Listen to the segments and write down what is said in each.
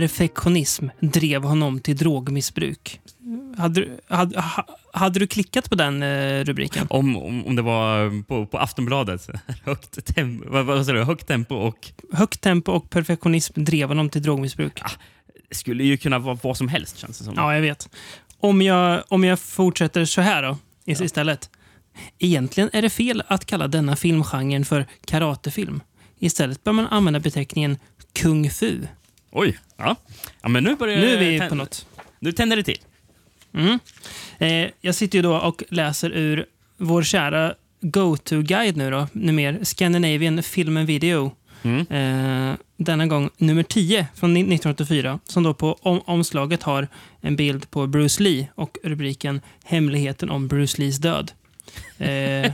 Perfektionism drev honom till drogmissbruk. Hade, du- hade, ha- hade du klickat på den eh, rubriken? Om, om, om det var på, på Aftonbladet. Högt tempo, vad, vad du? Högt tempo och Högt tempo och perfektionism drev honom till drogmissbruk. det skulle ju kunna vara vad som helst känns det som. Ja, jag vet. Om jag, om jag fortsätter så här då, is- istället. Egentligen är det fel att kalla denna filmgenren för karatefilm. Istället bör man använda beteckningen kung fu. Oj, ja. ja men nu börjar Nu är vi på något. Nu tänder det till. Mm. Eh, jag sitter ju då och läser ur vår kära go-to-guide nu då, nummer Scandinavian Film and Video. Mm. Eh, denna gång nummer 10 från 1984 som då på om omslaget har en bild på Bruce Lee och rubriken Hemligheten om Bruce Lees död. Eh,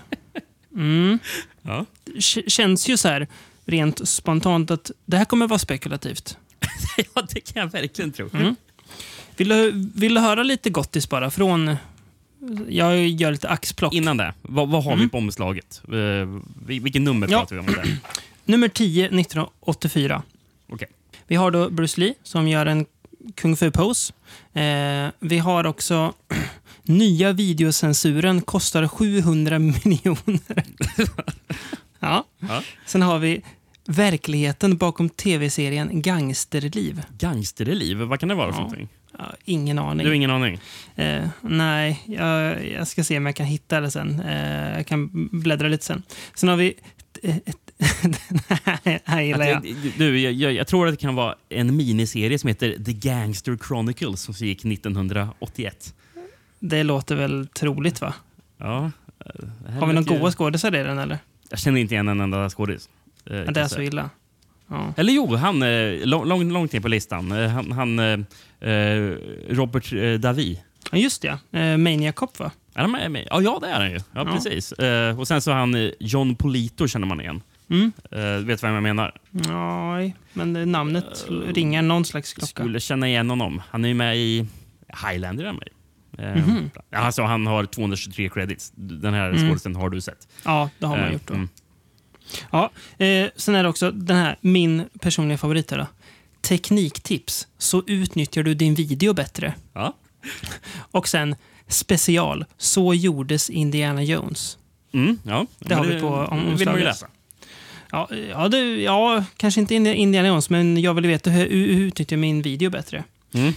mm. Ja. Känns ju så här rent spontant att det här kommer vara spekulativt. ja, det kan jag verkligen tro. Mm. Vill du, vill du höra lite gottis bara från... Jag gör lite axplock. Innan det, vad, vad har vi Mm. på omslaget? Uh, vilken nummer Ja. pratar vi om? Där? Nummer 10, 1984. Okej. Vi har då Bruce Lee som gör en kung fu-pose. Eh, vi har också nya videocensuren kostar 700 miljoner. ja. Ja. Sen har vi verkligheten bakom tv-serien Gangsterliv. Gangsterliv, vad kan det vara för Ja. någonting? Ja, ingen aning. Du har ingen aning? Eh, nej, jag, jag ska se om jag kan hitta det sen. Eh, jag kan bläddra lite sen. Sen har vi... Det här gillar jag. Du, jag, jag, jag tror att det kan vara en miniserie som heter The Gangster Chronicles som gick 1981. Det låter väl troligt, va? Ja, eh, Har vi ju- goa skådisar i den, eller? Jag känner inte igen en enda skådis. Eh, Ja, kan det är så illa. Ja. Eller jo, han eh, lång- långt, långt ner på listan. Eh, Han, han eh, eh, Robert eh, Davi. Ja, just det. Eh, Maniac Cop, va? Ja, ja, det är han ju. Ja, Ja. precis. Eh, och sen så har han eh, John Polito känner man igen. Mm. Eh, vet vem jag menar? Nej, men eh, namnet ringer någon slags klocka. Skulle känna igen honom. Han är ju med i Highlander. med. Eh, Mhm. ja, alltså, han har 223 credits. Den här Mm. skådisen har du sett. Ja, det har man Eh, gjort då. mm. Ja, eh, sen är det också den här, min personliga favorit här då. Tekniktips, så utnyttjar du din video bättre. Ja. Och sen special, så gjordes Indiana Jones. Mm, ja. Det har Men vi på om- vill man ju omslaget. läsa. Ja, ja, det, ja kanske inte Indi- Indiana Jones, men jag vill veta hur, hur utnyttjar min video bättre. Mm.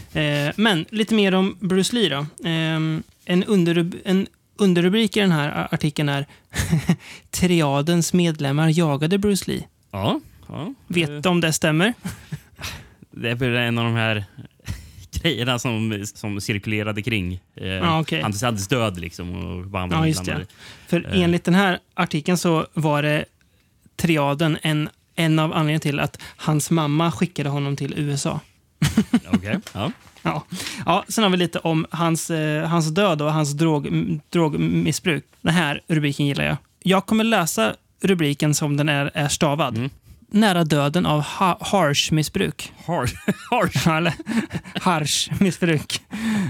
Eh, men lite mer om Bruce Lee då. Eh, en, underrub en underrubrik i den här artikeln är Triadens medlemmar jagade Bruce Lee. Ja. ja. Vet du om det stämmer? Det är en av de här grejerna som, som cirkulerade kring eh, Ja, okej. hans, död. Liksom, och vad han Ja. För Eh. enligt den här artikeln så var det triaden en, en av anledningarna till att hans mamma skickade honom till USA. Okej. Ja. Ja. Ja, sen har vi lite om hans, eh, hans död och hans drog, drogmissbruk. Den här rubriken gillar jag. Jag kommer läsa rubriken som den är, är stavad. Mm. Nära döden av ha, harsh-missbruk. Harsh. Harsh. Harsh-missbruk.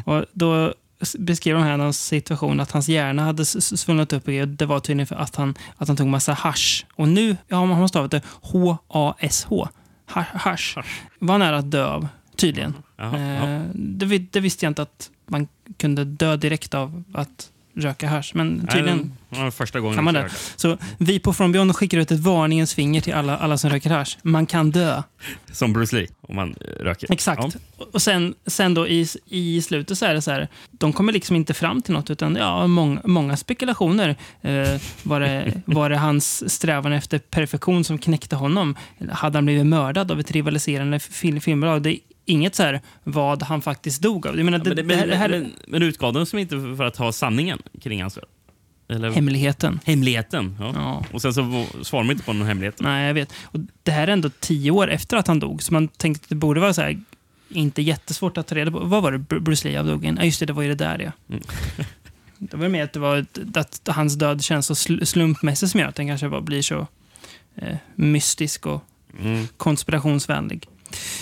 Och då beskrev de här hans situation att hans hjärna hade svullnat upp. och Det var tydligen för att han, att han tog massa hash. Och nu ja, man har stavat det H-A-S-H. Ha- Hash. Var nära att dö av, tydligen. Jaha, ja. Eh, det, det visste jag inte att man kunde dö direkt av att röka hasch. Men tydligen. Nej, första gången kan man det. Så vi på From Beyond skickar ut ett varningens finger till alla, alla som röker hasch. Man kan dö. Som Bruce Lee, om man eh, röker. Exakt. Ja. Och- sen, sen då i, i slutet så är det så här, de kommer liksom inte fram till något utan ja, många, många spekulationer. Eh, var, det, var det hans strävan efter perfektion som knäckte honom? Hade han blivit mördad av ett rivaliserande fil, filmbolag? Det är inget så här vad han faktiskt dog av. Jag menar, Ja, det, men, det, det, här, men, utgav de som inte för att ha sanningen kring hans död? Eller hemligheten. hemligheten? Ja. Ja. Och sen så svarar de inte på någon hemlighet. Nej, jag vet. Och det här är ändå tio år efter att han dog, så man tänkte att det borde vara så här, inte jättesvårt att ta reda på. Vad var det Br- Bruce Lee dog in? Ja, just det, det var ju det där ja. Mm. det var mer att, det var att hans död känns så sl- slumpmässig som gör att den kanske bara blir så eh, mystisk och Mm. konspirationsvänlig.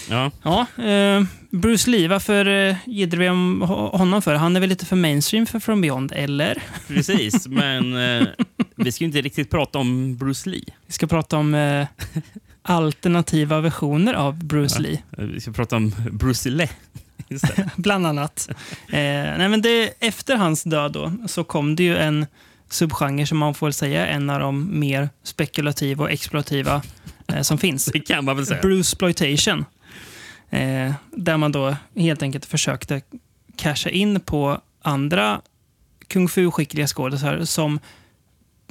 Ja. Ja, eh, Bruce Lee, varför eh, giddrar vi om ho- honom för? Han är väl lite för mainstream för From Beyond, eller? Precis, men eh, vi ska ju inte riktigt prata om Bruce Lee. Vi ska prata om eh, alternativa versioner av Bruce Lee. Vi ska prata om Bruce Lee. Bland annat. Eh, nej, men det, efter hans död då, så kom det ju en subgenre som man får säga är en av de mer spekulativa och exploativa som finns. Det kan man väl säga. Bruceploitation. Eh, där man då helt enkelt försökte casha in på andra kung fu-skickliga skådisar som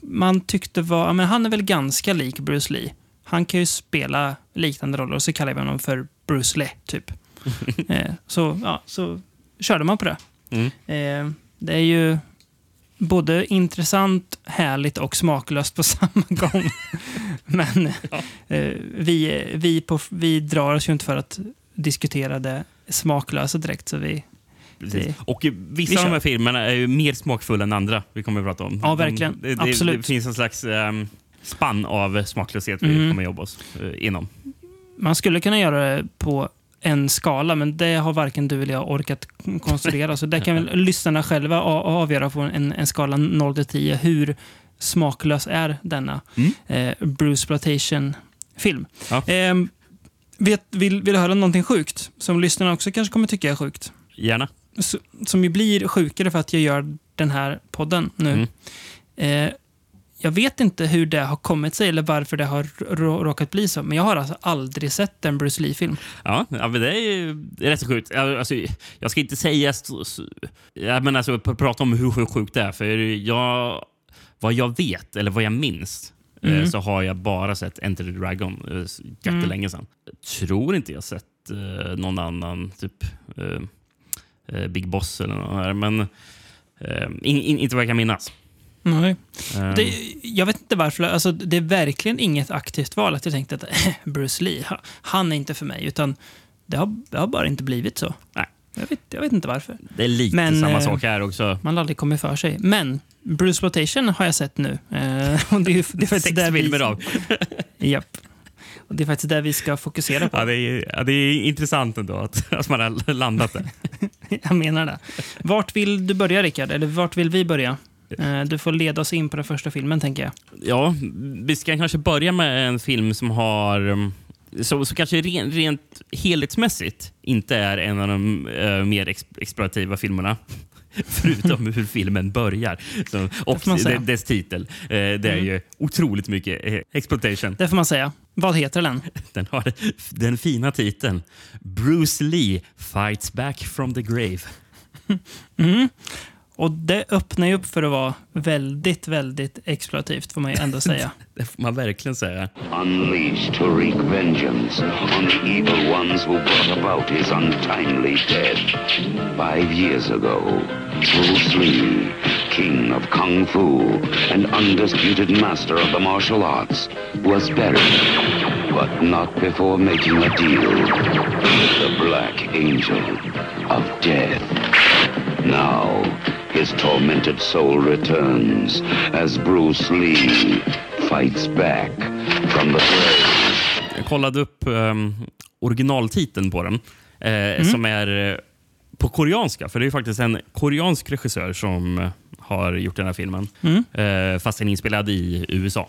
man tyckte var, men han är väl ganska lik Bruce Lee. Han kan ju spela liknande roller och så kallar vi honom för Bruce Lee, typ. eh, så, ja, så körde man på det. Mm. Eh, det är ju både intressant, härligt och smaklöst på samma gång. Men eh, vi, vi, på, vi drar oss ju inte för att diskutera det smaklösa direkt. Så vi. Det- Och vi vissa av de här filmerna är ju mer smakfulla än andra. Vi kommer att prata om. Ja, verkligen. Det, det, Absolut. det finns en slags um, spann av smaklöshet vi Mm. kommer jobba oss eh, inom. man skulle kunna göra det på en skala, men det har varken du eller jag orkat konstruera. Så det kan väl lyssnarna själva avgöra på en, en skala 0 till 10. Hur smaklös är denna Mm. eh, Bruce Plantation-film? Ja. Eh, vet, vill, vill du höra någonting sjukt? Som lyssnarna också kanske kommer tycka är sjukt. Gärna. S- Som ju blir sjukare för att jag gör den här podden nu. Mm. Eh, jag vet inte hur det har kommit sig eller varför det har rå- råkat bli så, men jag har alltså aldrig sett en Bruce Lee-film. Ja, ja men det är ju rätt så sjukt. Alltså, jag ska inte säga... st- s- Ja, men alltså, pr- prata om hur sjukt sjukt det är. För jag, vad jag vet, eller vad jag minns, eh, Mm. så har jag bara sett Enter the Dragon eh, jättelänge sedan. Jag tror inte jag sett eh, någon annan, typ eh, eh, Big Boss eller något här, men eh, in, in, inte vad jag kan minnas. Nej. Eh, Det, jag vet inte varför. Alltså, det är verkligen inget aktivt val att jag tänkte att Bruce Lee, ha- han är inte för mig. Utan det har, det har bara inte blivit så. Nej. Jag vet, jag vet inte varför. det är lite men, samma eh, sak här också. Man har aldrig kommit för sig. Men Bruce Plantation har jag sett nu. Eh, och det, är, det är faktiskt där vi, filmer av. Japp. Och det är faktiskt där vi ska fokusera på. Ja, det, är, ja, det är intressant ändå att, att man har landat där. Jag menar det. Vart vill du börja, Rickard? Eller vart vill vi börja? Eh, Du får leda oss in på den första filmen, tänker jag. Ja, vi ska kanske börja med en film som har... um, Så, så kanske rent, rent helhetsmässigt inte är en av de eh, mer ex, explorativa filmerna. Förutom hur filmen börjar. Så, och får man säga. de- dess titel. Eh, det är Mm. ju otroligt mycket eh, exploitation. Det får man säga. Vad heter den? Den har den fina titeln Bruce Lee fights back from the grave. Mm. Och det öppnar ju upp för att vara väldigt, väldigt exploativt, får man ju ändå säga. Det får man verkligen säga. Unleashed to wreak vengeance on the evil ones who brought about his untimely death. Five years ago, Bruce Lee, king of Kung Fu and undisputed master of the martial arts, was buried, but not before making a deal with the Black Angel of Death. Now, his tormented soul returns as Bruce Lee fights back from the grave. Jag kollade upp um, originaltiteln på den, eh, som är eh, på koreanska. För det är ju faktiskt en koreansk regissör som har gjort den här filmen. Mm. Eh, fast den är inspelad i USA.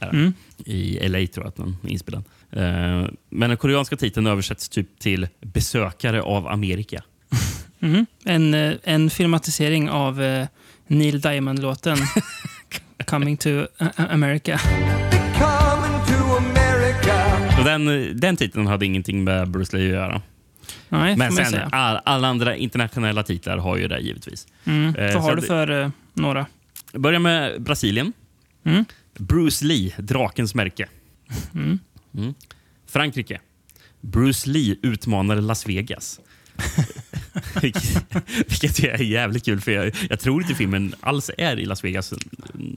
Mm. I LA tror jag att den är inspelad. Eh, men den koreanska titeln översätts typ till Besökare av Amerika. Mm. En, eh, en filmatisering av eh, Neil Diamond-låten Coming to America. coming to America. Den, den titeln hade ingenting med Bruce Lee att göra. Nej, Men sen all, alla andra internationella titlar har ju det givetvis. Mm. eh, Vad har du för eh, några? Jag börjar med Brasilien. Mm. Bruce Lee, drakens märke. Mm. Mm. Frankrike. Bruce Lee utmanar Las Vegas. Vilket är jävligt kul, för jag, jag tror inte filmen alls är i Las Vegas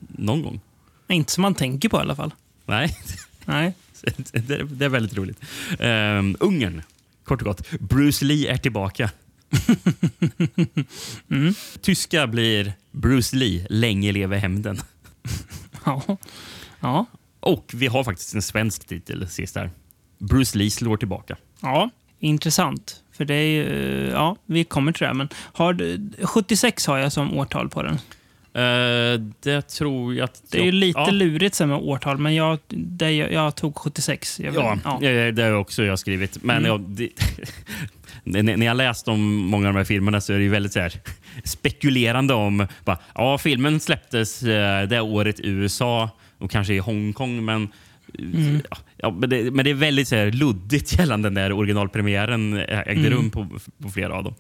någon gång. Inte som man tänker på i alla fall. Nej, Nej. det, är- det är väldigt roligt. Um, Ungern, kort och gott. Bruce Lee är tillbaka. Mm. Tyska blir Bruce Lee, länge leve hämnden. Ja. ja. Och vi har faktiskt en svensk titel sist här. Bruce Lee slår tillbaka. Ja, intressant. För det är ju, ja, vi kommer till det. Men har, du- 76 har jag som årtal på den. Eh, det tror jag att... Det är ju lite ja. lurigt sen med årtal, men jag, det, jag, jag tog 76. Jag, Ja, ja. det har också jag skrivit. Men Mm. ja, det, när jag läst om många av de här filmerna så är det ju väldigt så här, spekulerande om... Bara, ja, filmen släpptes eh, det året i USA och kanske i Hongkong, men... Mm. Ja, Ja, men, det, men det är väldigt så här, luddigt gällande när originalpremiären ägde Mm. rum på, på flera av dem.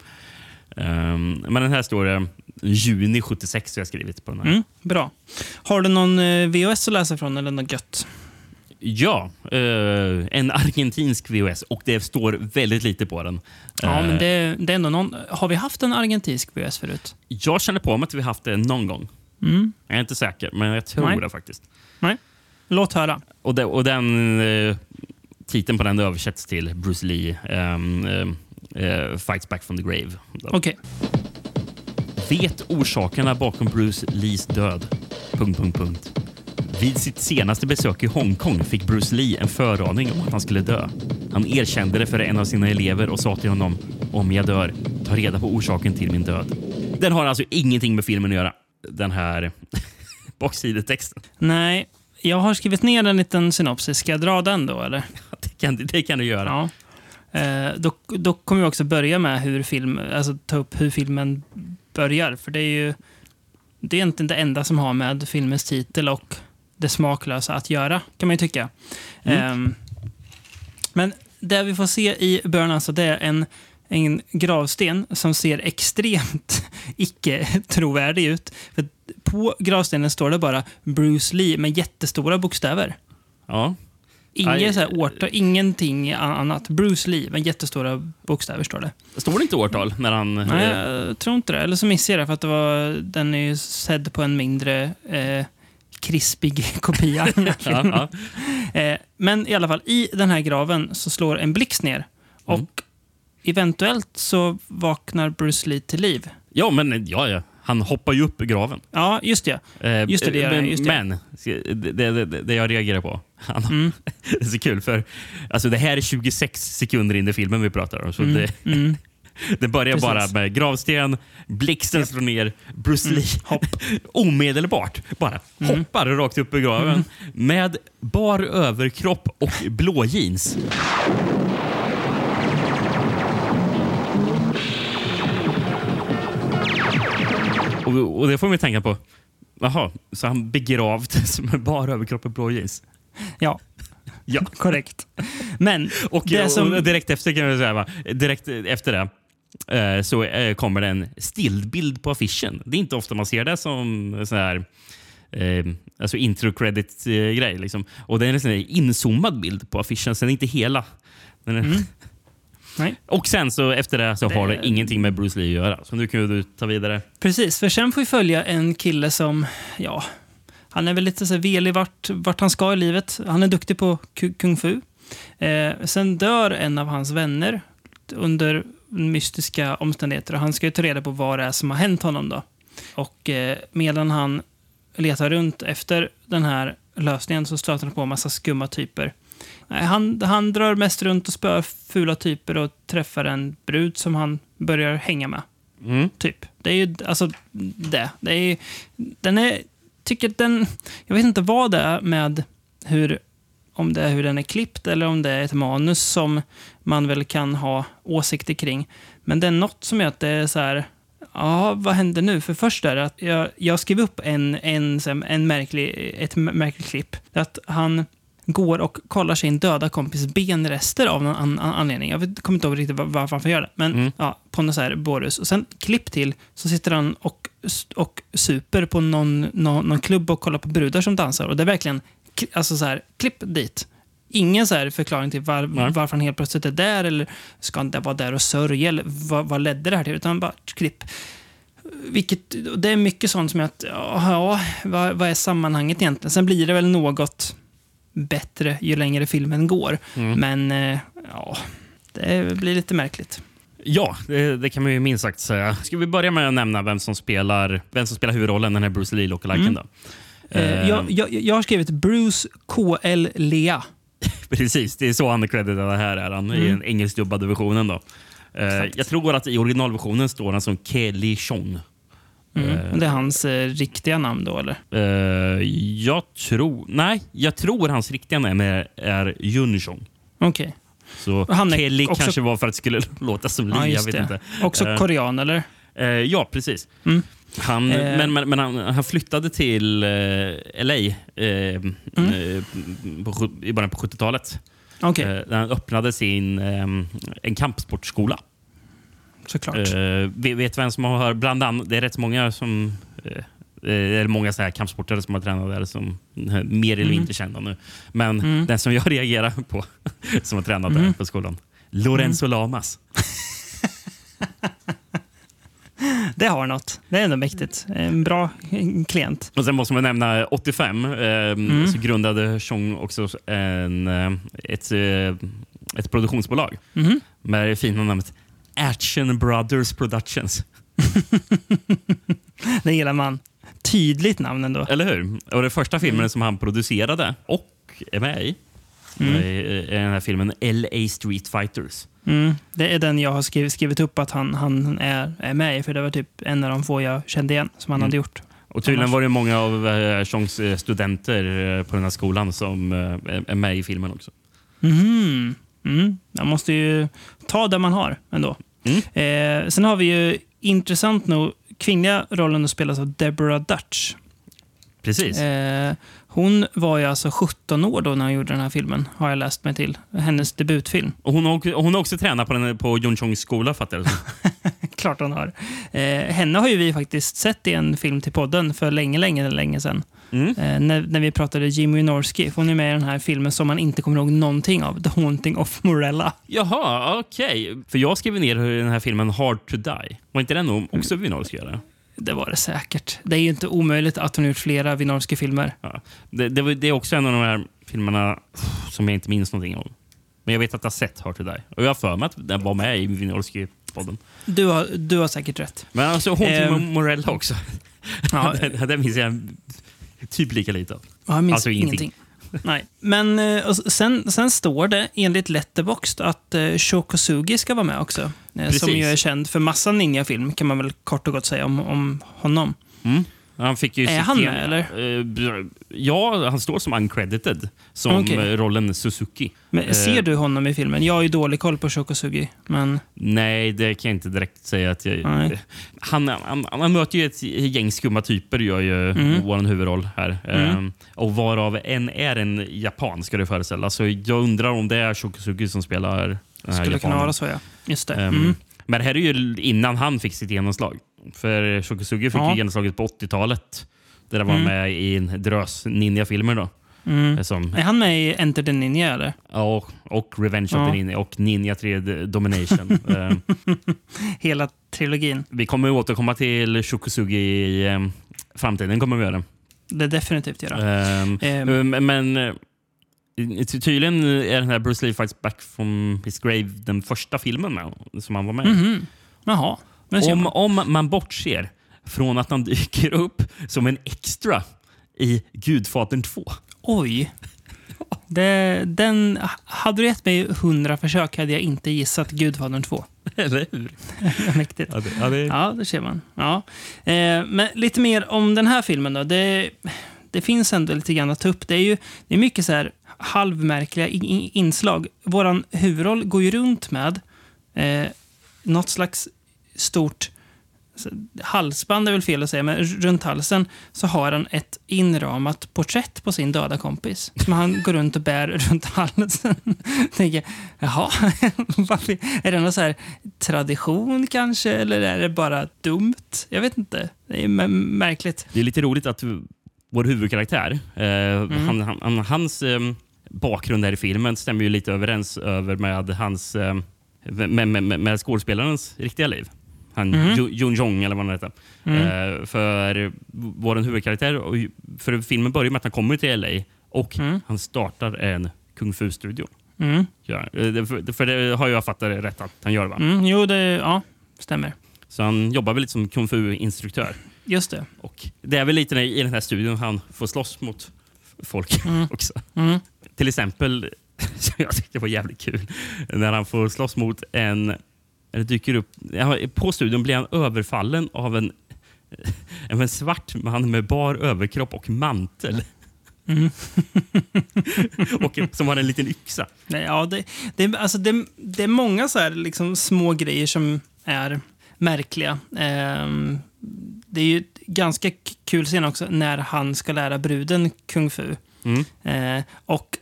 Ehm, men den här står det juni 76 har jag skrivit på den här. Mm, bra. Har du någon eh, VHS att läsa från eller något gött? Ja, eh, en argentinsk VHS och det står väldigt lite på den. Ja, Eh, men det, det är ändå någon, har vi haft en argentinsk VHS förut? Jag känner på mig att vi haft det någon gång. Mm. Jag är inte säker, men jag tror Nej. det faktiskt. Nej. Låt höra. Och, det, och den eh, titeln på den översätts till Bruce Lee eh, eh, Fights Back from the Grave. Okej. Vet orsakerna bakom Bruce Lees död. Punkt, punkt, punkt. Vid sitt senaste besök i Hongkong fick Bruce Lee en föraning om att han skulle dö. Han erkände det för en av sina elever och sa till honom om jag dör, ta reda på orsaken till min död. Den har alltså ingenting med filmen att göra, den här baksidetexten. Nej, jag har skrivit ner en liten synopsis. Ska jag dra den då, eller? Det kan, det kan du göra. Ja. Eh, då, då kommer vi också börja med hur film, alltså ta upp hur filmen börjar. För det är ju det är egentligen det enda som har med filmens titel och det smaklösa att göra, kan man ju tycka. Ehm, men det vi får se i början alltså, det är en, en gravsten som ser extremt icke-trovärdig ut. För på gravstenen står det bara Bruce Lee med jättestora bokstäver. Ja. Inget Aj. så här årtal, ingenting annat. Bruce Lee med jättestora bokstäver står det. Står det inte årtal när han... Nej, jag tror inte det. Eller så missade jag det för att det var, den är ju sedd på en mindre eh, krispig kopia. ja, ja. eh, men i alla fall, i den här graven så slår en blixt ner. Och Mm. Eventuellt så vaknar Bruce Lee till liv. ja, men ja, ja. Han hoppar ju upp i graven. Ja, just det. Eh, Just det, det just det. men det, det, det, jag reagerar på. Han, Mm. det är så kul, för alltså, det här är 26 sekunder in i filmen vi pratar om. Så Mm. det, Mm. det börjar Precis. bara med gravsten, blixten slår ner, Bruce Lee Hopp. omedelbart bara Mm. hoppar rakt upp i graven med bar överkropp och blå jeans. Och, och det får man ju tänka på. Jaha, så han begravdes med bara överkropp och blå jeans? Ja, Ja. korrekt. Men Och, det som... och direkt efter kan jag säga, va? direkt efter det eh, så eh, kommer det en stillbild på affischen. Det är inte ofta man ser det som så här eh, alltså intro credit eh, grej liksom. Och det är en sån inzoomad bild på affischen, sen inte hela. Den är, Mm. Nej. Och sen så efter det så har det Det- ingenting med Bruce Lee att göra. Så nu kan du ta vidare. Precis, för sen får vi följa en kille som, ja, han är väl lite så velig vart, vart han ska i livet. Han är duktig på ku- kung fu. Eh, sen dör en av hans vänner under mystiska omständigheter och han ska ju ta reda på vad det är som har hänt honom då. Och eh, medan han letar runt efter den här lösningen så stöter han på en massa skumma typer. Han, han drar mest runt och spöar fula typer och träffar en brud som han börjar hänga med. Mm. Typ. Det är ju alltså det. det är, ju- den är, tycker den, jag vet inte vad det är med hur, om det är hur den är klippt eller om det är ett manus som man väl kan ha åsikter kring. Men det är något som gör att det är så här, ja, vad händer nu? För först är det att jag, jag skrev upp en, en, en märklig, ett märkligt klipp. Att han går och kollar sin döda kompis benrester av någon an, an, anledning. Jag vet, kommer inte ihåg riktigt var- varför han gör det. Men Mm. ja, på någon så här Borus. Och sen klipp till så sitter han och, och super på någon, någon, någon klubb och kollar på brudar som dansar. Och det är verkligen alltså så här, klipp dit. Ingen så här förklaring till var, Nej. varför han helt plötsligt är där eller ska han vara där och sörja eller vad, vad ledde det här till? Utan bara klipp. Vilket, det är mycket sånt som är att, ja vad, vad är sammanhanget egentligen? Sen blir det väl något bättre ju längre filmen går. Mm. Men eh, ja, det blir lite märkligt. Ja, det, det kan man ju minst sagt säga. Ska vi börja med att nämna vem som spelar, vem som spelar huvudrollen, den här Bruce Lee lookaliken Mm. då? Eh, Eh, jag, jag, jag har skrivit Bruce KL Lea. Precis, det är så han är creditad här är han, i Mm. den engelskdubbade versionen. Då. Eh, jag tror att i originalversionen står han som Kelly Chong. Mm. Eh, Det är hans eh, riktiga namn då, eller? Eh, jag tror... Nej, jag tror hans riktiga namn är, är Junjong. Okej. Så Han är Kelly också- kanske var för att det skulle låta som Lee. Ja, jag just vet det. inte. Också Eh, korean, eller? Eh, ja, precis. Mm. Han, Eh. men men, men han, han flyttade till eh, LA eh, Mm. eh, på, sju- i början på 70-talet. Okej, Eh, han öppnade sin, eh, en kampsportskola. Såklart. Eh, vet, vem som har bland annat, Det är rätt många som det är många så här kampsportare som har tränat där som mer eller Mm. kända nu. Men Mm. den som jag reagerar på, som har tränat där Mm. på skolan, Lorenzo Lamas. Det har något. Det är ändå mäktigt. En bra klient. Och sen måste man nämna 85 eh, Mm. så grundade Chong också en, ett, ett produktionsbolag Mhm. med det fina namnet Action Brothers Productions. Det gillar man. Tydligt namn ändå. Eller hur? Och den första filmen som han producerade och är med i Mm. är den här filmen LA Street Fighters. Mm. Det är den jag har skrivit, skrivit upp att han, han är, är med i, för det var typ en av de få jag kände igen som han Mm. hade gjort. Och tydligen var det många av eh, Chongs eh, studenter eh, på den här skolan som eh, är- med i filmen också. Mhm. Mm. Man måste ju ta det man har ändå. Mm. Eh, sen har vi ju intressant nog kvinnliga rollen att spelas av Deborah Dutch. Precis. Eh, hon var ju alltså 17 år då när hon gjorde den här filmen, har jag läst mig till. Hennes debutfilm. Och hon, hon har också tränat på, den, på John Chongs skola fattar jag. Klart hon har. Eh, henne har ju vi faktiskt sett i en film till podden för länge, länge, länge sedan. Mm. Eh, när, när vi pratade Jimmy Norski. Hon är med i den här filmen som man inte kommer ihåg någonting av. The Haunting of Morella. Jaha, okej. För jag skrev ner hur den här filmen Hard to Die. Var inte den också Wynorski? eller? Det var det säkert. Det är ju inte omöjligt att hon har gjort flera Wynorski-filmer. Ja. Det, det, det är också en av de här filmerna som jag inte minns någonting om. Men jag vet att jag har sett Hard to Die. Och jag har för mig att den var med i Wynorski-podden. Du har, du har säkert rätt. Men alltså hon till Ehm. Morella också. Ja, den, den minns jag typ lika lite av. jag minns Alltså ingenting. ingenting. Nej. Men eh, sen, sen står det enligt Letterboxd att eh, Shokosugi ska vara med också. Eh, Precis. som ju är känd för massa ninja-film, kan man väl kort och gott säga om, om honom. Mm. Han fick ju Är han med, eller? Eh, ja, han står som uncredited. Som Okej. eh, rollen Suzuki. Men, Eh. ser du honom i filmen? Jag har ju dålig koll på Shokosugi, men... Nej, det kan jag inte direkt säga. att jag, han, han, han möter ju ett gäng skumma typer, gör ju Mm. vår huvudroll här. Mm. Ehm, och varav en är en japan, ska det föreställa. Så jag undrar om det är Shokosugi som spelar den här Skulle kunna japanen. vara så, ja. Just det. Ehm, Mm. Men det här är ju innan han fick sitt genomslag. För Shokosugi fick Ja. ju genomslaget på 80-talet. Där han var Mm. med i en drös ninja-filmer. Då, Mm. som, Är han med i Enter the Ninja, eller? och, och Revenge Ja. of the Ninja och Ninja 3 Domination. Ehm, Hela trilogin. Vi kommer återkomma till Shokosugi i eh, framtiden. kommer vi göra. Det definitivt göra. Ehm. eh, men eh, ty- tydligen är den här Bruce Lee Fights Back from his grave den första filmen med, som han var med i. Mhm. Jaha. Om, om man bortser från att han dyker upp som en extra i Gudfadern 2. Oj. Det, den, hade du gett mig 100 försök hade jag inte gissat Gudfadern 2. Eller hur? Mäktigt. Ja, det, ja, det, Ja, det ser man. Ja. Eh, men lite mer om den här filmen då. Det, det finns ändå lite grann att ta upp. Det är ju det är mycket så här halvmärkliga in, in, inslag. Våran huvudroll går ju runt med eh, något slags stort så, halsband är väl fel att säga, men runt halsen så har han ett inramat porträtt på sin döda kompis som han går runt och bär runt halsen. Tänker, jaha, är det någon så här tradition kanske, eller är det bara dumt? Jag vet inte. Det är märkligt. det är lite roligt att vår huvudkaraktär, eh, han, han, han, hans eh, bakgrund här i filmen stämmer ju lite överens över med hans eh, med, med, med, med skådespelarens riktiga liv. Han. Ju- Jun Jong, eller vad han heter. Mm. Eh, för vår huvudkaraktär, och för filmen börjar med att han kommer till LA och Mm. han startar en kung fu-studio. Mm. Ja, eh, för, för det har jag fattat rätt att han gör. Va? Mm, jo, det ja, stämmer. Så han jobbar väl lite som kung fu-instruktör. Just det. Och det är väl lite i den här studion han får slåss mot folk Mm. också. Mm. Till exempel, som jag tyckte var jävligt kul, när han får slåss mot en... Eller dyker upp, på studion blir han överfallen av en en svart man med bar överkropp och mantel. Mm. och som har en liten yxa. Nej, ja, det, det, alltså det, det är många så här, liksom, små grejer som är märkliga. Ehm, det är ju ganska kul scen också när han ska lära bruden kung fu. Mm. Eh, och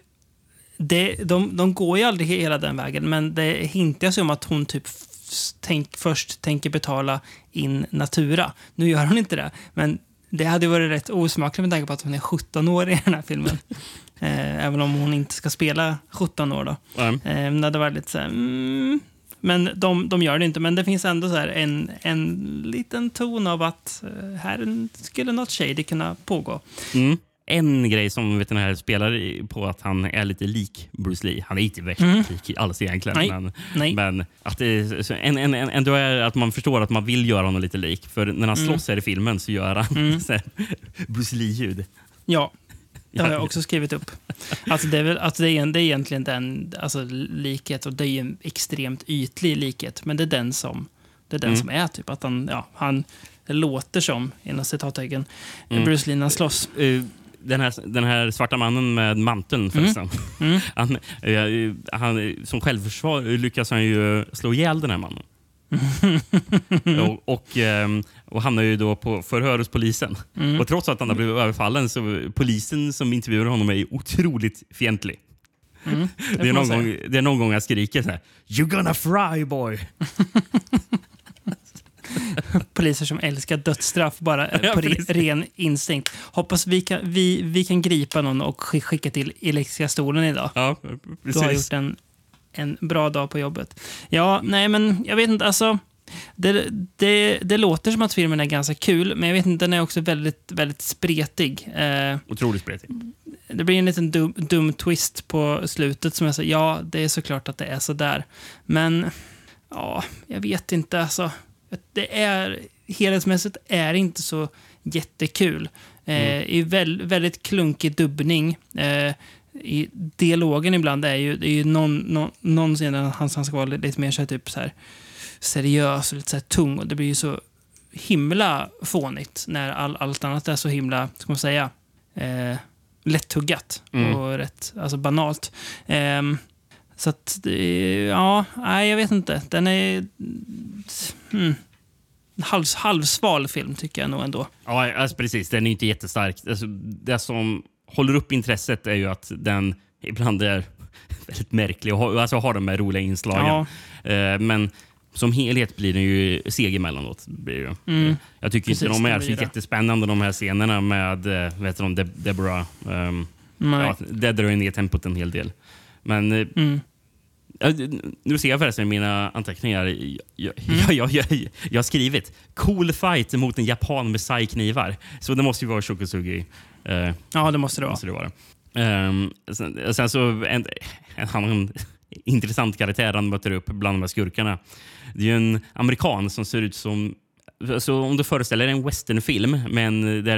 det, de, de går ju aldrig hela den vägen, men det hintas ju om att hon typ tänk, först tänker betala in natura. Nu gör hon inte det, men det hade varit rätt osmakligt med tanke på att hon är 17 år i den här filmen. Eh, även om hon inte ska spela 17 år då. Eh, det hade varit lite så här, mm, men de, de gör det inte. Men det finns ändå så en, en liten ton av att eh, här skulle något shady kunna pågå. Mm. En grej som vet, den här spelar på att han är lite lik Bruce Lee. Han är inte värst lik alls egentligen. Mm. Nej. Men, Nej. men att det en, en, en, ändå är att man förstår att man vill göra honom lite lik. För när han slåss här i filmen så gör han Mm. så här, Bruce Lee-ljud. Ja, det har Ja. jag också skrivit upp. Alltså det, är väl, alltså det, är, en- det är egentligen den alltså, likhet och det är en extremt ytlig likhet. Men det är den som, det är, den Mm. som är typ att han, ja, han det låter som, inom citattecken, Mm. Bruce Lee när han slåss. Eh, Den här, den här svarta mannen med manteln förresten. Mm. Han, eh, han, som självförsvar lyckas han ju slå ihjäl den här mannen. och, och, ehm, och hamnar ju då på förhör hos polisen. Mm. Och trots att han har blivit överfallen så polisen som intervjuar honom är otroligt fientlig. Mm, Det, får är någon gång, det är någon gång jag skriker så här “You gonna fry boy!” poliser som älskar dödsstraff bara Ja, på re, precis. ren instinkt. Hoppas vi kan, vi, vi kan gripa någon och sk- skicka till elektriska stolen idag. Ja, Du har precis. gjort en, en bra dag på jobbet. Ja, nej men jag vet inte, alltså. Det, det, det låter som att filmen är ganska kul, men jag vet inte, den är också väldigt, väldigt spretig. Eh, Otroligt spretig. det blir en liten dum, dum twist på slutet som jag säger, ja, det är såklart att det är så där. Men, ja, jag vet inte, alltså. Det är, helhetsmässigt är det inte så jättekul. Eh, I väl, väldigt klunkig dubbning. Eh, i dialogen ibland är ju, det är ju någon, någon, någon scen där han, han ska vara lite mer så här, typ så här, seriös och lite så här tung. Och det blir ju så himla fånigt när all, allt annat är så himla, ska man säga, eh, lättuggat Mm. och rätt alltså banalt. Ehm, så att, det- ja, nej, jag vet inte. Den är... Hmm, halv, halvsval film tycker jag nog ändå. Ja, alltså precis. Den är inte jättestark. Alltså, det som håller upp intresset är ju att den ibland är väldigt märklig och har, alltså har de här roliga inslagen. Ja. Eh, men som helhet blir den ju seg emellanåt. Blir det. ju. Mm. Jag tycker Precis, inte de är så jättespännande de här scenerna med eh, vet du, de, Deb- Deborah. Um, Nej. ja, det drar ju ner tempot en hel del. Men eh, Mm. Nu ser jag förresten i mina anteckningar. Jag, Mm. jag, jag, jag, har skrivit cool fight mot en japan med sai-knivar. Så det måste ju vara Shokusugi. Uh, Ja, det måste det vara. måste det vara. Ehm, sen, sen så en, en annan intressant karaktär han möter upp bland de här skurkarna. Det är ju en amerikan som ser ut som så om du föreställer dig en westernfilm, men där,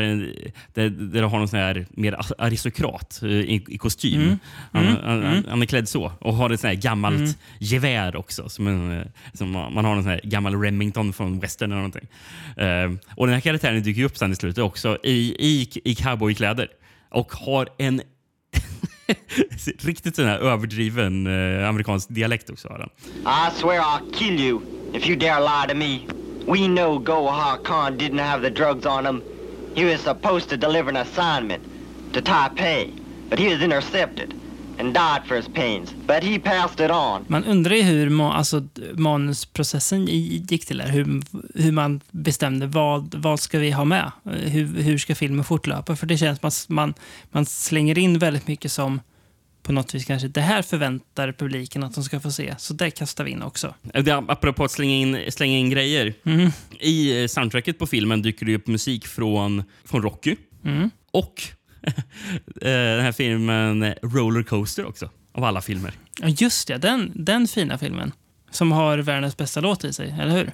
där, där du har någon sån här mer aristokrat eh, i, i kostym. Mm. Han, Mm. han, Mm. han är klädd så och har ett sån här gammalt Mm. gevär också. Som, en, eh, som man har en sån här gammal Remington från western eller någonting. Eh, och den här karaktären dyker upp sen i slutet också i, i, i cowboykläder och har en riktigt sån här överdriven eh, amerikansk dialekt också. Har. I swear I'll kill you if you dare lie to me. We know Gohar Khan didn't have the drugs on him. He was supposed to deliver an assignment to Taipei, but he was intercepted and died for his pains. But he passed it on. Man undrar ju hur man, alltså, manusprocessen gick till där. Hur, hur man bestämde vad, vad ska vi ha med? Hur, hur ska filmen fortlöpa? För det känns som att man, man slänger in väldigt mycket som på något vis kanske det här förväntar publiken att de ska få se. Så det kastar vi in också. Eh, apropå att slänga in, slänga in grejer. Mm. I eh, soundtracket på filmen dyker det upp musik från, från Rocky Mm. och eh, den här filmen Roller Coaster också. Av alla filmer. Ja, just det. Den, den fina filmen. Som har världens bästa låt i sig, eller hur?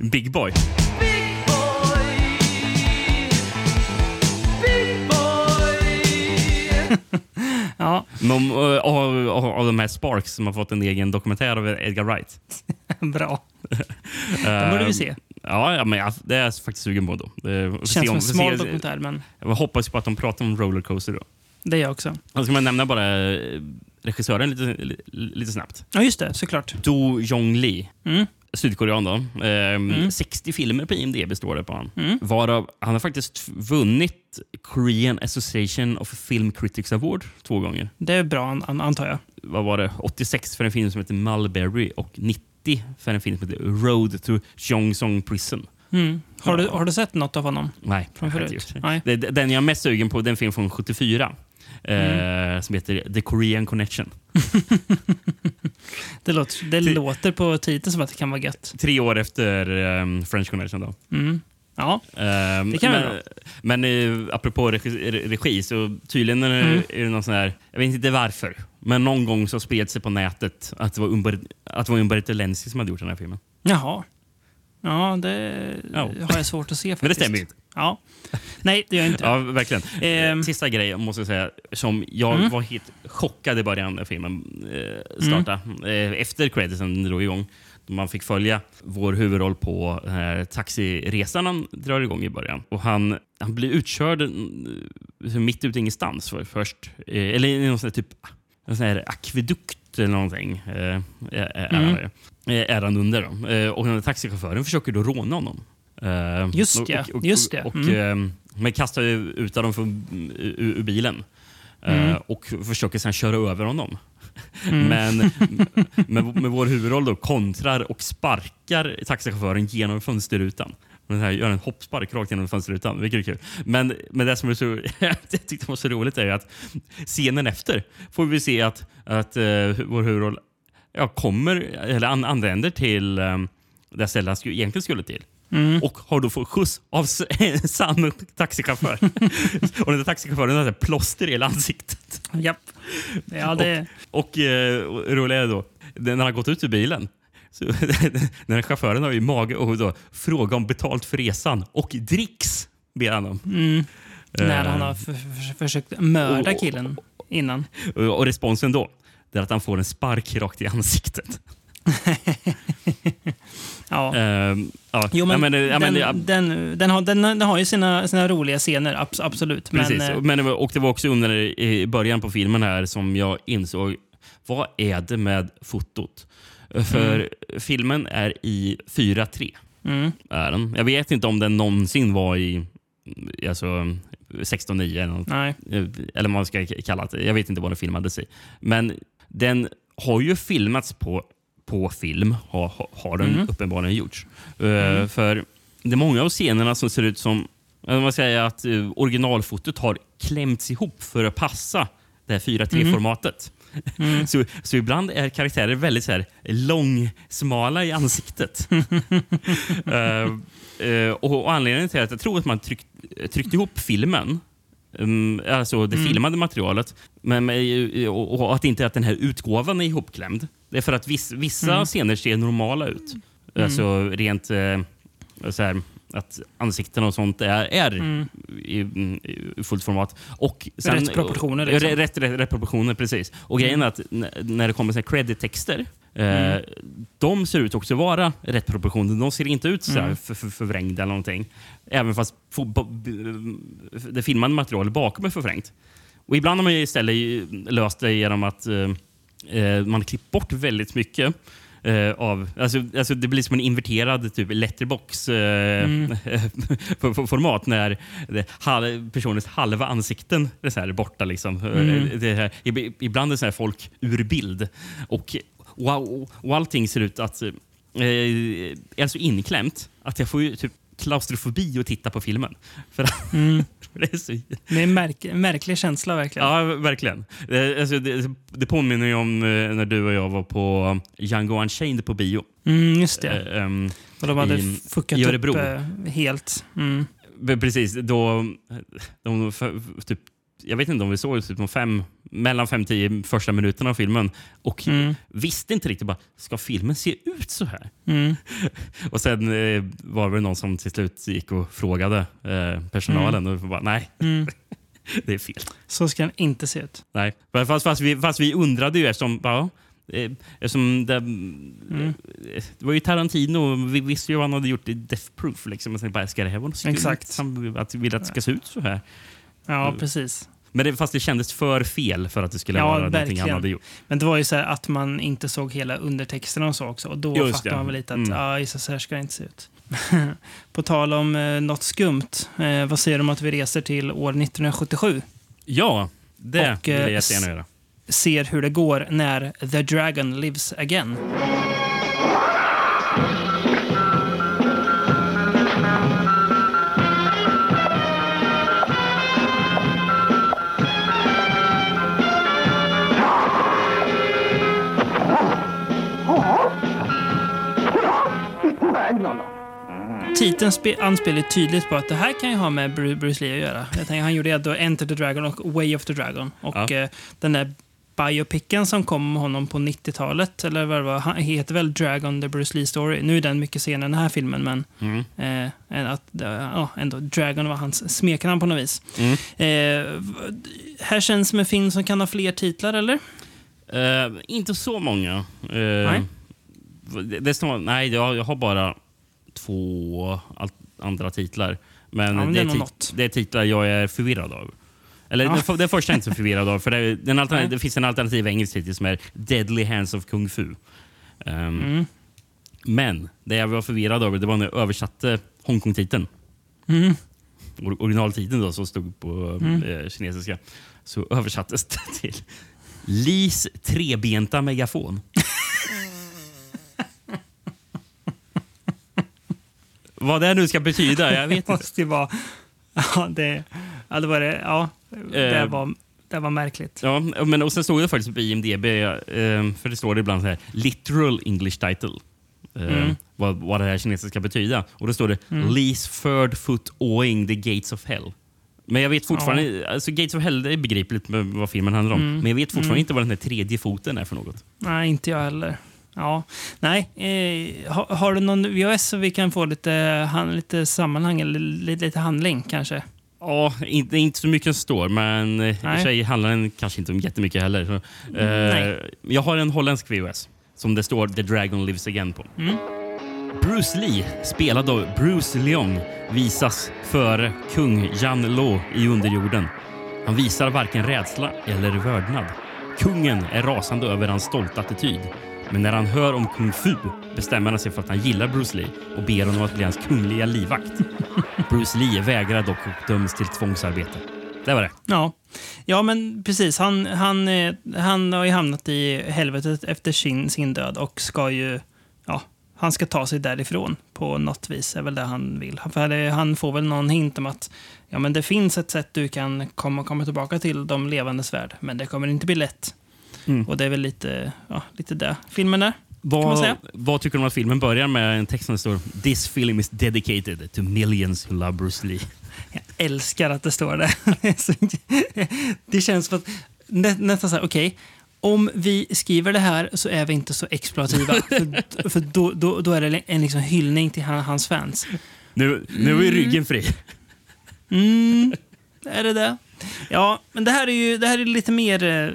Big Boy. Ja, eh, av, av, av de här Sparks som har fått en egen dokumentär av Edgar Wright. bra. Den borde vi se. Ja, ja men jag, det är jag faktiskt sugen på. Då. Det, Känns se som om- en får smal se- dokumentär, men Jag hoppas på att de pratar om rollercoaster. Då. det är jag också. Och ska man nämna bara eh, regissören lite, li- lite snabbt. Ja, just det. Såklart. Do Jong Lee. Mm. Sydkorean då. Ehm, 60 filmer på IMDB står det på honom. Mm. Varav han har faktiskt vunnit Korean Association of Film Critics Award två gånger. Det är bra, an- an- antar jag. Vad var det? 86 för en film som heter Mulberry och 90 för en film som heter Road to Jongsong Prison. Mm. Har, du, har du sett något av honom? Nej, Från förut? Nej. Det- Den jag är mest sugen på den film från 74. Mm. Eh, som heter The Korean Connection. Det, låter, det Ty- låter på titeln som att det kan vara gött. Tre år efter ehm, French Connection. Då. Mm. Ja, Ehm, Det kan vara men, bra. men eh, apropå regi, re- regi, så tydligen är Mm. är det någon sån här... Jag vet inte varför, men någon gång så spred sig på nätet att det var, Umberto Lenzi som hade gjort den här filmen. jaha. Ja, det Ja. har jag svårt att se faktiskt. Men det stämmer ju inte. Ja. Nej, det gör inte Ja, verkligen. Ehm. Sista grejen måste jag säga, som jag Mm. var helt chockad i början när filmen eh, startade. Eh, efter creditsen drog igång. Man fick följa vår huvudroll på den här taxiresan han drar igång i början. Och han, han blir utkörd eh, mitt ute ingenstans för, först. Eh, eller i någon sån här typ en sån här akvedukt eller någonting. Eh, är, Mm. är, är han under. Då. Eh, och den taxichauffören försöker då råna honom. Eh, Just och- ja, och- och- just det. Och, Mm. eh, men kastar ju ut dem från, ur, ur bilen. Eh, Mm. och försöker sen köra över honom. Men med, med vår huvudroll då kontrar och sparkar taxichauffören genom fönsterrutan. Den här gör en hoppspark rakt genom fönsterrutan, vilket är kul. Men, men det som är så, jag tyckte var så roligt är att scenen efter får vi se att, att eh, vår huvudroll ja, kommer, eller an, anländer till um, det stället han egentligen skulle till. Mm. Och har då fått skjuts av samma taxichaufför. och den där taxichauffören hade plåster i hela ansiktet. Japp. Ja, det... Och, eh, och det roliga är då, när han har gått ut ur bilen, så, den här chauffören har ju mage och då fråga om betalt för resan och dricks ber han om. Mm. När Eh, han har f- försökt mörda och- killen innan. och, och responsen då, det är att han får en spark rakt i ansiktet. Ja. Ehm, ja, Jo, men, men, ja, men, den, ja, den, den, har, den, den har ju sina, sina roliga scener, abs, absolut. Men, Precis. eh, Men, var- och det var också under i början på filmen här som jag insåg, vad är det med fotot? För filmen är i 4.3. mm, Är den. Jag vet inte om den någonsin var i alltså, 16.9 eller något. nej. Eller vad man ska kalla det. Jag vet inte vad den filmades i. Men den har ju filmats på, på film, har, har- den Mm. uppenbarligen gjorts. Eh, för det är många av scenerna som ser ut som jag vill säga att uh, originalfotot har klämts ihop för att passa det här 4.3-formatet. Mm. Så, så ibland är karaktärer väldigt så här, långsmala i ansiktet. Eh, eh, och, och anledningen till att jag tror att man tryckt, tryckt ihop filmen um, alltså det filmade materialet. Men, och, och att inte att den här utgåvan är ihopklämd. Det är för att viss, vissa scener ser normala ut. Alltså rent eh, så här, att ansikten och sånt är, är i, i fullt format. Och Rätt proportioner, liksom. Rätt, rätt, rätt, proportioner, precis. Och grejen är att när det kommer så här credit-texter Eh, de ser ut också vara rätt proportioner. De ser inte ut så här för, för, förvrängda eller någonting. Även fast b- det filmade materialet bakom är förvrängt. Och ibland har man istället löst det genom att eh, eh, man har klippt bort väldigt mycket. Eh, av, alltså, alltså det blir som en inverterad typ letterbox eh, format när det, hal, personens halva ansikten är så här borta. Liksom. Eh, Det här, ib- ibland är så här folk ur bild. Och, och, och allting ser ut att eh, är så inklämt att jag får ju typ klaustrofobi att titta på filmen. För att, det är så Det är en märk, märklig känsla verkligen. Ja, verkligen. Eh, Alltså, det, det påminner ju om eh, när du och jag var på Django Unchained på bio. Mm, just det. Eh, ehm, Och de hade i- fuckat i upp eh, helt. Mm. precis, då... De, typ, jag vet inte om vi såg typ de fem, mellan fem tio första minuterna av filmen och Mm. visste inte riktigt bara, ska filmen se ut så här? Mm. Och sen eh, var det någon som till slut gick och frågade eh, personalen och bara, nej, Mm. det är fel. Så ska den inte se ut. Nej. Fast, fast, vi, fast vi undrade ju eftersom ja, Eh, Eftersom det, Mm. eh, det var ju Tarantino, vi visste ju vad han hade gjort i Death Proof. Liksom. Jag tänkte bara, ska det här vara något? Exakt. Han vill att det ska se ut så här. Ja, Mm. precis. Men det, fast det kändes för fel för att det skulle Ja, vara någonting verkligen. han hade gjort. Men det var ju så här att man inte såg hela undertexterna och så också. Och då Just fattade det. man väl lite att Mm. det, så här ska det inte se ut. På tal om eh, något skumt. Eh, vad säger du om att vi reser till år 1977? Ja, det Och, vill jag eh, jättegärna göra. Ser hur det går när The Dragon lives again. Titeln spe- anspelar tydligt på att det här kan ju ha med Bru- Bruce Lee att göra. Jag tänker, han gjorde ju då Enter the Dragon och Way of the Dragon. Och Ja. eh, den där biopicen som kom med honom på 90-talet, eller vad det var, han heter väl Dragon the Bruce Lee Story. Nu är den mycket senare än den här filmen, men Mm. eh, att, eh, ja, ändå Dragon var hans smeknamn på något vis. Mm. Eh, här känns som en film som kan ha fler titlar, eller? Eh, inte så många. Eh, Nej. Det, det står, nej, jag, jag har bara två andra titlar. Men, Ja, men det är tit- det är titlar jag är förvirrad av. Eller Ja. det, för- det första är jag inte så förvirrad av. För det, den alternativ, Nej. det finns en alternativ engelsk titel som är Deadly Hands of Kung Fu. Ehm, Mm. Men det jag var förvirrad över det var när jag översatte Hongkong-titeln. Mm. Or- Originaltiteln då, som stod på Mm. eh, kinesiska. Så översattes det till Lis trebenta megafon. Vad det nu ska betyda, jag vet Det inte. måste ju vara... Ja, det, ja, det var det. Ja, det Eh. var, det var märkligt. Ja, men och sen stod det faktiskt på IMDB, eh, för det står det ibland så här, literal English title. Eh, Mm. vad, vad det här kinesiska betyder. Och då står det Lease third foot awing the gates of hell. Men jag vet fortfarande, alltså Gates of Hell det är begripligt med vad filmen handlar om. Mm. Men jag vet fortfarande Mm. inte vad den här tredje foten är för något. Nej, inte jag heller. Ja. Nej, eh, har, har du någon VHS så vi kan få lite, han, lite sammanhang eller lite, lite handling kanske? Ja, inte, inte så mycket som står, men eh, i och Nej. sig handlar den kanske inte om jättemycket heller. Så, eh, Nej. jag har en holländsk VHS som det står The Dragon Lives Again på. Mm. Bruce Lee, spelad av Bruce Leong, visas före kung Jan Lo i underjorden. Han visar varken rädsla eller vördnad. Kungen är rasande över hans stolta attityd. Men när han hör om kung fu bestämmer han sig för att han gillar Bruce Lee och ber honom att bli hans kungliga livvakt. Bruce Lee vägrar dock och döms till tvångsarbete. Det var det. Ja. ja, men precis. Han, han, eh, han har ju hamnat i helvetet efter sin, sin död och ska ju... Ja, han ska ta sig därifrån på något vis, är väl det han vill. För han får väl någon hint om att ja, men det finns ett sätt du kan komma, komma tillbaka till de levandes värld, men det kommer inte bli lätt. Mm. Och det är väl lite, ja, lite det filmen är. Vad, vad tycker du om att filmen börjar med en text som står “This film is dedicated to millions who love Bruce Lee”? Jag älskar att det står det. Det känns som att nä, nästan så här, okej, om vi skriver det här så är vi inte så exploativa. för för då, då, då är det en liksom hyllning till han, hans fans. Nu, nu är ryggen fri. Mm, är det det? Ja, men det här är ju det här är lite mer eh,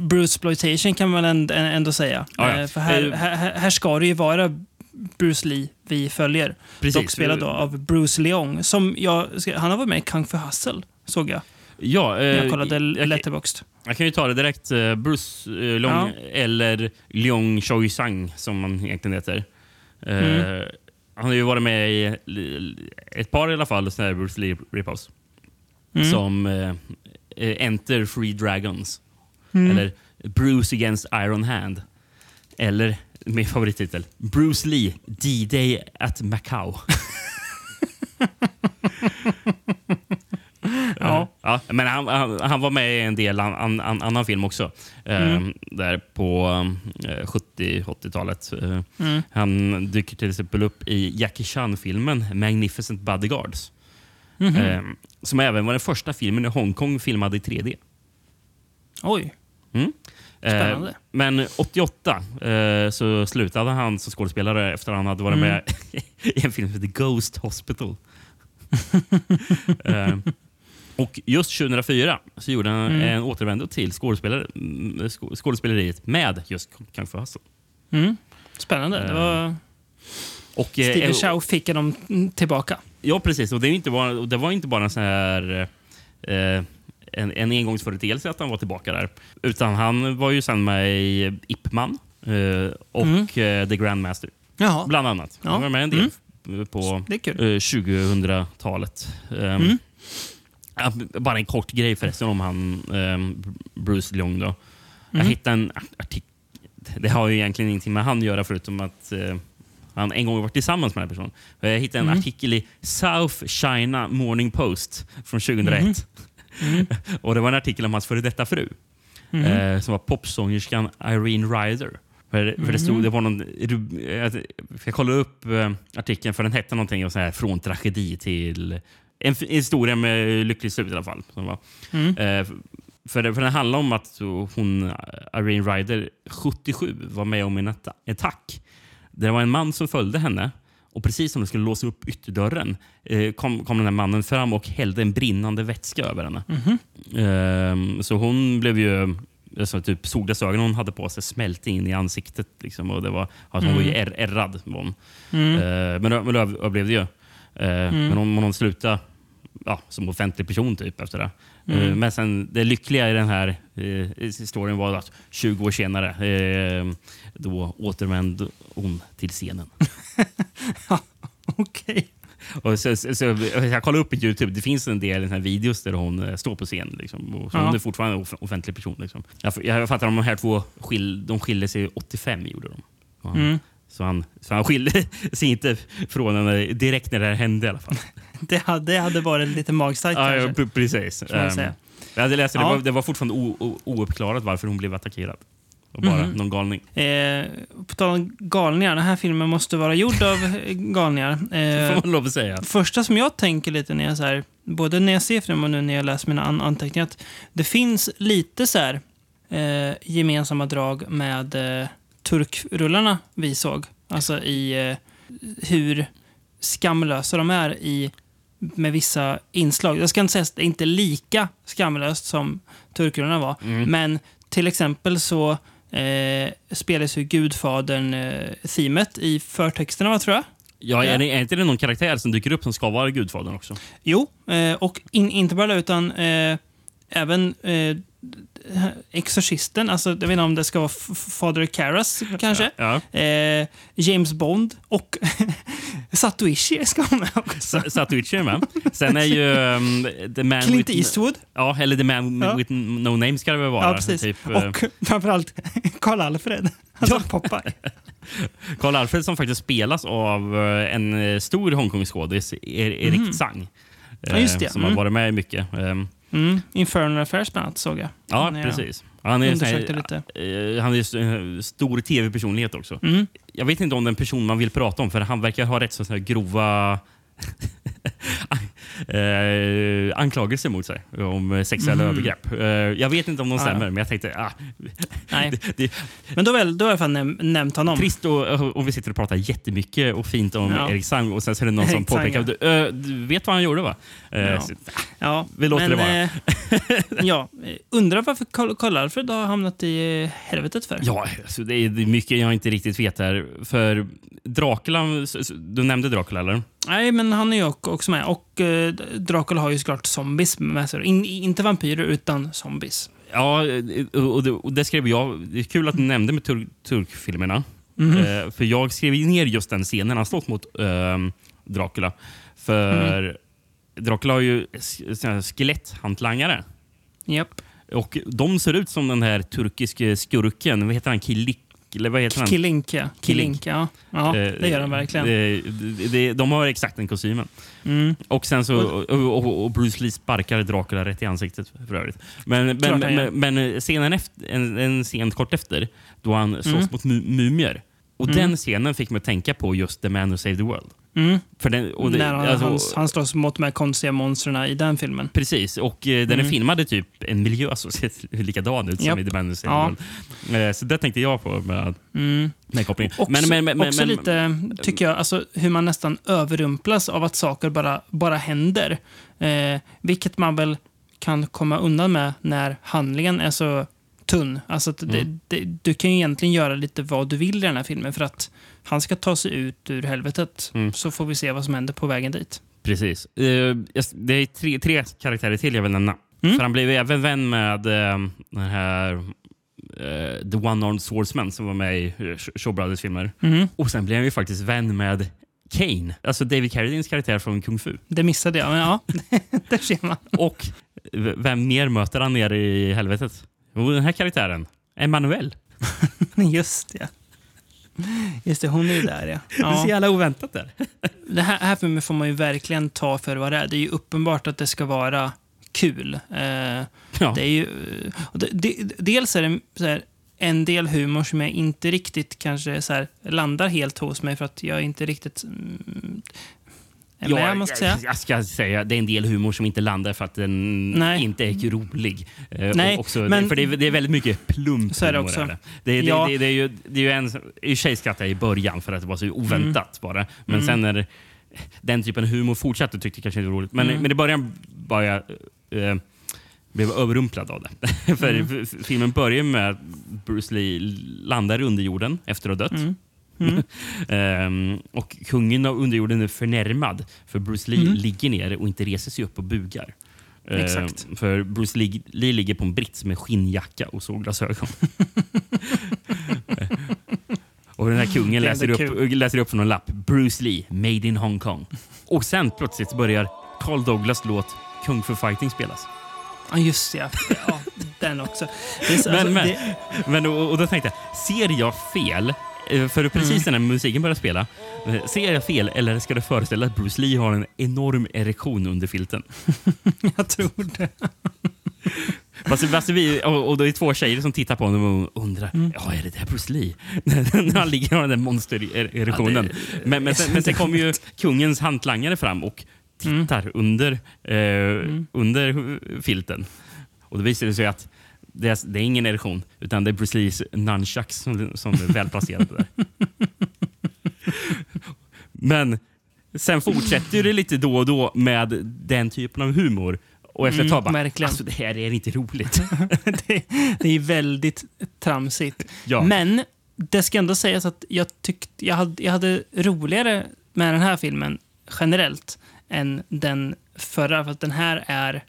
Bruce kan man ändå, säga. Ja, ja. Eh, för här, Eh, här, här- ska det ju vara Bruce Lee vi följer. Precis. Dock spelad då av Bruce Leong. Som jag, han har varit med i Kung Fu Hustle, såg jag. Ja, När jag eh, kollade Letterboxd. jag kan ju ta det direkt. Eh, Bruce eh, Long, Ja. eller Leong Choi Sang som han egentligen heter. Eh, Mm. Han har ju varit med i ett par i alla fall såna här Bruce Lee ripoffs. Mm. Som eh, eh, Enter Free Dragons. Mm. Eller Bruce Against Iron Hand. Eller min favorittitel. Bruce Lee, D-Day at Macau. Ja. ja, men han, han, han var med i en del an, an, an, annan film också. eh, Mm. Där på eh, 70-80-talet. Eh, Mm. Han dyker till exempel upp i Jackie Chan-filmen Magnificent Bodyguards. Mhm. eh, som även var den första filmen i Hongkong filmad i 3D. Oj, Mm. Eh, men 88 eh, så slutade han som skådespelare efter att han hade varit Mm. med i en film som heter Ghost Hospital. eh, Och just 2004 så gjorde han Mm. en återvändo till skådespelare, mm, skå- skådespeleriet med just Kung Fu Hustle. Mm. Spännande. Var... Och, eh, Steve eh, Chow fick dem tillbaka. Ja, precis. Och det, och det var inte bara en sån här... Eh, en, en engångsföreteelse att han var tillbaka där. Utan han var ju sen med i Ip Man eh, och eh, The Grandmaster, Jaha. bland annat. Ja. Han var med en del på Det är kul. eh, 2000-talet. Um, Mm. ja, bara en kort grej förresten om han um, Bruce Leong. Då. Jag Mm. hittade en artikel. Det har ju egentligen ingenting med han att göra förutom att eh, han en gång varit tillsammans med den här personen. Jag hittade en Mm. artikel i South China Morning Post från 2001. Mm. Och Det var en artikel om hans före detta fru. Mhm. Eh, som var popsångerskan Irene Ryder. För, för det, stod, det var någon, ru- jag, kollade upp eh, artikeln för den hette någonting så här, från tragedi till en historia med lyckligt slut i alla fall. Som var. Mm. Eh, för, det- för den handlar om att hon, Irene Ryder, 77, var med om en atta- attack. Det var en man som följde henne och precis som de skulle låsa upp ytterdörren eh, kom, kom den här mannen fram och hällde en brinnande vätska över henne. Ehm, så hon blev ju... Alltså, typ solglasögonen hon hade på sig smälte in i ansiktet. Liksom, och det var, alltså, hon var ju är, ärrad. Var hon. Ehm, men, men överlevde ju. Ehm, Men hon, hon slutade ja, som offentlig person typ efter det. Eh, Men sen, det lyckliga i den här eh, historien var att 20 år senare eh, då återvände hon till scenen. Okej. Och så, så, så, jag kollade upp på Youtube. Det finns en del här videos där hon eh, står på scen. Liksom, och så Ja. Hon är fortfarande en off- offentlig person. Liksom. Jag, jag fattar om de här två skil, de skilde sig 85. gjorde de. Och han, Mm. Så han, så han skilde sig inte från henne direkt när det här hände i alla fall. Det hade, det hade varit lite magstarkt Ja, ja, kanske. pre- precis. man Ehm, säga. jag hade läst Ja. det, var, det var fortfarande o, o, ouppklarat varför hon blev attackerad. Och bara Mhm. någon galning. Eh, på tal om galningar, den här filmen måste vara gjord av eh, galningar. Eh, Får man lov att säga. första som jag tänker lite när jag så här, både när jag ser filmen och nu när jag läser mina an anteckningar, att det finns lite så här eh, gemensamma drag med eh, turkrullarna vi såg. Alltså i eh, hur skamlösa de är i med vissa inslag. Jag ska inte säga att det inte är lika skamlöst som turkrullarna var, Mm. men till exempel så eh, spelas ju Gudfadern-themet i förtexterna, vad tror jag? Ja, är, det, är inte det någon karaktär som dyker upp som ska vara Gudfadern också? Jo, eh, och in, inte bara det, utan eh, även eh, Exorcisten, alltså jag vet inte om det ska vara F- F- Father Karras kanske. Ja. Eh, James Bond och Satoichi ska vara med också. Sa- Satuichi är med. Sen är ju um, The Man Clint with... Eastwood. Ja, eller The Man Ja. with No Name ska det väl vara. Ja, precis. Typ, eh, och framförallt Karl Alfred. Alltså Popeye. Karl Alfred som faktiskt spelas av eh, en stor Hongkong-skådis, Er Erik Tsang. Mhm. Ja, just det. eh, Som Mm. har varit med mycket. Mm, Infernal Affairs bland annat såg jag. Ja, jag precis. Han är, här, eh, han är en stor tv-personlighet också. Mm. Jag vet inte om det är en person man vill prata om, för han verkar ha rätt så här grova eh, anklagelser mot sig om sexuella övergrepp. Eh, jag vet inte om de Ah, ja. stämmer, men jag tänkte... Ah, Nej. det, det, Men då, väl, då har jag fan näm nämnt honom. trist och, och vi sitter och pratar jättemycket och fint om Ja. Erik Sang och sen så är det någon som påpekar du, eh, du vet vad han gjorde va? Eh, Ja. så- Ja, Vi låter det vara. eh, ja, undrar varför Karl Alfred har hamnat i eh, helvetet för. Ja, alltså det, är, mycket jag inte riktigt vet här. För Dracula, du nämnde Dracula eller? Nej, men han är ju också med. Och eh, Dracula har ju såklart zombies med sig. In, inte vampyrer, utan zombies. Ja, och det, och det skrev jag. Det är kul att du nämnde med tur, turkfilmerna. Eh, för jag skrev ner just den scenen han slåss mot eh, Dracula. För Mm. Dracula har ju skeletthantlangare. Japp. Och de ser ut som den här turkiske skurken. Vad heter han? Kilik? Eller vad heter han? Killink, ja. Killink, ja. Ja, Eh, det gör han verkligen. Det, det, de har exakt den kostymen. Mm. Och sen så och, och, Bruce Lee sparkar Dracula rätt i ansiktet för övrigt. Men, men, men, men scenen efter, en, en scen kort efter, då han slåss Mm. mot mu mumier. Och Mm. Den scenen fick mig att tänka på just The Man Who Saved the World. Mm. Den, det, När han, alltså, han, han slåss mot de här konstiga monstren i den filmen. Precis, och eh, den är filmad i typ en miljö som ser likadan ut som Mm. Japp. i The Bandits Ja. eh, Så det tänkte jag på med Mm. den kopplingen. Också, också lite, tycker jag, alltså, hur man nästan överrumplas av att saker bara, bara händer. Eh, vilket man väl kan komma undan med när handlingen är så tunn. Alltså, det, Mm. det, du kan ju egentligen göra lite vad du vill i den här filmen för att han ska ta sig ut ur helvetet. Mm. Så får vi se vad som händer på vägen dit. Precis. Eh, det är tre, tre karaktärer till jag vill nämna. Mm. För han blev även vän med eh, den här eh, The One-Armed Swordsman som var med i Shaw Brothers-filmer. Mhm. Och sen blev han ju faktiskt vän med Kane, alltså David Carradines karaktär från Kung Fu. Det missade jag, men ja, där ser man. Och vem mer möter han nere i helvetet? Jo, den här karaktären. Emanuel. Just det. Just det, hon är ju där ja. Det är så ja. jävla oväntat där. Det här, här filmen får man ju verkligen ta för vad det är. Det är ju uppenbart att det ska vara kul. Eh, Ja. det är ju, det, det, dels är det så här, en del humor som jag inte riktigt kanske så här, landar helt hos mig för att jag inte riktigt mm, måste jag jag, säga. jag ska säga det är en del humor som inte landar för att den Nej. inte är rolig. Eh, Nej, och också, men- för det är, det är väldigt mycket plump Så är det också. Det, det, Ja. det, det, är ju, det är ju en... I och för sig skrattade jag i början för att det var så oväntat Mm. bara. Men sen när den typen av humor fortsatte tyckte jag kanske inte var roligt. Men, Mm. men i början var jag... Eh, blev överrumplad av det. för Mm. filmen börjar med att Bruce Lee landar i underjorden efter att ha dött. Mm. Mm. Ehm, och kungen av underjorden är förnärmad för Bruce Lee Mm. ligger ner och inte reser sig upp och bugar. Ehm, Exakt. för Bruce Lee, Lee ligger på en brits med skinnjacka och solglasögon. och den här kungen läser upp, läser upp från en lapp. Bruce Lee, made in Hong Kong. Och sen plötsligt börjar Carl Douglas låt Kung Fu Fighting spelas. Ja, just det. Ja. den också. Så, Men, alltså, men, det, men och, och då tänkte jag, ser jag fel? Eh, För precis Mm. när musiken börjar spela, eh, ser jag fel eller ska det föreställa att Bruce Lee har en enorm erektion under filten? jag tror det. Fast, fast vi, och, och det är två tjejer som tittar på honom och undrar, Mm. ja är det där Bruce Lee? när han ligger och har den där monster-erektionen. men, men, sen, men sen kommer ju kungens hantlangare fram och tittar under, eh, under filten. Och då visar det sig att det är, det är ingen erektion, utan det är Bruce Lees nunchucks som, som är välplacerade där. Men sen fortsätter det lite då och då med den typen av humor. Och efter ett Mm, tag bara, verkligen. alltså det här är inte roligt. det, det är väldigt tramsigt. Ja. Men det ska ändå sägas att jag tyckte jag hade, jag hade roligare med den här filmen generellt än den förra. För att den här är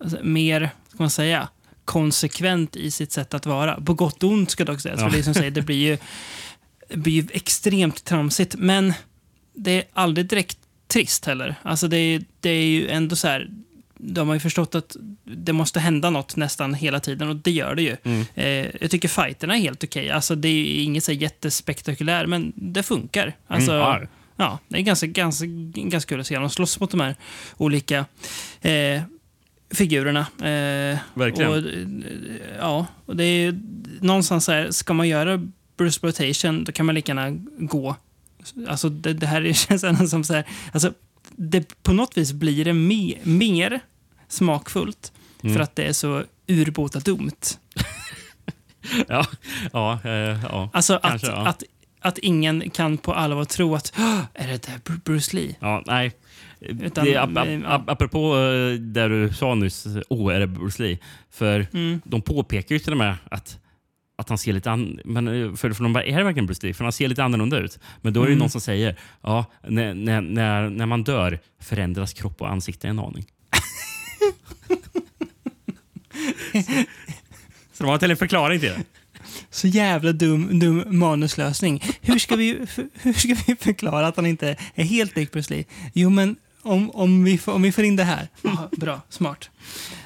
alltså, mer, ska man säga, konsekvent i sitt sätt att vara. På gott och ont ska det också sägas. Ja. För det, som säger, det blir ju, det blir ju extremt tramsigt. Men det är aldrig direkt trist heller. Alltså det, är, det är ju ändå så här... De har ju förstått att det måste hända något nästan hela tiden och det gör det ju. Mm. Eh, jag tycker fighterna är helt okej. Alltså det är inget så jättespektakulär, men det funkar. Alltså, Mm, ja. ja, det är ganska, ganska, ganska kul att se dem slåss mot de här olika eh, figurerna. Eh, Verkligen. Och, eh, ja, och det är ju någonstans så här, ska man göra Bruce Exploitation, då kan man lika gärna gå. Alltså det, det här känns ändå som så här, alltså det, på något vis blir det me, mer smakfullt Mm. för att det är så urbota dumt. Ja, ja, eh, ja. Alltså att, Kanske, ja. att, att ingen kan på allvar tro att "Åh, är det där Bru- Bruce Lee? ja nej. Utan, det, ap, ap, ap, apropå eh, det du sa nyss, åh, är det Bruce Lee? För Mm. de påpekar ju till och med att, att han ser lite an, men eh, för, för de bara, är det verkligen Bruce Lee? För han ser lite annorlunda ut. Men då är det ju Mm. någon som säger, ja, när, när, när, man dör förändras kropp och ansikte en aning. Så de har till en förklaring till det. Så jävla dum, dum manuslösning. Hur ska, vi, hur ska vi förklara att han inte är helt lik Bruce Lee? Jo, men om, om, vi, får, om vi får in det här. Ja, bra, smart.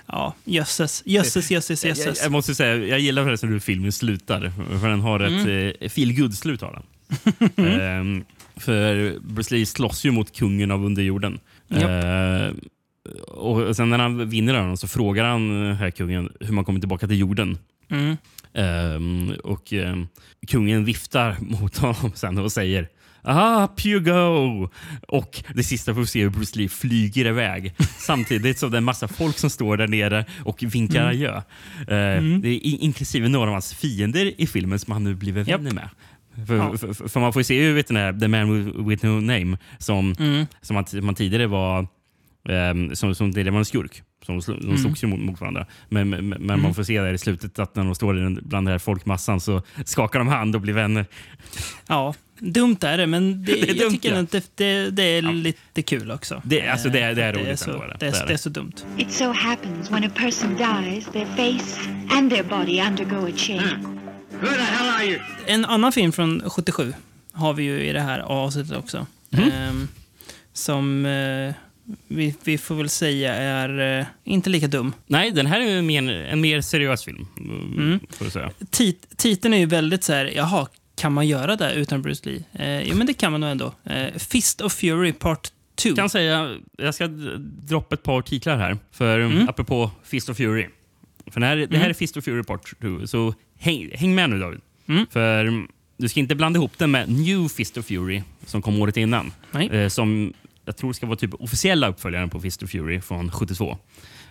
Ja, jösses, jösses, jösses, Jag, jösses. jag måste säga, jag gillar förresten hur filmen slutar. För den har ett Mm. eh, feel slut har den. Ehm, för Bruce Lee slåss ju mot kungen av underjorden. Ehm, och sen när han vinner honom så frågar han eh, här kungen hur man kommer tillbaka till jorden. Mm. Ehm, och ehm, kungen viftar mot honom sen och säger Ah, go! Och det sista får vi se hur Bruce Lee flyger iväg. Samtidigt som det är en massa folk som står där nere och vinkar Mm. adjö. Eh, Det är in- inklusive några av hans fiender i filmen som han nu blivit vänner med. För, Ja. för, för man får ju se vet du, den här The Man with, No Name som, Mm. som man, man tidigare var ehm, som, som tidigare var en skurk. Som sl- Mm. de slogs ju mot, mot varandra. Men, men, men man får se där i slutet att när de står den- bland den här folkmassan så skakar de hand och blir vänner. Ja, dumt är det, men det, Det är jag dumt, tycker ja. att det, det, det är lite kul också. Det- alltså, det är- det är Eh, roligt så, ändå, det. det, är, Det så dumt. It so happens when a person dies, their face and their body undergo a change. Who the hell are you? En annan film från 77 har vi ju i det här avsnittet också. Mhm. Ehm, som eh, vi, vi får väl säga är eh, inte lika dum. Nej, den här är ju mer, en mer seriös film. Mm. Får jag säga. Tit, titeln är ju väldigt så här, jaha, kan man göra det utan Bruce Lee? Eh, jo, men det kan man nog ändå. Eh, Fist of Fury Part 2. Jag kan säga, jag ska droppa ett par titlar här. För Mm. apropå Fist of Fury. För det här, det här är Fist of Fury Part 2. Så häng, häng med nu David. Mm. För mm, du ska inte blanda ihop den med New Fist of Fury som kom året innan. Nej. Eh, som jag tror ska vara typ officiella uppföljaren på Fist of Fury från 72.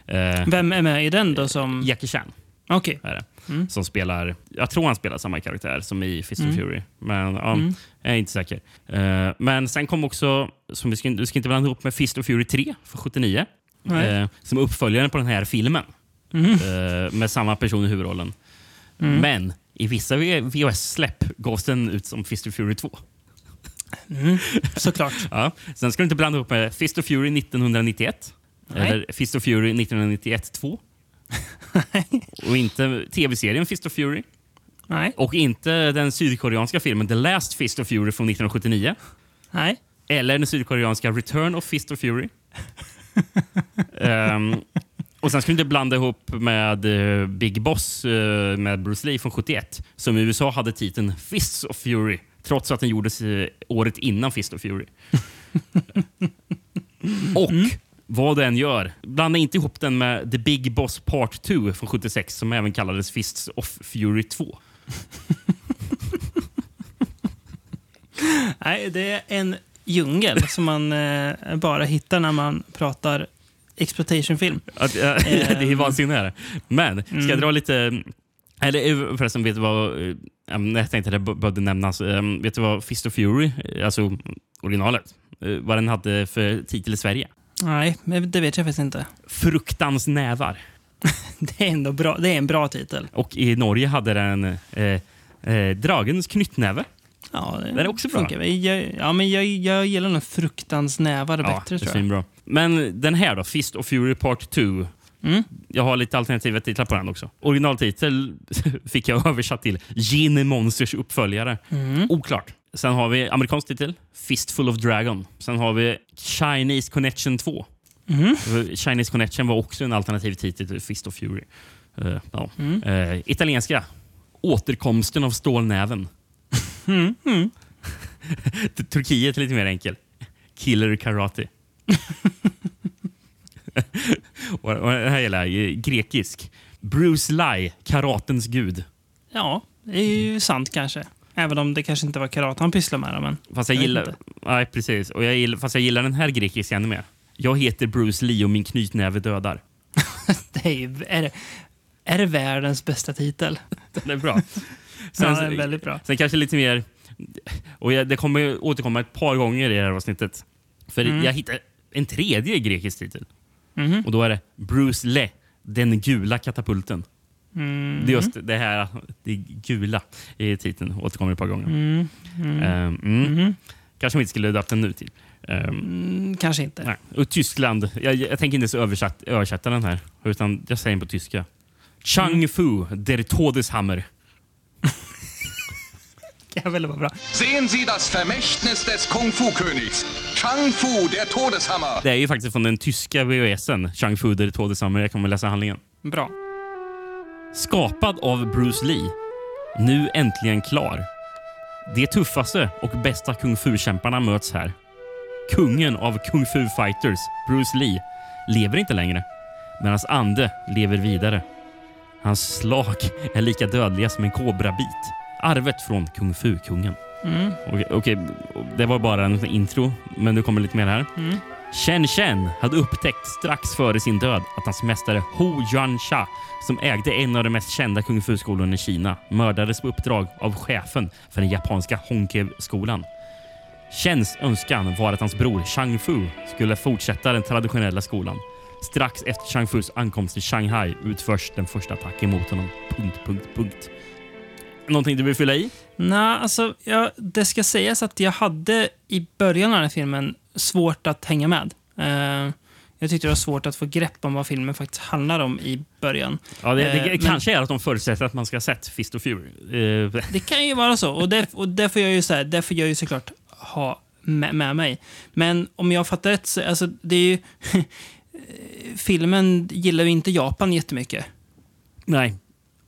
Eh, Vem är med i den då som... Jackie Chan Okej. det. Mm. Som spelar, jag tror han spelar samma karaktär som i Fist Mm. of Fury. Men ja, Mm. jag är inte säker. Eh, men sen kom också, som du ska, du ska inte blanda ihop med Fist of Fury 3 från 79. Nej. Eh, som är uppföljaren på den här filmen. Eh, med samma person i huvudrollen. Mm. Men i vissa VHS-släpp gavs den ut som Fist of Fury 2. Mm. Såklart. Ja. Sen ska du inte blanda ihop med Fist of Fury 1991. Nej. Eller Fist of Fury 1991 2. Och inte tv-serien Fist of Fury. Nej. Och inte den sydkoreanska filmen The Last Fist of Fury från 1979. Nej. Eller den sydkoreanska Return of Fist of Fury. Ehm, och sen ska du inte blanda ihop med eh, Big Boss eh, med Bruce Lee från 71. Som i USA hade titeln Fists of Fury. Trots att den gjordes eh, året innan Fist of Fury. och vad den gör, blanda inte ihop den med The Big Boss Part 2 från 76 som även kallades Fists of Fury 2. Nej, det är en djungel som man eh, bara hittar när man pratar exploitation-film. Att, äh, det är vansinnigt. här. Men ska jag dra lite... Eller eh, förresten, vet du vad... eh, ähm, Jag tänkte att det behövde nämnas. Um, vet du vad Fist of Fury, eh, alltså originalet, eh, vad den hade för titel i Sverige? Nej, men det vet jag faktiskt inte. Fruktans nävar. Det är, ändå bra. det är en bra titel. Och i Norge hade den eh, eh, Dragens knyttnäve. Ja, det Den är också bra. funkar. Jag, ja, men jag, jag gillar nog Fruktans nävar bättre, det är tror jag. svinbra. Men den här då, Fist of Fury Part 2. Mm. Jag har lite alternativa titlar på den också. Originaltitel fick jag översatt till Gin Monsters uppföljare. Mm. Oklart. Sen har vi amerikansk titel, Fistful of Dragon. Sen har vi Chinese Connection 2. Mm. Chinese Connection var också en alternativ titel till Fist of Fury. Eh, ja. Eh, italienska, Återkomsten av stålnäven. Mm. Mm. Turkiet är lite mer enkel. Killer Karate. och, och det här gäller jag, grekisk. Bruce Lee, karatens gud. Ja, det är ju sant kanske. Även om det kanske inte var karate han pysslade med. Men Fast jag, Jag gillar, nej, precis. Och jag gillar, fast jag gillar den här grekiska ännu mer. Jag heter Bruce Lee och min knytnäve dödar. det är, ju, är, det, är det världens bästa titel? Den är bra. Sen, ja, det är väldigt bra. sen kanske lite mer... Och jag, det kommer återkomma ett par gånger i det här avsnittet. För Mm. jag hittade en tredje grekisk titel. Mhm. Och då är det Bruce Lee, den gula katapulten. Mm. Det är just det här, det gula i titeln. Återkommer ett par gånger. Mm. Mm. Ehm, mm. Mhm. Kanske vi inte skulle döpt den nu till. Ehm, Mm, kanske inte. nej. Och Tyskland, jag, jag tänker inte ens översätta, översätta den här. Utan jag säger den på tyska. Chang Fu, der Todeshammer. Det väl vara bra. Sehen Sie das Vermächtnis des Kung-Fu-Königs. Chang Fu, der Todeshammer. Det är ju faktiskt från den tyska VHSen, Chang Fu, der Todeshammer. Jag kommer läsa handlingen. Bra. Skapad av Bruce Lee. Nu äntligen klar. De tuffaste och bästa kung fu-kämparna möts här. Kungen av kung fu-fighters, Bruce Lee, lever inte längre. Men hans ande lever vidare. Hans slag är lika dödliga som en kobrabit. Arvet från kung fu-kungen. Okej, okej, det var bara en intro, men nu kommer lite mer här. Mm. Chen Chen hade upptäckt strax före sin död att hans mästare Hu Yuansha, som ägde en av de mest kända kung fu-skolorna i Kina, mördades på uppdrag av chefen för den japanska Hongkev-skolan. Chens önskan var att hans bror Chang Fu skulle fortsätta den traditionella skolan. Strax efter Chang Fus ankomst till Shanghai utförs den första attacken mot honom. Punkt, punkt, punkt. Någonting du vill fylla i? Nej, alltså, jag, det ska sägas att jag hade i början av den här filmen svårt att hänga med. Eh, jag tyckte det var svårt att få grepp om vad filmen faktiskt handlar om i början. Ja, det, det Eh, men- kanske är att de förutsätter att man ska ha sett Fist of Fury. Eh, Det kan ju vara så. Och det, och det, får, jag ju så här, det får jag ju såklart ha med, med mig. Men om jag fattar rätt så alltså, det är ju... filmen gillar ju inte Japan jättemycket. nej,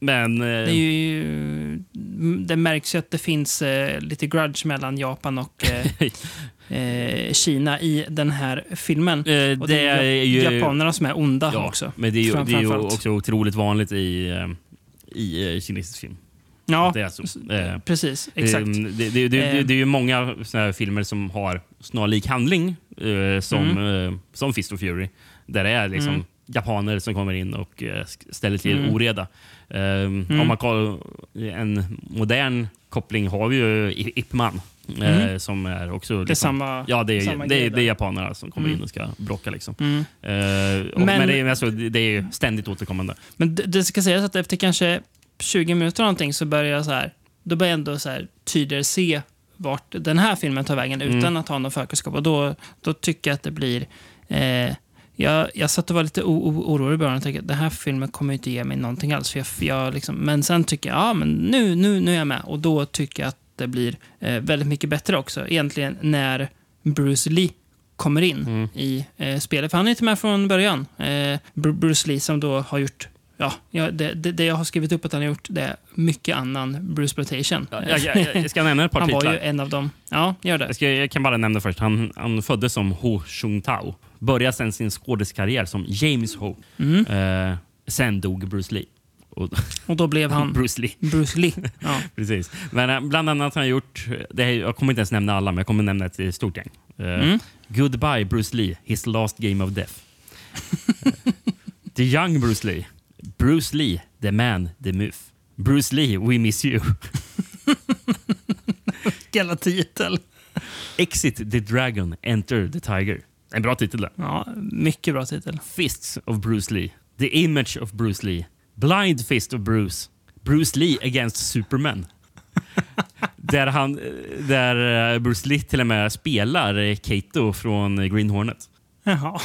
men... eh, Det, ju, det märks ju att det finns eh, lite grudge mellan Japan och eh, eh, Kina i den här filmen. Eh, Och det är ju... japanerna som är onda ja, också. Men det är ju, Fram- det är ju också otroligt vanligt i, eh, i kinesisk film. Ja, Det är så. Precis. Exakt. Det, det, det, det, det är ju många såna här filmer som har snarlik handling som, eh, som Fist of Fury. Där det är liksom Mm. Japaner som kommer in och eh, ställer till Mm. oreda. Eh, Mm. Om man kollar en modern koppling har vi ju I- Ip Man. Eh, Mm. som är också... det är liksom- samma, Ja, det är, samma det, är, det är japanerna som kommer Mm. in och ska bråka. Liksom. Mm. Eh, och, men Men- det, är, alltså, det är ständigt återkommande. Men det, det ska sägas att efter kanske 20 minuter någonting så börjar jag så här, då börjar jag ändå så här tydligare se vart den här filmen tar vägen utan Mm. att ha någon förkunskap. Och då, då tycker jag att det blir... Eh, jag, jag satt och var lite orolig i början och tänkte att den här filmen kommer inte ge mig någonting alls. För jag, jag liksom, men sen tycker jag, ja men nu, nu, nu är jag med. Och då tycker jag att det blir eh, väldigt mycket bättre också. Egentligen när Bruce Lee kommer in Mm. i eh, spelet. För han är inte med från början. Eh, Bru- Bruce Lee som då har gjort Ja, ja det, det, det jag har skrivit upp att han har gjort det är mycket annan Bruce Exploitation. Jag, jag, jag ska nämna ett par han var titlar. ju en av dem. Ja, gör det. Jag, ska, jag kan bara nämna först. Han, han föddes som Ho Chung-Tao. Började sen sin skådiskarriär som James Ho. Mm. Eh, sen dog Bruce Lee. Och, Och då blev han Bruce Lee. Bruce Lee. Ja. Precis. Men eh, bland annat har han gjort... Det här, jag kommer inte ens nämna alla, men jag kommer nämna ett stort gäng. Eh, Mm. Goodbye Bruce Lee, his last game of death. The young Bruce Lee. Bruce Lee, the man, the myth. Bruce Lee, we miss you. Jävla titel. Exit the dragon, enter the tiger. En bra titel där. Ja, mycket bra titel. Fists of Bruce Lee. The image of Bruce Lee. Blind fist of Bruce. Bruce Lee against Superman. där, han, där eh, Bruce Lee till och med spelar eh, Kato från Green Hornet. Jaha.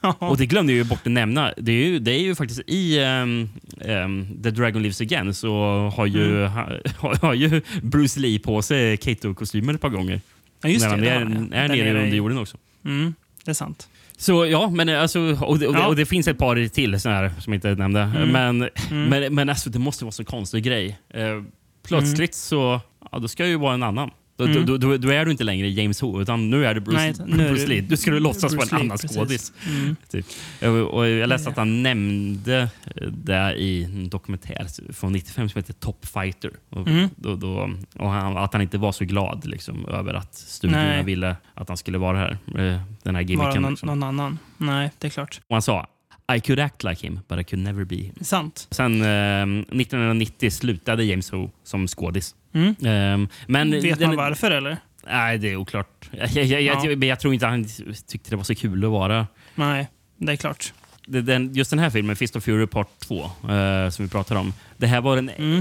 Och det glömde jag ju bort att nämna. Det är ju, det är ju faktiskt i ehm, ehm, The Dragon Lives Again så har ju, Mm. ha, har, ju Bruce Lee på sig Kato-kostymer ett par gånger. Ja, just när det. han är, jag. är Där nere under jorden också. Mm, det är sant. Så ja, men alltså, och, det, och, Ja. och det finns ett par till såna här som jag inte nämnde. Mm. Men, Mm. men, men alltså, det måste vara så konstig grej. Eh, plötsligt så ja, då ska jag ju vara en annan. Då, Mm. då, då, då är du inte längre James Ho, utan nu är du Bruce, Nej, nu Bruce Lee. Du skulle låtsas Bruce vara en annan skådis. Mm. Typ. Och, och jag läste att han nämnde det i en dokumentär från 95 som heter Top Fighter. Och, Mm. då, och han, att han inte var så glad liksom, över att studiorna Nej. ville att han skulle vara här. eh, Den här Vara gimmicken. någon, liksom. någon annan. Nej, det är klart. Och han sa I could act like him, but I could never be him. Sant. Sen eh, 1990 slutade James Ho som skådis. Mm. Eh, men Vet den- man varför eller? Nej, det är oklart. Jag, jag, jag, Ja. jag, jag tror inte han tyckte det var så kul att vara Nej, det är klart. den, just den här filmen, Fist of Fury Part 2, eh, som vi pratar om. Det här var den, Mm.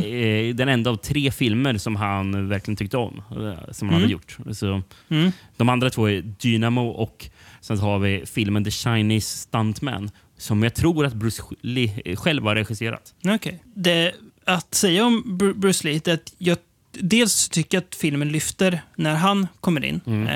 eh, den enda av tre filmer som han verkligen tyckte om. Eh, som han Mm. hade gjort. Så, Mm. de andra två är Dynamo och sen har vi filmen The Chinese Stuntman. Som jag tror att Bruce Lee själv har regisserat. Okej. Det Att säga om Bru- Bruce Lee, är att jag dels tycker att filmen lyfter när han kommer in. Mm.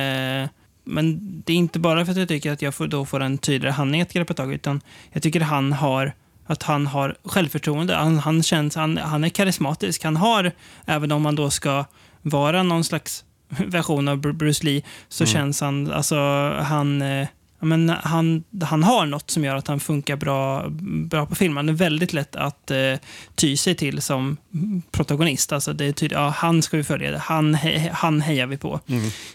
Eh, men det är inte bara för att jag tycker att jag får, då får en tydligare handling att greppa tag utan jag tycker han har att han har självförtroende. Han, han, känns, han, han är karismatisk. Han har, även om han då ska vara någon slags version av Bru- Bruce Lee, så Mm. känns han, alltså han, eh, men han, han har något som gör att han funkar bra, bra på film. Han är väldigt lätt att eh, ty sig till som protagonist. Alltså det är tydligt, ja, han ska vi följa, han, he, han hejar vi på.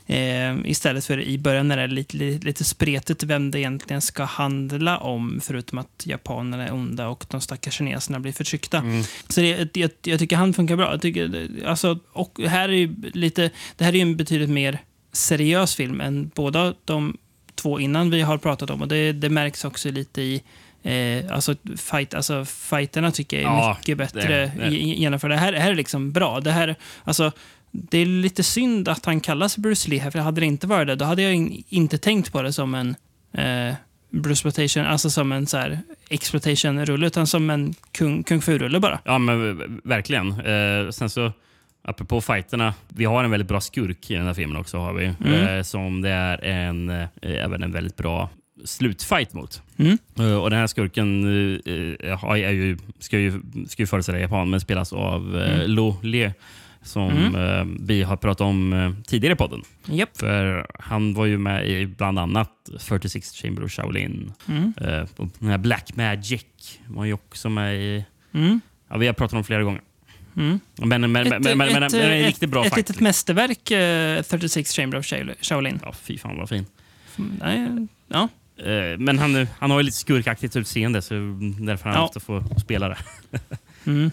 Eh, istället för i början när det är lite, lite, lite spretigt vem det egentligen ska handla om, förutom att japanerna är onda och de stackars kineserna blir förtryckta. Så det, jag, jag tycker han funkar bra. Jag tycker, alltså, och här är lite, det här är ju en betydligt mer seriös film än båda de två innan vi har pratat om. Och det, det märks också lite i Eh, alltså, fight, alltså fighterna tycker jag är Ja, mycket bättre genomförda. Det här, det här är liksom bra. Det, här, alltså, det är lite synd att han kallas Bruce Lee här, för hade det inte varit det, då hade jag in, inte tänkt på det som en eh, Bruce alltså som en så här exploitation-rulle, utan som en kung, kung fu-rulle bara. Ja, men verkligen. Eh, sen så, apropå fighterna, vi har en väldigt bra skurk i den här filmen också. har vi. Eh, som det är en, eh, även en väldigt bra slutfight mot. Mm. Eh, och den här skurken har- är ju, ska ju, ska ju föreställa Japan, men spelas av eh, Lo Le som eh, vi har pratat om tidigare i podden. Japp. För han var ju med i bland annat 46 Chamber of Shaolin. Mm. Och den här Black Magic var ju också med i... Mm. Ja, vi har pratat om flera gånger. Mm. Men, men, men, men, men, men, men, men en riktigt bra ett, ett litet mästerverk, eh, 36 Chamber of Shaol- Shaolin. Ja, fy fan vad fin. Nej, ja. Eh, Men han, han har ju lite skurkaktigt utseende så därför han Ja. måste få spela det. Mm.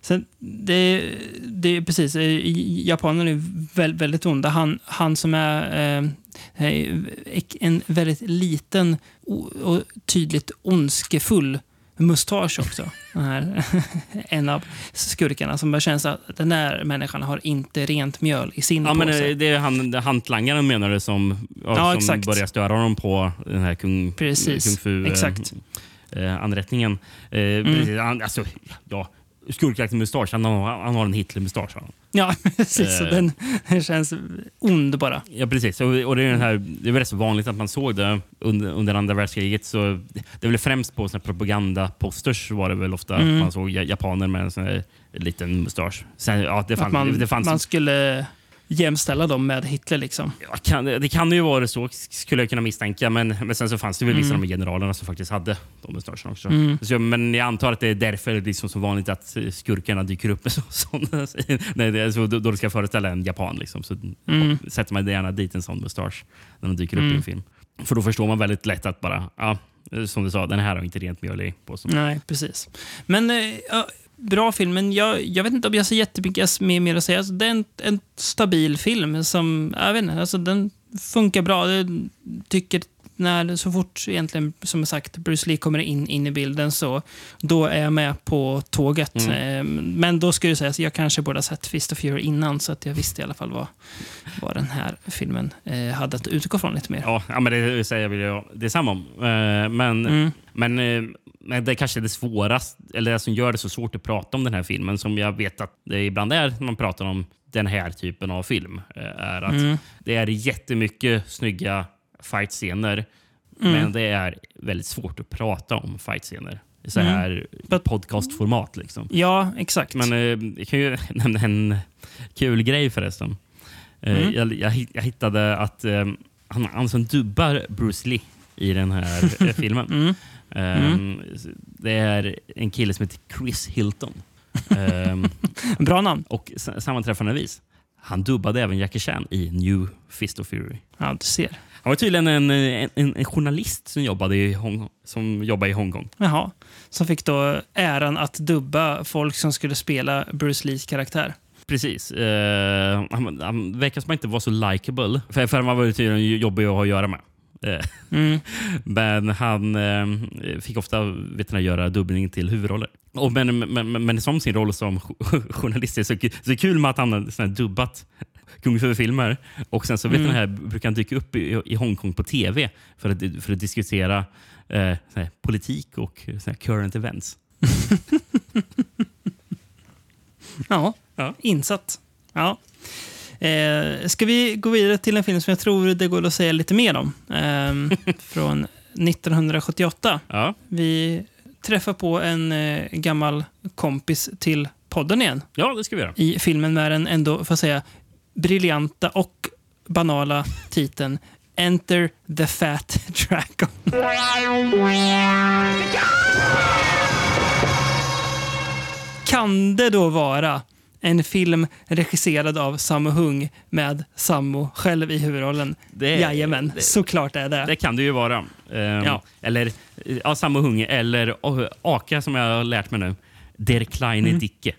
Sen, det, det är precis, eh, japanerna är väl, väldigt onda. Han, han som är är en väldigt liten och tydligt ondskefull mustasch också. Den här, en av skurkarna som bara känns att den där människan har inte rent mjöl i sin Ja, men påse. eh, det är han, hantlangaren menar du som, ja, som exakt. börjar störa honom på den här kung, Precis, kung fu eh, exakt. Mm. eh, anrättningen. Eh, precis, han, alltså, ja, skurkaktig mustasch. Han har, han har en Hitler-mustasch. Ja, precis. Så Eh. den, den känns ond bara. Ja, precis. Och, och det, är den här, det är väl rätt så vanligt att man såg det under, under andra världskriget. Så det är väl främst på såna propagandaposters var det väl ofta Mm. man såg ja- japaner med en sån här liten mustasch. Sen, ja, det, Att fann, man, det fanns man skulle jämställa dem med Hitler. liksom. Ja, kan, det kan ju vara så, skulle jag kunna misstänka. Men, men sen så fanns det väl vissa av de generalerna som faktiskt hade de mustascherna också. Så, men jag antar att det är därför det är liksom så vanligt att eh, skurkarna dyker upp med så, sådana, nej, det så, då, då ska föreställa en japan. Liksom. Så sätter man gärna dit en sån mustasch när de dyker upp i en film. För då förstår man väldigt lätt att bara, ja, som du sa, den här har inte rent mjöl i på sig. Nej, precis. Men eh, bra film, men jag, jag vet inte om jag har så jättemycket mer, mer att säga. Alltså, det är en, en stabil film som, jag vet inte, alltså, den funkar bra. Jag tycker när, så fort egentligen, som sagt, Bruce Lee kommer in, in i bilden så då är jag med på tåget. Eh, Men då ska jag säga att jag kanske borde ha sett Fist of Fury innan så att jag visste i alla fall vad, vad den här filmen eh, hade att utgå från lite mer. Ja, men det säger väl jag detsamma om. Eh, Men, Mm. men, eh, men det kanske är det svåraste, eller det som gör det så svårt att prata om den här filmen, som jag vet att det ibland är när man pratar om den här typen av film, eh, är att Mm. det är jättemycket snygga fightscener, Mm. men det är väldigt svårt att prata om fightscener i så Mm. här But- podcastformat. Liksom. Ja, exakt. Men eh, jag kan ju nämna en kul grej förresten. Eh, Mm. jag, jag, jag hittade att eh, han, han som dubbar Bruce Lee i den här eh, filmen. Mm. Eh, Det är en kille som heter Chris Hilton. Eh, Bra namn. och sammanträffande vis, han dubbade även Jackie Chan i New Fist of Fury. Ja, du ser. Han var tydligen en, en, en, journalist som jobbade i, Hong, som jobbade i Hongkong. Jaha. Som fick då äran att dubba folk som skulle spela Bruce Lees karaktär. Precis. Eh, han, han verkar som inte vara så likable. För, för han var tydligen jobbig att ha att göra med. Eh, Mm. men han eh, fick ofta vet göra dubbning till huvudroller. Och men, men, men, men som sin roll som journalist är så, kul- så kul med att han har dubbat kung fu-filmer. Och sen så vet Mm. ni, här, brukar han dyka upp i, i Hongkong på tv för att, för att diskutera eh, här, politik och här current events. Ja, Ja. insatt. Ja. Eh, ska vi gå vidare till en film som jag tror det går att säga lite mer om? Ehm, från 1978. Ja, Vi träffar på en eh, gammal kompis till podden igen. ja det ska vi göra. I filmen med den ändå, får säga, briljanta och banala titeln Enter the Fat Dragon. Kan det då vara en film regisserad av Sammo Hung med Sammo själv i huvudrollen? Det- Jajamän, det- såklart är det. Det kan det ju vara. Ehm, Ja. Eller ja, Sammo Hunge eller oh, Aka som jag har lärt mig nu. Der kleine Mm. Dicke.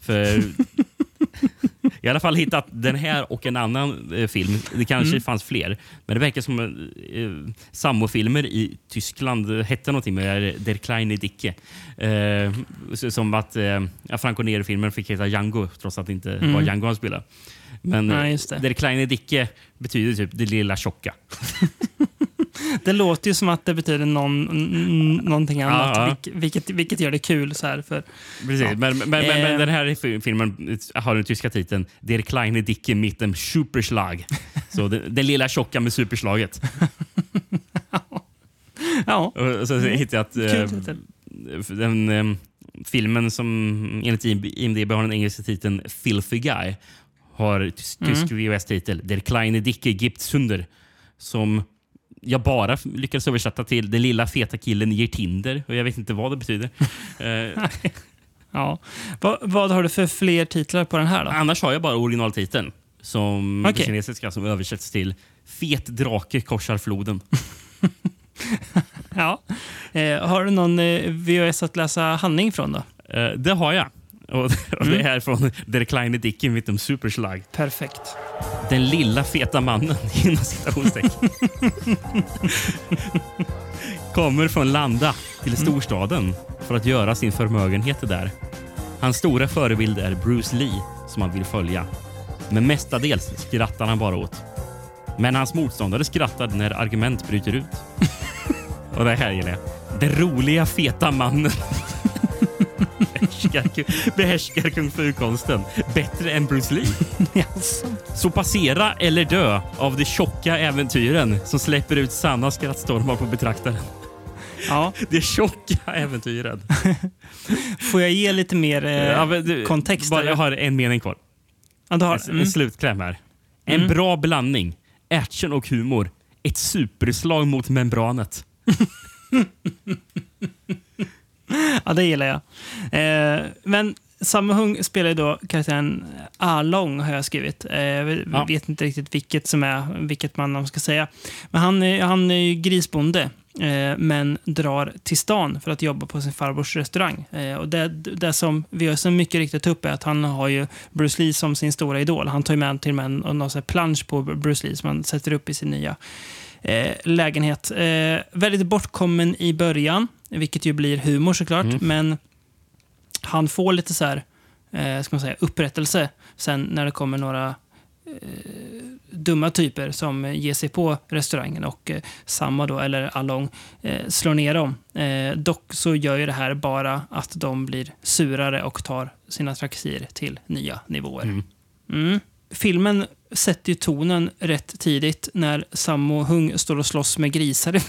För i alla fall hittat den här och en annan eh, film. Det kanske Mm. fanns fler. Men det verkar som eh, Sammo-filmer i Tyskland eh, hette någonting med Der kleine Dicke. Eh, som att eh, ja, Franco Nero-filmen fick heta Django trots att det inte var Django han spelade. Men eh, det. Der kleine Dicke betyder typ det lilla tjocka. Det låter ju som att det betyder någon, någonting annat, Ja, ja. vilk- vilket, vilket gör det kul. Så här, för, Precis, Ja. men, men, men, Eh. men den här fi- filmen har den tyska titeln Der kleine Dicke mit dem Superschlag. Så det, det lilla tjocka med superslaget. ja, Och så hittade jag att kul eh, titel. den eh, filmen som enligt IMDB har den engelska titeln Filthy Guy har tys- Mm. tysk VHS-titel Der kleine Dicke gibt Sünder. Som jag bara lyckades översätta till Den lilla feta killen ger Tinder. Och jag vet inte vad det betyder. Eh, Ja. Va, vad har du för fler titlar på den här då? Annars har jag bara originaltiteln. Som Okej. det kinesiska som översätts till Fet drake korsar floden. Ja. Eh, har du någon eh, VHS att läsa handling från då? Eh, det har jag. Och, och Det är från Der kleine Dicke mit dem Superschlag. Perfekt. Den lilla feta mannen, inom citationstecken. Kommer från Landa till storstaden för att göra sin förmögenhet där. Hans stora förebild är Bruce Lee som han vill följa. Men mestadels skrattar han bara åt. Men hans motståndare skrattar när argument bryter ut. Och det här gillar jag. Den roliga feta mannen behärskar, behärskar kung fu-konsten bättre än Bruce Lee. Jaså? Så passera eller dö av de tjocka äventyren som släpper ut sanna skrattstormar på betraktaren. Ja. De tjocka äventyren. Får jag ge lite mer eh, Ja, du, kontext? Bara, jag har en mening kvar. ja, har, En, mm. en slutkläm här. En bra blandning. Action och humor. Ett superslag mot membranet. Ja, det gillar jag. Eh, men Sammo Hung spelar ju då karaktären Along, har jag skrivit. Eh, jag Ja. vet inte riktigt vilket som är vilket man ska säga. Men han är, han är ju grisbonde, eh, men drar till stan för att jobba på sin farbrors restaurang. Eh, och det, det som vi har så mycket riktigt upp är att han har ju Bruce Lee som sin stora idol. Han tar ju med till och med en, här plansch på Bruce Lee som han sätter upp i sin nya eh, lägenhet. Eh, väldigt bortkommen i början, vilket ju blir humor såklart, men han får lite så här, eh, ska man säga, upprättelse sen när det kommer några eh, dumma typer som ger sig på restaurangen och eh, samma då, eller Along, eh, slår ner dem. Eh, dock så gör ju det här bara att de blir surare och tar sina trakasserier till nya nivåer. Mm. Filmen sätter ju tonen rätt tidigt när Sammo Hung står och slåss med grisar.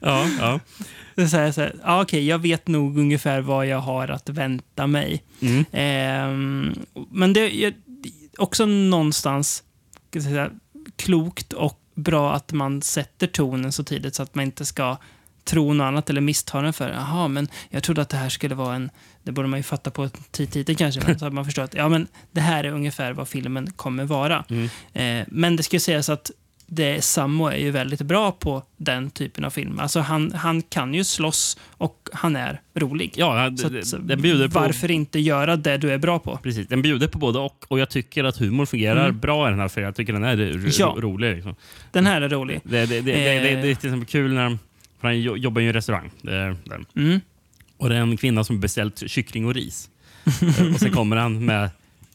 Ja, ja. Så här, så här, ja, okej, jag vet nog ungefär vad jag har att vänta mig. Mm. Ehm, men det är också någonstans säga, klokt och bra att man sätter tonen så tidigt så att man inte ska tro något annat eller missta den för jaha, men jag trodde att det här skulle vara en, det borde man ju fatta på titeln kanske, men så att man förstår att ja, men det här är ungefär vad filmen kommer vara. Mm. Eh, men det ska ju sägas att det, Sammo är ju väldigt bra på den typen av film. Alltså han, han kan ju slåss och han är rolig. Ja, Så att, den bjuder på... varför inte göra det du är bra på? Precis, den bjuder på både och. Och jag tycker att humor fungerar Mm. bra i den här för Jag tycker den är ro- Ja. ro- rolig. Liksom. Den här är rolig. Det, det, det, det, det, det är Eh. till exempel kul när de, för han jo- jobbar i en restaurang. Det. Mm. Och det är en kvinna som beställt kyckling och ris. Eh, och sen kommer han med,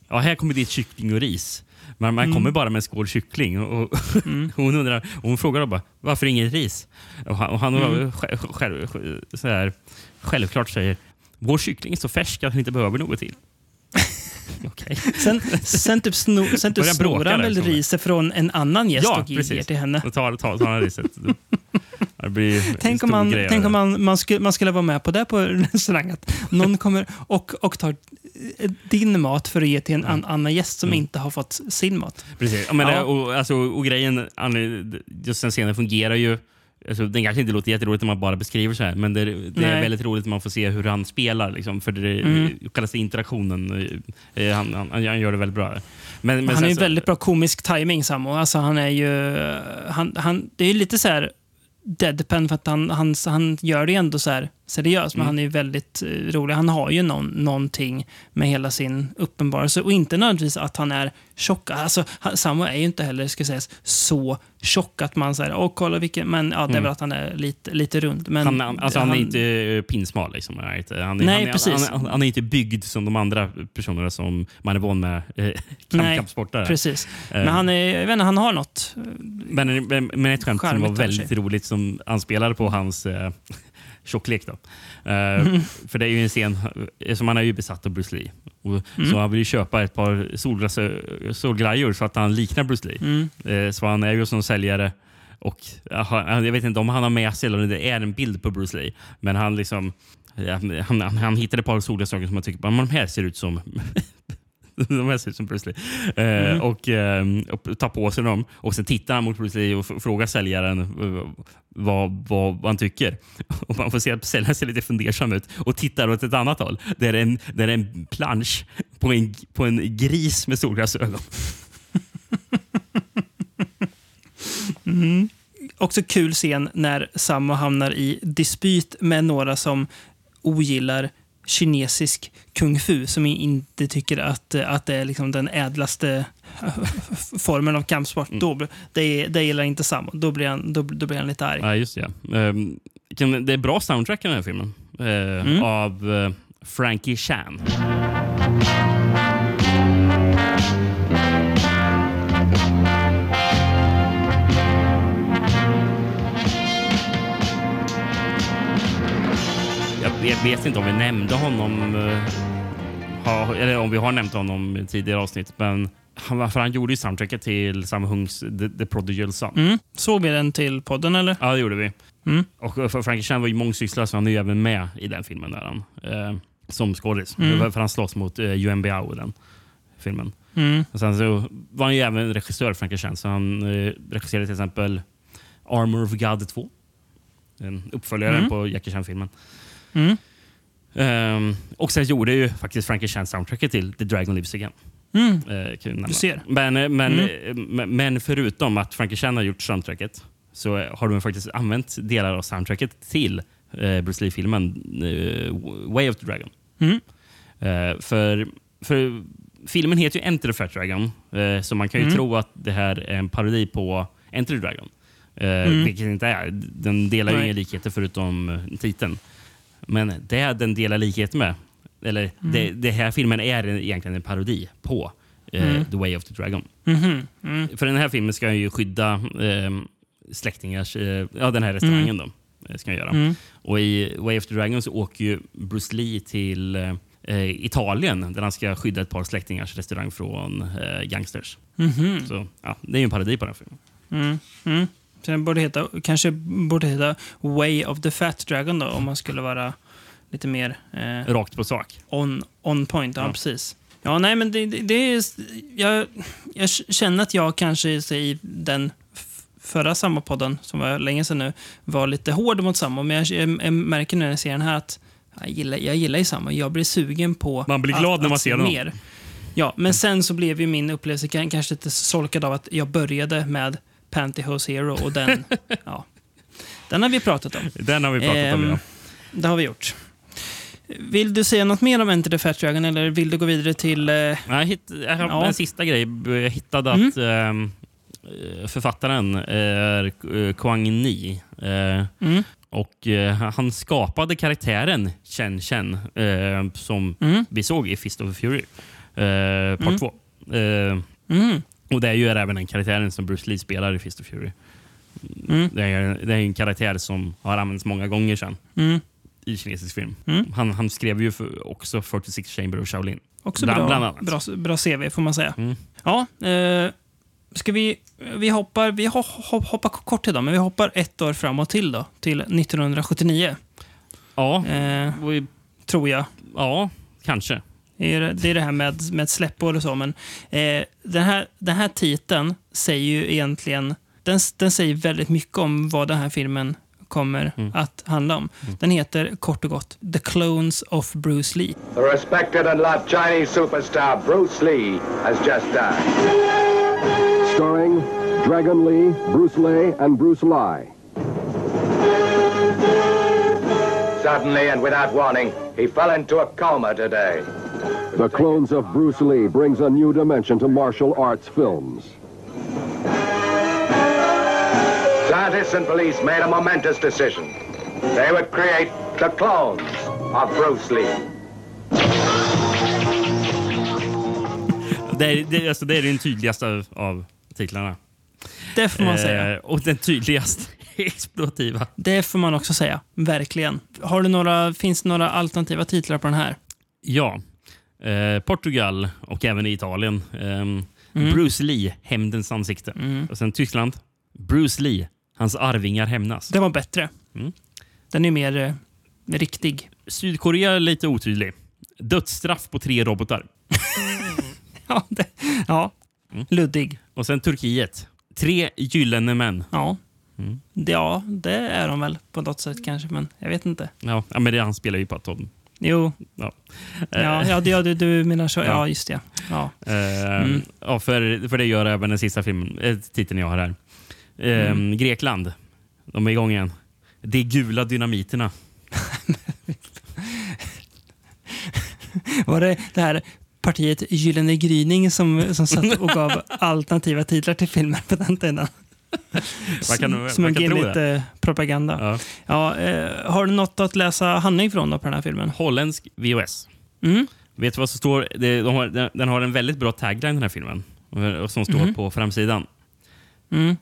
ja här kommer ditt kyckling och ris. Men man kommer bara med en skål kyckling. Och, och hon, undrar, hon frågar då bara, varför inget ris? Och han, och han Mm. själv, själv, så här, självklart säger, vår kyckling är så färsk att vi inte behöver något till. Okej. Sen, sen typ, sno, sen typ snor han väl riset från en annan gäst Ja, och ger precis. till henne. Och tar, tar, tar han riset. Det blir Tänk om, man, grej tänk om man, man, skulle, man skulle vara med på det på restaurang. Att någon kommer och, och tar eh, din mat för att ge till en an, annan gäst som inte har fått sin mat. Precis. Ja, men, Ja. det- Och, alltså, och grejen, just den scenen fungerar ju Alltså, den kanske inte låter jätteroligt när man bara beskriver så här, men det, det är väldigt roligt när man får se hur han spelar. Liksom, för det Mm. kallas interaktionen. eh, Han, han, han gör det väldigt bra. Men, men han har ju väldigt bra komisk timing Sammo. Alltså han är ju... Han, han, det är ju lite så här deadpan för att han, han, han gör det ändå så här seriöst, men Mm. han är ju väldigt eh, rolig. Han har ju någon, någonting med hela sin uppenbarelse och inte nödvändigtvis att han är tjock. Alltså, han, Sammo är ju inte heller, ska sägas, så tjock att man säger åh kolla vilken, men ja, det är Mm. väl att han är lite, lite rund. Men han, han, alltså, han är inte eh, pinsmal. Liksom, han, är inte, han, Nej, han, precis. Han, han är inte byggd som de andra personerna som man är van med eh, kamp, Nej, kampsportare. Precis. Men han, är, jag vet inte, han har något. Men, men, men ett skämt som var väldigt roligt som anspelade på hans eh, tjocklek. Då. Eh, Mm. För det är ju en scen, eh, som han är ju besatt av Bruce Lee. Och, Mm. Så han vill ju köpa ett par solglas- solglajjor så att han liknar Bruce Lee. Mm. Eh, så han är ju som säljare. Och, jag vet inte om han har med sig eller om det är en bild på Bruce Lee. Men han liksom han, han, han hittade ett par solglasögon som man tycker "Men de här ser ut som de här ser ut som Bruce Lee. Eh, Mm. och, eh, och tar på sig dem. Och Sen tittar han mot Bruce Lee och frågar säljaren eh, vad, vad, vad han tycker. Och Man får se att säljaren ser lite fundersam ut och tittar åt ett annat håll. Det är en, det är en plansch på en, på en gris med solglasögon. Också kul scen när Sammo hamnar i dispyt med några som ogillar kinesisk kung fu, som inte tycker att, att det är liksom den ädlaste formen av kampsport. Då, blir- det, det gillar inte Sammo. Då blir han, då, då blir han lite arg. Ja, just det. ja. Kan- det är bra soundtrack i den här filmen. Eh, Av eh, Frankie Chan. Jag vet inte om vi nämnde honom, eh, ha, eller om vi har nämnt honom i tidigare avsnitt, men han, för han gjorde ju soundtracket till Sam Hungs The, The Prodigal Son. Mm. Såg vi den till podden eller? Ja, det gjorde vi. Mm. Och Frankie Chan var ju mångsysslare så han är ju även med i den filmen. Där han, eh, som skådis. Mm. För han slåss mot eh, Yuan Biao i den filmen. Mm. Och sen så var han ju även regissör, Frankie Chan. Så han eh, regisserade till exempel Armor of God 2. En uppföljare Mm. på Jackie Chan-filmen. Mm. Ehm, och sen gjorde ju faktiskt Frankie Chan soundtracket till The Dragon Lives Again. Mm. Nämna. Du ser. Men, eh, men, Mm. eh, men- förutom att Frankie Chan har gjort soundtracket så har de faktiskt använt delar av soundtracket till eh, Bruce Lee-filmen eh, Way of the Dragon. Mm. För, för filmen heter ju Enter the Fat Dragon, så man kan ju Mm. tro att det här är en parodi på Enter the Dragon. Mm. Vilket det inte är. Den delar ju inga likheter förutom titeln. Men det den delar likhet med, eller Mm. det, det här filmen är egentligen en parodi på eh, Mm. The Way of the Dragon. Mhm. Mm. För den här filmen ska ju skydda eh, släktingars, eh, ja den här restaurangen då. eh, Ska göra. Mm. Och i Way of the Dragon så åker ju Bruce Lee till eh, Italien där han ska skydda ett par släktingars restaurang från eh, gangsters. Mhm. Så ja, det är ju en parodi på den filmen. Mm. Mm. Den borde heta, kanske borde heta Way of the Fat Dragon då, om man skulle vara lite mer eh, Rakt på sak. on, on point. Ja, Ja. precis. Ja, nej, men det, det, det är... Jag, jag känner att jag kanske i den förra Samma-podden, som var länge sedan nu, var lite hård mot Samma. Men jag, jag, jag märker nu när jag ser den här att jag gillar, jag gillar ju Samma. Jag blir sugen på Man blir glad att, när man att ser se honom. mer. Ja, men sen så blev ju min upplevelse kan- kanske lite solkad av att jag började med Pantyhose Hero och den, ja, den har vi pratat om. Den har vi pratat om. Ehm, Ja. Det har vi gjort. Vill du säga något mer om Enter the Fat Dragon eller vill du gå vidare till... Eh, Jag, hitt, jag har Ja. en sista grej. Jag hittade Mm. att ehm, eh, författaren är eh, Kwang Ni. Eh, mm, och eh, Han skapade karaktären Chen Chen eh, som mm, vi såg i Fist of Fury, eh, part Mm. två. Eh, mm, och det är ju även den karaktären som Bruce Lee spelar i Fist of Fury. mm, Det är, det är en karaktär som har använts många gånger sedan mm. I kinesisk film. Mm. Han, han skrev ju för, också 46 Chamber of Shaolin. Också Bland- bra, bland annat. bra, bra CV får man säga. Mm. Ja, eh, ska vi... Vi hoppar, vi ho, ho, hoppar kort idag, men vi hoppar ett år framåt till då. Till 1979, Ja, eh, tror jag. ja, kanske. Det är det, är det här med, med släppår och så. Men eh, den, här, den här titeln säger ju egentligen... Den, den säger väldigt mycket om vad den här filmen kommer mm. att handla om. Mm. Den heter kort och gott The Clones of Bruce Lee. The respected and loved Chinese superstar Bruce Lee has just died. Starring Dragon Lee, Bruce Lee, and Bruce Lie. Suddenly and without warning, he fell into a coma today. The Clones of Bruce Lee brings a new dimension to martial arts films. Scientists and police made a momentous decision. They would create the clones of Bruce Lee. Det är, det, alltså, det är den tydligaste av, av titlarna. Det får man säga. Eh, och den tydligaste exploativa. Det får man också säga. Verkligen. Har du några, finns det några alternativa titlar på den här? Ja. Eh, Portugal och även i Italien. ehm, Mm. Bruce Lee, Hämndens ansikte. Och sen Tyskland. Bruce Lee, hans arvingar hämnas. Den var bättre. Mm. Den är mer eh, riktig. Sydkorea är lite otydlig. Dödsstraff på tre robotar. Ja, det, ja. Mm. luddig. Och sen Turkiet. Tre gyllene män. Ja. Mm. Ja, det är de väl på något sätt kanske, men jag vet inte. Ja, ja, men det, han spelar ju på att de... Jo, Ja. ja, ja, det, du, du menar så. Ja, Ja. just det. Ja. Eh, Mm. ja, för, för det gör även den sista filmen, eh, titeln jag har här. Eh, Mm. Grekland. De är igång igen. De gula dynamiterna. Var det det här partiet Gyllene gryning som, som satt och gav alternativa titlar till filmer på den tiden? Man kan, som man kan tro lite propaganda. Ja. Ja, eh, har du något att läsa handling från då på den här filmen? Holländsk VOS. Mm. Vet du vad som står? Det, de har, den, den har en väldigt bra tagline den här filmen. Och Som står Mhm. på framsidan. Mm.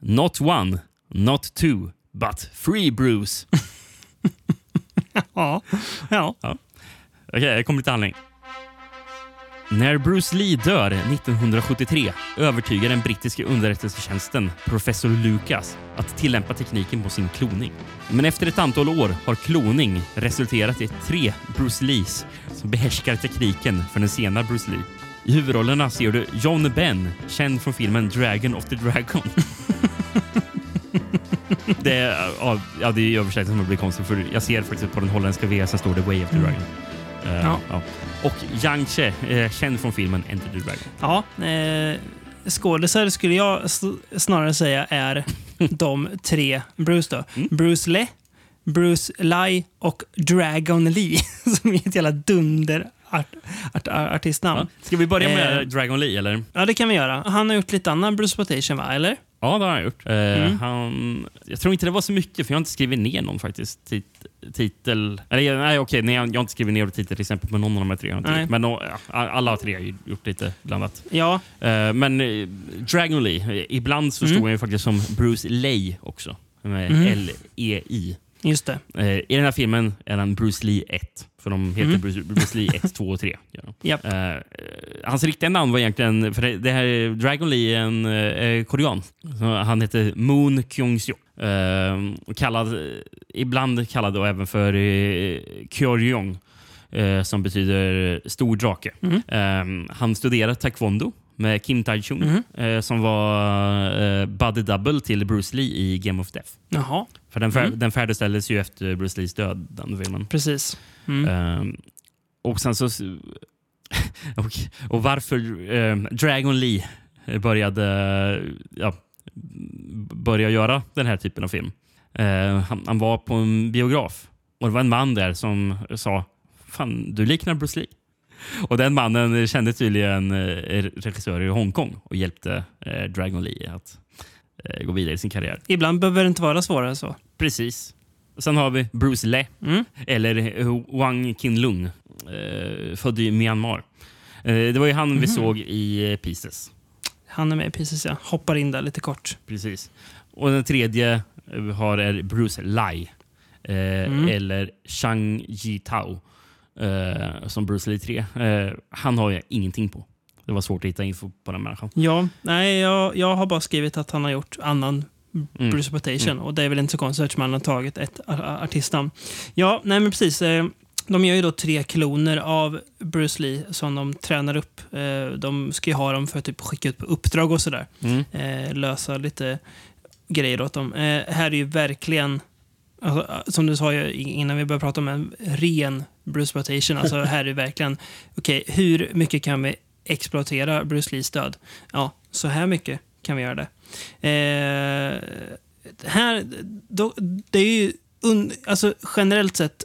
Not one, not two, but three Bruce. Ja. ja. Okej, jag kommer till handling. När Bruce Lee dör 1973 övertygar den brittiska underrättelsetjänsten professor Lucas att tillämpa tekniken på sin kloning. Men efter ett antal år har kloning resulterat i tre Bruce Lees som behärskar tekniken för den senare Bruce Lee. I huvudrollerna ser du John Ben, känd från filmen Dragon of the Dragon. Det är, ja, det är översättning som blir konstigt för jag ser faktiskt på den holländska VSen står det Way of the Dragon. Eh, Ja. ja. Och Yang Che, eh, känd från filmen Enter the Dragon. Ja, eh, skådisar skulle jag snarare säga är de tre Bruce då. Mm. Bruce Lee, Bruce Lai och Dragon Lee som är ett jävla dunder art, art, artistnamn. Ja. Ska vi börja med Eh. Dragon Lee eller? Ja, det kan vi göra. Han har gjort lite annan Bruce Spotation, va? Eller? Ja, det har han gjort. Eh, Mm. han, jag tror inte det var så mycket, för jag har inte skrivit ner någon faktiskt. Tit, titel... Eller, nej, okej, nej, jag har inte skrivit ner titel till exempel på någon av de här tre. Nej. Men ja, alla tre har ju gjort lite blandat. Ja, Eh, men eh, Dragon Lee, eh, ibland så Mm. stod han ju faktiskt som Bruce Lee också. Med Mm. L-E-I. just det. Eh, I den här filmen är han Bruce Lee 1. För de heter Mm. Bruce, Bruce Lee 1, 2 och 3. gör de. Japp. Eh, eh, hans riktiga namn var egentligen... För det, här, Dragon Lee är en eh, korean. Så han heter Moon Kyung-seo. Eh, och kallad, ibland kallad då även för eh, Kyoryeong. Eh, som betyder stor drake. Mm. Eh, han studerade taekwondo med Kim Tai-chung Mhm. eh, som var eh, buddy double till Bruce Lee i Game of Death. Jaha, För den, Mm. den färdigställdes ju efter Bruce Lees död, den filmen. precis. Mm. Ehm, och sen så... och, och varför ehm, Dragon Lee började ja, börja göra den här typen av film. Eh, han, han var på en biograf och det var en man där som sa Fan, du liknar Bruce Lee. Och den mannen kände tydligen eh, regissörer i Hongkong och hjälpte eh, Dragon Lee att gå vidare i sin karriär. Ibland behöver det inte vara svårare än så. Precis. Sen har vi Bruce Lee, Mm. eller eh, Wang Qinlung, eh, född i Myanmar. Eh, det var ju han Mhm. vi såg i eh, Pieces. Han är med precis, ja. Hoppar in där lite kort. Precis. Och den tredje eh, vi har är Bruce Lai, eh, Mm. eller Chang Ji-Tao, eh, som Bruce Lee 3. Eh, han har jag ingenting på. Det var svårt att hitta info på den människan. Ja, nej, jag, jag har bara skrivit att han har gjort annan Mm. Bruce Spotation Mm. och det är väl inte så konstigt eftersom han har tagit ett artistnamn. Ja, nej men precis. Eh, de gör ju då tre kloner av Bruce Lee som de tränar upp. Eh, de ska ju ha dem för att typ skicka ut på uppdrag och sådär. Mm. Eh, lösa lite grejer åt dem. Eh, här är ju verkligen, alltså, som du sa ju innan vi började prata om en ren Bruce exploitation. Alltså här är verkligen, okej, hur mycket kan vi exploatera Bruce Lees död? Ja, så här mycket kan vi göra det. Eh, här, då, det är ju un, alltså, generellt sett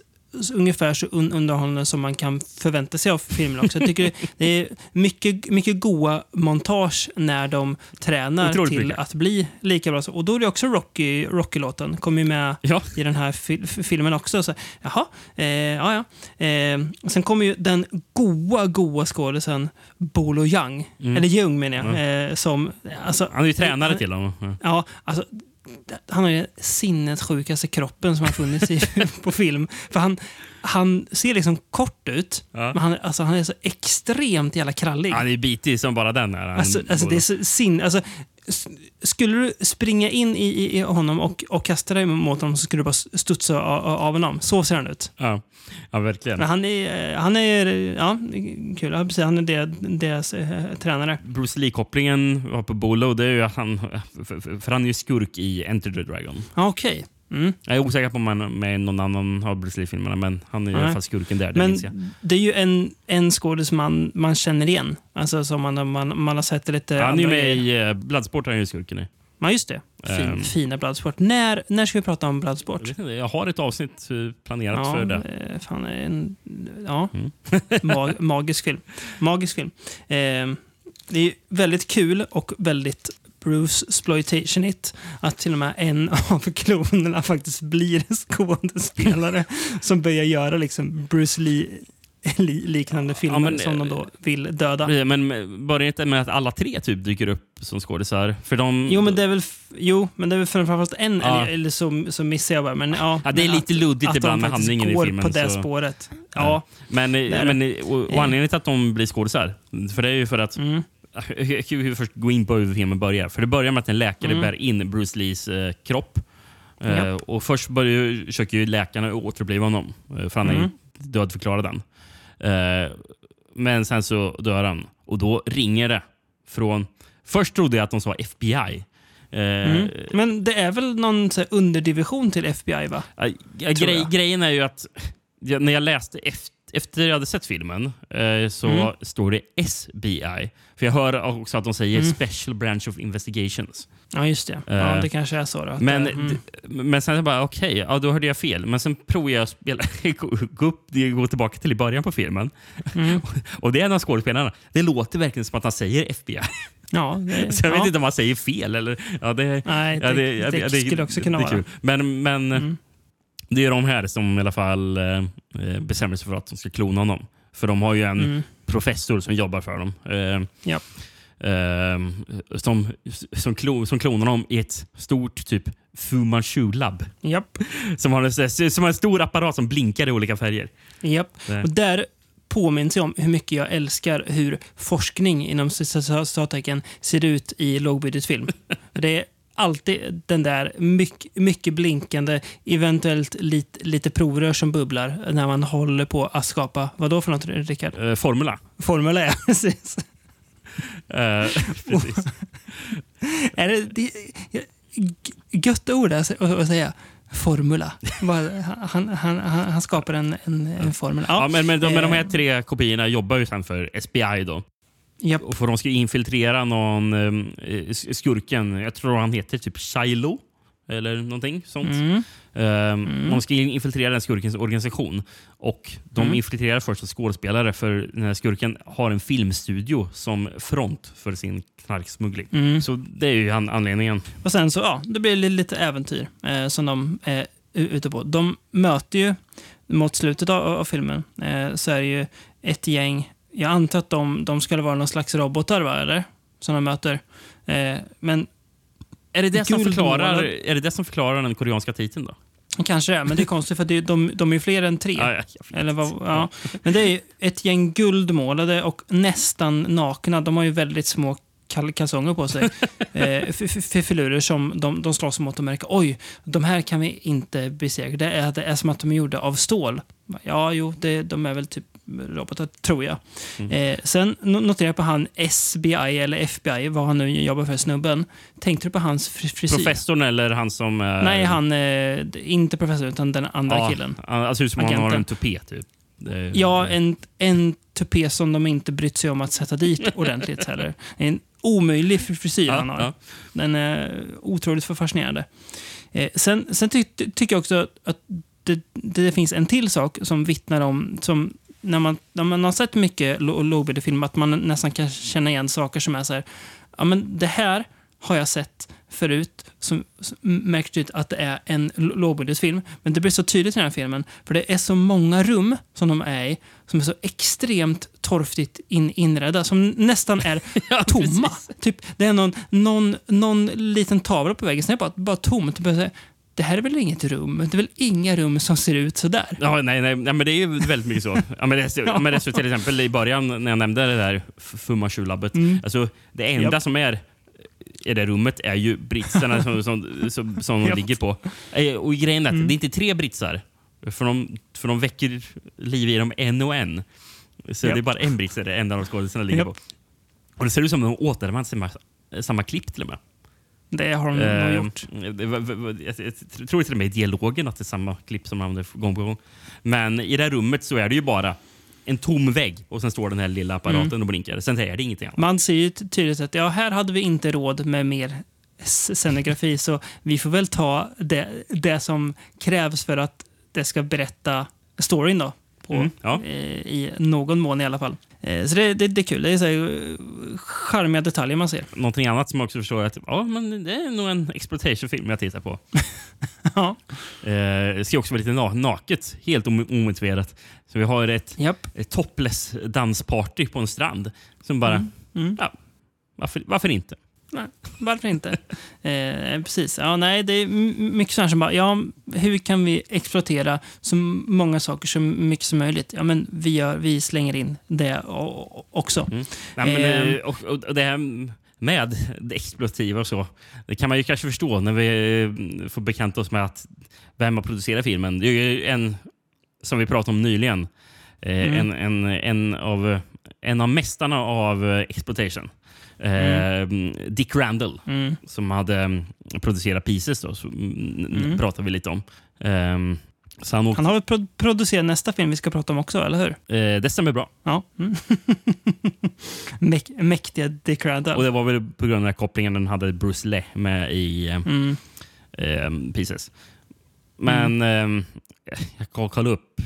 ungefär så un underhållande som man kan förvänta sig av filmen också. Jag tycker det är mycket, mycket goa montage när de tränar Otroligt till mycket. att bli lika bra. Och då är det också Rocky, Rocky-låten, kommer ju med Ja. i den här fil filmen också. Så, jaha, eh, ja, ja. Eh, sen kommer ju den goa, goa skådisen Bolo Young, eller Jung menar jag, eh, som... Alltså, Han är ju tränare till dem. Ja. Ja, alltså, han har ju den sinnessjukaste kroppen som har funnits i, på film. För han, han ser liksom kort ut, Ja. men han, alltså, han är så extremt jävla krallig. Han är bitig som bara den. Är han. Alltså, alltså, det är så sin, alltså, skulle du springa in i, i, honom och, och kasta dig mot honom så skulle du bara studsa av, av honom. Så ser han ut. ja. ja, verkligen. Men han är, han är ja, kul. Han är deras, deras eh, tränare. Bruce Lee-kopplingen var på Bolo, det är ju att han... För, för, han är ju skurk i Enter the Dragon. Okej. Mm. Jag är osäker på om han är med i någon annan av Bruce Lee-filmerna, men han är i alla fall skurken där. Det Men minns jag. det är ju en, en skådis man, man känner igen. Alltså som man, man, man har sett lite Han är ju med grejer. i uh, Bloodsport, han är ju skurken i. Ja, just det. Fin, Ehm. Fina Bloodsport. När, när ska vi prata om Bloodsport? Jag, vet inte, jag har ett avsnitt eh, planerat för det. eh, Fan, en, ja. Mm. Mag, magisk film. Magisk film. Eh, det är väldigt kul och väldigt Bruce exploitation it att till och med en av klonerna faktiskt blir skådespelare som börjar göra liksom Bruce Lee li- liknande filmer men, som de då vill döda. Men börjar inte med att alla tre typ dyker upp som skådisar? För de... Jo, men det är väl, jo, men det är väl framförallt en, Ja. eller, eller så, så missar jag bara. Men, ja, Ja, det är lite att- luddigt att ibland med handlingen i filmen, på det så- spåret. Ja. Men, det. men och, och anledningen till att de blir skådisar, för det är ju för att Mm. Jag kan ju först gå in på hur filmen börjar. För Det börjar med att en läkare Mm. bär in Bruce Lees eh, kropp. Eh, och Först börjar, ju- försöker ju läkarna återuppliva honom, eh, för han är Mm. dödförklarad än. Eh, men sen så dör han. Och då ringer det från... Först trodde jag att de sa FBI. Eh, Mm. Men det är väl någon så här, underdivision till FBI, va? Grej, grejen är ju att när jag läste efter, efter jag hade sett filmen eh, så Mm. står det SBI. För jag hör också att de säger Mm. Special Branch of Investigations. Ja, just det. Ja, Eh, det kanske är så. Då, Men, det- mm. men sen är jag bara, okej, ja, då hörde jag fel. Men sen provar jag att spela, gå, upp, gå tillbaka till i början på filmen. Mm. Och det är en av skådespelarna. Det låter verkligen som att han säger FBI. Ja, det, Så jag ja. vet inte om han säger fel. Eller, ja, det, Nej, ja, det- ja, det skulle också kunna det vara. Men, men Mm. Det är de här som i alla fall eh, eh, bestämmer sig för att de ska klona honom. För de har ju en Mm. professor som jobbar för dem. Eh, Ja. eh, som, som, klo, som klonar dem i ett stort typ Fu Manchu-labb. Japp. Som har, en, som har en stor apparat som blinkar i olika färger. Japp. Det- Och där påminns jag om hur mycket jag älskar hur forskning inom citattecken ser ut i lågbudgetfilm. det är alltid den där mycket, mycket blinkande, eventuellt lite, lite provrör som bubblar när man håller på att skapa, vad då för något Rickard? Eh, formula. Formel E, precis. Eh, precis. Är det, det gött ord att sä- att säga? Formula. Han, han, han, han skapar en, en, en formel. Ja, men, men, de, men de här Eh, tre kopiorna jobbar ju sen för SBI. då. Japp. Och för de ska infiltrera någon eh, skurken, jag tror han heter typ Shiloh. Eller någonting sånt. Mm. Ehm, De ska infiltrera den skurkens organisation. Och De Mm. infiltrerar först som skådespelare för den här skurken har en filmstudio som front för sin knarksmuggling. Mm. Så det är ju han, anledningen. Och sen så, ja, det blir li- lite äventyr eh, som de är u- ute på. De möter ju, mot slutet av, av filmen, eh, så är det ju ett gäng, jag antar att de, de skulle vara någon slags robotar, va, eller? Som de möter. Eh, men Är det det, som förklarar, är det det som förklarar den koreanska titeln? då? kanske det men det är konstigt för det, är- de, de är fler än tre. Ja, ja. Eller vad, ja. Men det är ett gäng guldmålade och nästan nakna. De har ju väldigt små kal kalsonger på sig. eh, filurer som de, de slåss mot och märker oj, de här kan vi inte besegra. Det är, det är som att de är gjorda av stål. Ja, jo, det, de är väl typ robotar, tror jag. Eh, sen no- noterar jag på han SBI, eller FBI, vad han nu jobbar för, snubben. Tänkte du på hans fri- frisyr? Professorn eller han som... är- Nej, han, eh, inte professor, utan den andra ja, killen. Ut som om han har Agenten. en tupé, typ. Ja, en, en tupé som de inte brytt sig om att sätta dit ordentligt heller. En omöjlig fri- frisyr Ja, han har. ja. Den är otroligt för fascinerande. Eh, sen sen ty, ty, tycker jag också att det, det finns en till sak som vittnar om, som när man, när man har sett mycket lågbudgetfilm, att man nästan kan känna igen saker som är så här, ja men det här har jag sett förut, som, som märkt ut att det är en lågbudgetfilm. Men det blir så tydligt i den här filmen, för det är så många rum som de är i, som är så extremt torftigt in, inredda, som nästan är tomma. Typ, det är någon, någon, någon liten tavla på väggen, sen är det bara, bara tomt. Här, Det här är väl inget rum? Det är väl inga rum som ser ut så där? Ja, nej, nej, nej, men det är ju väldigt mycket så. Ja, men det, ja. men det till exempel i början när jag nämnde det där Fumma labbet Mm. Alltså, det enda Japp. som är i det rummet är ju britsarna som, som, som, som de ligger på. Eh, Och grejen är att Mm. det är inte tre britsar. För de, för de väcker liv i dem en och en. Så Japp. det är bara en brits det enda de skådespelarna ligger på. Och det ser ut som att de återanvänder samma, samma klipp till och med. Det har de nog Eh, gjort. var- var- Jag, tror till och med i dialogen att det är samma klipp som de använder gång på gång. Men i det här rummet så är det ju bara en tom vägg och sen står den här lilla apparaten Mm. och blinkar. Sen är det ingenting annat. Man ser ju ty- tydligt att ja, här hade vi inte råd med mer scenografi, så vi får väl ta det, det som krävs för att det ska berätta storyn då. På, Mm, ja. eh, I någon mån i alla fall. Eh, så det, det, det är kul. Det är så här, eh, charmiga detaljer man ser. Någonting annat som jag också förstår är att ja, men det är nog en exploitation-film jag tittar på. ja. Eh, det ska också vara lite na naket, helt om- omotiverat. Så vi har ett, Japp. ett topless dansparty på en strand. Som bara, Mm. Mm. ja, varför, varför inte? Nej, varför inte? Eh, precis. Ja, nej, det är mycket sånt som bara, ja, hur kan vi exploatera så många saker så mycket som möjligt? Ja, men vi, gör, vi slänger in det också. Nej, men, Ehm. eh, och, och, det här med det exploativa och så, det kan man ju kanske förstå när vi eh, får bekanta oss med att vem har producerat filmen. Det är ju en, som vi pratade om nyligen, eh, Mm. en, en, en, av, en av mästarna av eh, exploitation. Eh, Dick Randall, Mm. som hade mm, producerat Pieces, då, så, mm, Mm. pratar vi lite om. Ehm, så han åkte, Han har väl pro- producerat nästa film vi ska prata om också, eller hur? eh, det stämmer bra. Ja. Mm. Mäk- mäktiga Dick Randall. Och det var väl på grund av den här kopplingen den hade Bruce Lee med i eh, Mm. eh, Pieces. Men eh, jag kan kolla upp.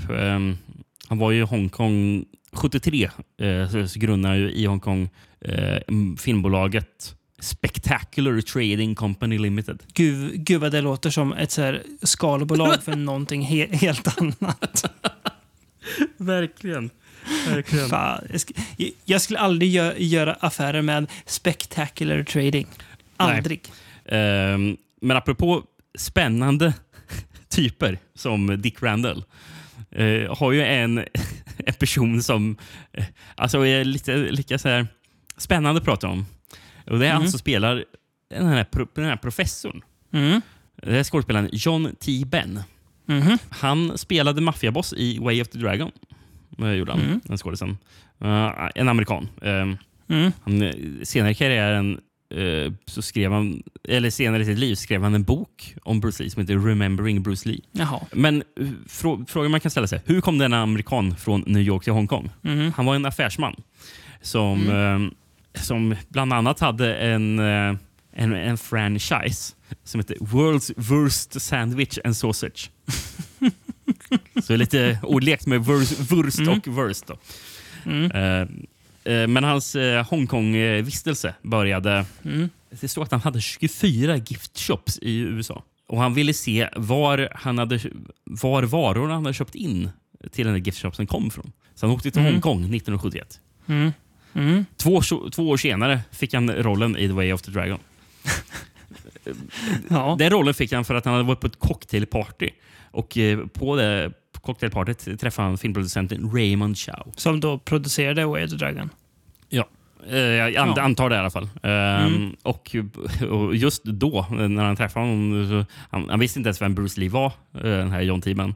Han var ju i Hongkong 73. Eh, så, grundade ju i Hongkong eh, filmbolaget Spectacular Trading Company Limited. Gud, gud vad det låter som ett så här skalbolag för någonting he- helt annat. Verkligen. Verkligen. Fan, jag, sk- jag skulle aldrig gö- göra affärer med spectacular trading. Aldrig. Ehm, men apropå spännande typer som Dick Randall eh, har ju en, en person som eh, alltså är lite lika så här spännande att prata om. Och det är han Mhm. som spelar den här, den här professorn. Mm. Det är skådespelaren John T. Benn. Mhm. Han spelade maffiaboss i Way of the Dragon. Det gjorde han, Mm. den skådisen. Uh, en amerikan. Ehm, Mm. han, eh, senare i karriären eh, så skrev han, eller senare i sitt liv skrev han en bok om Bruce Lee som heter Remembering Bruce Lee. Jaha. Men eh, frå, frågan man kan ställa sig, hur kom denna amerikan från New York till Hongkong? Mhm. Han var en affärsman som, Mm. eh, som bland annat hade en, eh, en, en franchise som heter World's Worst Sandwich and Sausage. så lite ordlekt med wurst Mm. och wurst. Då. Mm. Eh, eh, men hans eh, Hongkong-vistelse började... Mm. Det står att han hade 24 gift shops i USA. Och Han ville se var, han hade, var varorna han hade köpt in till den här gift shopsen kom från. Så han åkte till Mm. Hongkong 1971. Mm. Mm. Två, två år senare fick han rollen i The Way of the Dragon. Ja. Den rollen fick han för att han hade varit på ett cocktailparty. Och eh, på det cocktailpartyt träffade han filmproducenten Raymond Chow. Som då producerade Way the Dragon. Ja. Eh, jag an- Ja. antar det i alla fall. Ehm, och, och just då, när han träffade honom, han, han visste inte ens vem Bruce Lee var, eh, den här John T-man.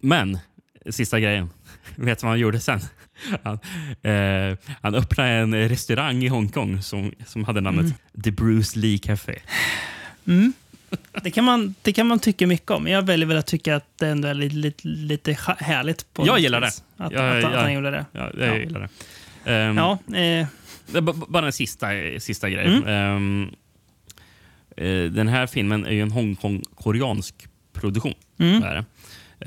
Men, sista grejen. Vet du vad han gjorde sen? Han, eh, han öppnade en restaurang i Hongkong som, som hade namnet Mm. The Bruce Lee Café. Det, kan man, det kan man tycka mycket om. Jag väljer väl att tycka att det ändå är lite, lite, lite härligt. På Jag gillar vis. det. Att, Jag- att, att jag- han gjorde det. Ja, jag Ja. gillar det. Ehm, Ja, eh, Bara en sista, sista grej. Ehm, eh, den här filmen är ju en Hongkong-koreansk produktion. Mm. Det är det.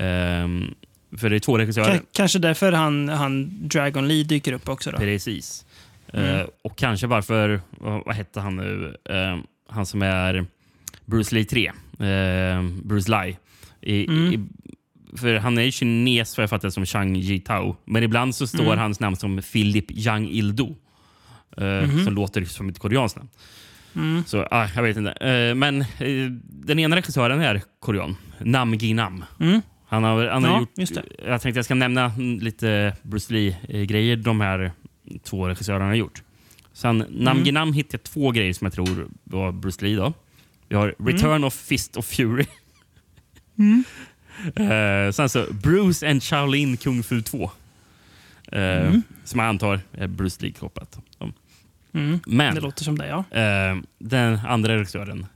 Ehm, för det är två regissörer. ka- kanske därför han, han Dragon Lee dyker upp också. Då. Precis. Eh, Mm. och kanske varför, vad, vad hette han nu? Ehm, han som är Bruce Lee 3. Ehm, Bruce Lee. I, Mm. i, för han är ju kines, vad jag fattar som Chang Ji-Tao. Men ibland så står Mm. hans namn som Philip Yang Il-Do. eh, Mhm. Som låter som ett koreanskt namn. Mm. Så ah, jag vet inte. Eh, men eh, den ena regissören är korean. Nam Gi-Nam. Mm. Han har, han har Ja, gjort. Jag tänkte jag ska nämna mm, lite Bruce Lee-grejer de här två regissörerna har gjort. Sen Nam Mm. Gi-Nam hittade jag två grejer som jag tror var Bruce Lee. Då. Vi har Return of Fist of Fury. Mm. Eh, sen så Bruce and Shaolin Kung Fu 2. Eh, Mm. Som jag antar är Bruce Lee-kopplat. Mm. Men Det låter som det, ja. eh, den andra regissören,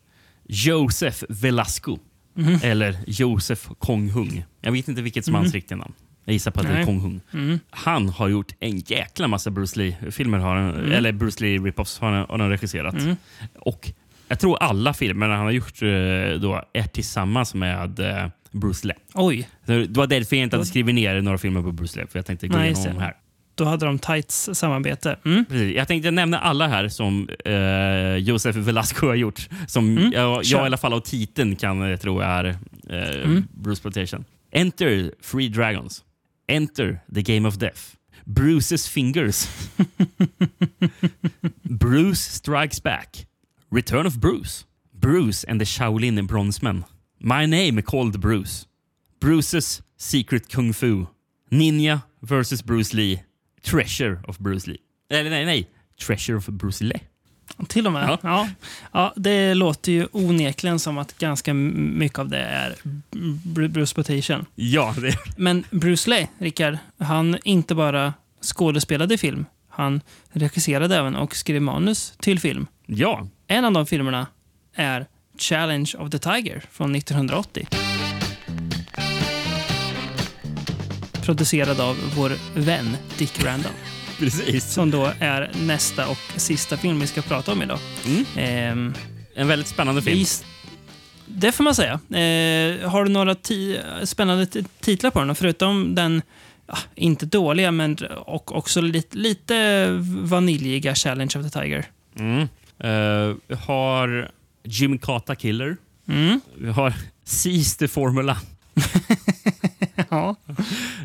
Josef Velasco. Mhm. Eller Josef Kong-Hung. Jag vet inte vilket som är hans Mhm. riktiga namn. Jag gissar på att det är Nej. Kong-Hung. Mm. Han har gjort en jäkla massa Bruce Lee-filmer. Mm. Eller Bruce Lee rip-offs har har han regisserat. Mm. Och jag tror alla filmerna han har gjort eh, då är tillsammans med eh, Bruce Lee. Oj, Det var därför jag inte hade skrivit ner några filmer på Bruce Lee. För jag tänkte gå igenom det. här. då hade de tights samarbete. Mm. Precis. Jag tänkte nämna alla här som eh, Josef Velasco har gjort. Som Mm, jag, jag i alla fall av titeln kan eh, tro är eh, Mm. Bruce Plantation. Enter Three Dragons. Enter the Game of Death. Bruce's Fingers. Bruce Strikes Back. Return of Bruce. Bruce and the Shaolin Bronzemen. My Name Called Bruce. Bruce's Secret Kung Fu. Ninja vs Bruce Lee. Treasure of Bruce Lee. Eller nej, nej. Treasure of Bruce Lee. Till och med. Ja. Ja. Ja. det låter ju onekligen som att ganska mycket av det är Br- Bruce Plantation. Ja, det Men Bruce Lee, Rickard, han inte bara skådespelade i film. Han regisserade även och skrev manus till film. Ja. En av de filmerna är Challenge of the Tiger från 1980. Producerad av vår vän Dick Randall. Precis. Som då är nästa och sista film vi ska prata om idag. Mm. Ehm, En väldigt spännande film. Det får man säga. Eh, har du några ti- spännande titlar på den? Förutom den, ja, inte dåliga, men och också lite, lite vaniljiga Challenge of the Tiger. Mm. Vi har Jim Kata Killer. Mm. Vi har Seize the Formula. Ja.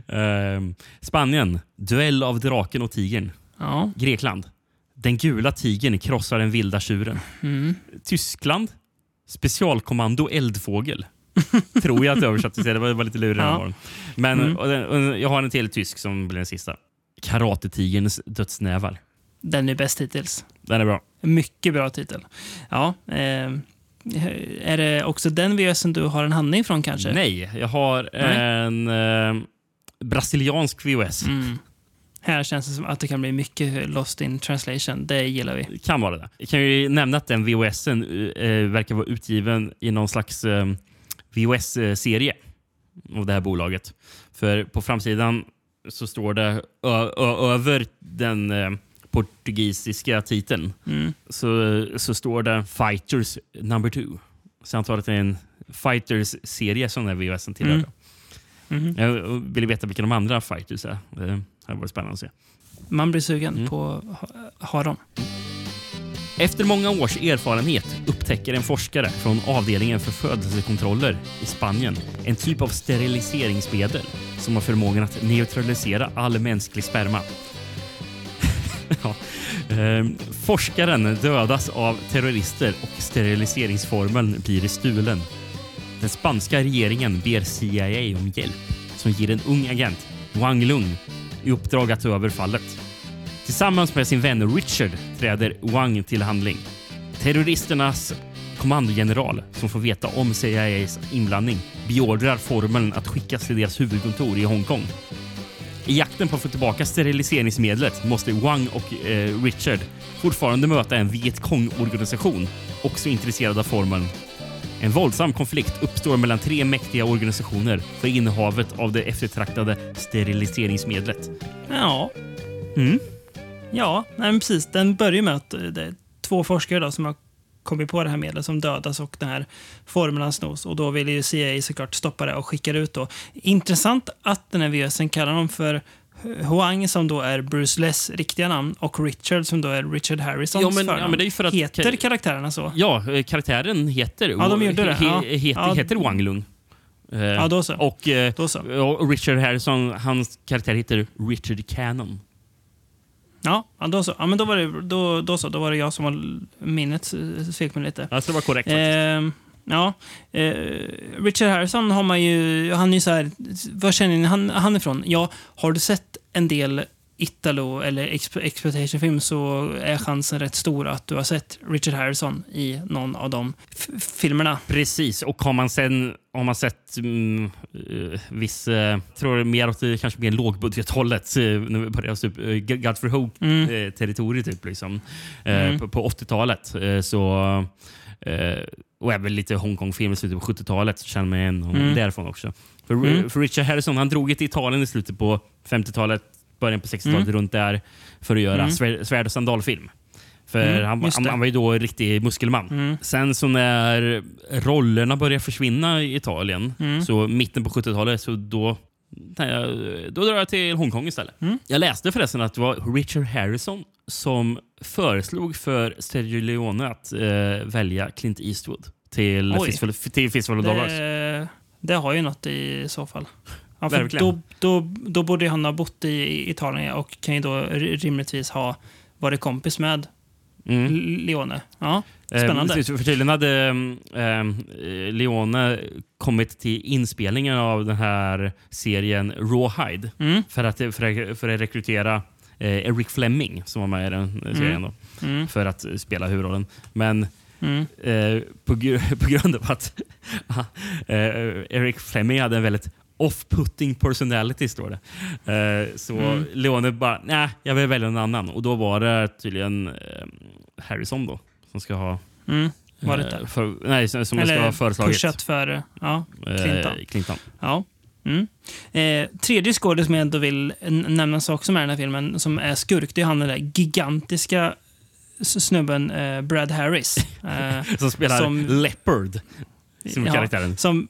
Eh, Spanien. Duell av draken och tigern. ja. Grekland. Den gula tigern krossar den vilda tjuren. Mm. Tyskland. Specialkommando eldfågel. Tror jag att det översattes till. Det var, det var lite lurigt. Ja. den. Men Mm. och den, och jag har en till tysk som blir den sista. Karatetigerns dödsnävar. Den är bäst hittills. Den är bra. Mycket bra titel. Ja. Eh, är det också den VHSen du har en handling från kanske? Nej, jag har Nej. en eh, brasiliansk VHS. Mm. Här känns det som att det kan bli mycket lost in translation. Det gillar vi. Kan vara det. Jag kan ju nämna att den VHSen eh, verkar vara utgiven i någon slags eh, VHS-serie av det här bolaget. För på framsidan så står det över den eh, portugisiska titeln Mm. så, så står det Fighters number two. Så jag antar att det är en Fighters-serie som den här VHSen tillhör. Mm. Mhm. Jag vill veta vilka de andra Fighters är. Det hade varit spännande att se. Man blir sugen Mm. på att ha, ha dem. Efter många års erfarenhet upptäcker en forskare från avdelningen för födelsekontroller i Spanien en typ av steriliseringsmedel som har förmågan att neutralisera all mänsklig sperma. ja. ehm, forskaren dödas av terrorister och steriliseringsformeln blir stulen. Den spanska regeringen ber CIA om hjälp som ger en ung agent, Wang Lung, i uppdrag att ta över fallet. Tillsammans med sin vän Richard träder Wang till handling. Terroristernas kommandogeneral, som får veta om CIAs inblandning, beordrar formeln att skickas till deras huvudkontor i Hongkong. I jakten på att få tillbaka steriliseringsmedlet måste Wang och eh, Richard fortfarande möta en Viet Cong-organisation, också intresserad av formeln. En våldsam konflikt uppstår mellan tre mäktiga organisationer för innehavet av det eftertraktade steriliseringsmedlet. Ja. Mm. Ja, nej, precis. Den börjar med att eh, det är två forskare då, som har kommit på det här medlet som dödas och den här formeln snos. Och då vill ju CIA såklart stoppa det och skickar ut då. Intressant att den här VSen kallar dem för Huang som då är Bruce Less riktiga namn och Richard som då är Richard Harrisons Ja, men- förnamn. ja, för att- Heter karaktärerna så? Ja, eh, karaktären heter, Ja, de gjorde det. he, Ja. he, heter, Ja. heter Wang Lung. Eh, Ja, då så. Och, eh, Då så. och Richard Harrison, hans karaktär heter Richard Cannon. Ja, då så. Ja, men då var det, då, då så. Då var det jag som var minnet eh, svek mig lite. Ja, så det var korrekt. Ehm, ja. Eh, Richard Harrison har man ju... Han är ju så här... Var känner ni han, han ifrån? Ja, har du sett en del Italo eller exp- exploitation-film så är chansen rätt stor att du har sett Richard Harrison i någon av de filmerna. Precis, och har man sen har man sett mm, eh, viss, eh, tror jag mer åt det kanske mer lågbudgethållet, eh, vi börjar typ uh, Godfrey Ho-territoriet typ, liksom, eh, Mm. på, på 80-talet. Eh, så, eh, och även lite Hongkong-film i slutet på 70-talet så känner man igen honom Mm. därifrån också. För, Mm. för Richard Harrison han drog till Italien i slutet på 50-talet, början på 60-talet, Mm. runt där för att göra Mm. svär, svärd och sandalfilm. För Mm, han, han, han var ju då en riktig muskelman. Mm. Sen så när rollerna började försvinna i Italien, Mm. så mitten på 70-talet, så då, då drar jag till Hongkong istället. Mm. Jag läste förresten att det var Richard Harrison som föreslog för Sergio Leone att eh, välja Clint Eastwood till Oj. Fistful, till Fistful of Dollars. Det, det har ju något i så fall. Ja, för Verkligen. då, då, då borde han ha bott i Italien och kan ju då ri- rimligtvis ha varit kompis med Mm. Leone. Ja, spännande. Eh, för tydligen hade eh, Leone kommit till inspelningen av den här serien Rawhide Mm. för, att, för, att, för att rekrytera eh, Eric Fleming som var med i den eh, serien då, Mm. för att spela huvudrollen. Men Mm. eh, på, på grund av att eh, Eric Fleming hade en väldigt off-putting personality, står det. Eh, så Mm. Leone bara, nej, jag vill välja en annan. Och då var det tydligen eh, Harrison då, som ska ha Mm. Var det eh, för, nej, som som ska Eller ha föreslagit pushat för ja, eh, Clinton. Clinton. Ja. Mm. Eh, tredje skådis som jag ändå vill nämna också med i den här filmen, som är skurk, det är han den där gigantiska snubben eh, Brad Harris. Eh, Som spelar Som- Leopard, som Ja, karaktären. Som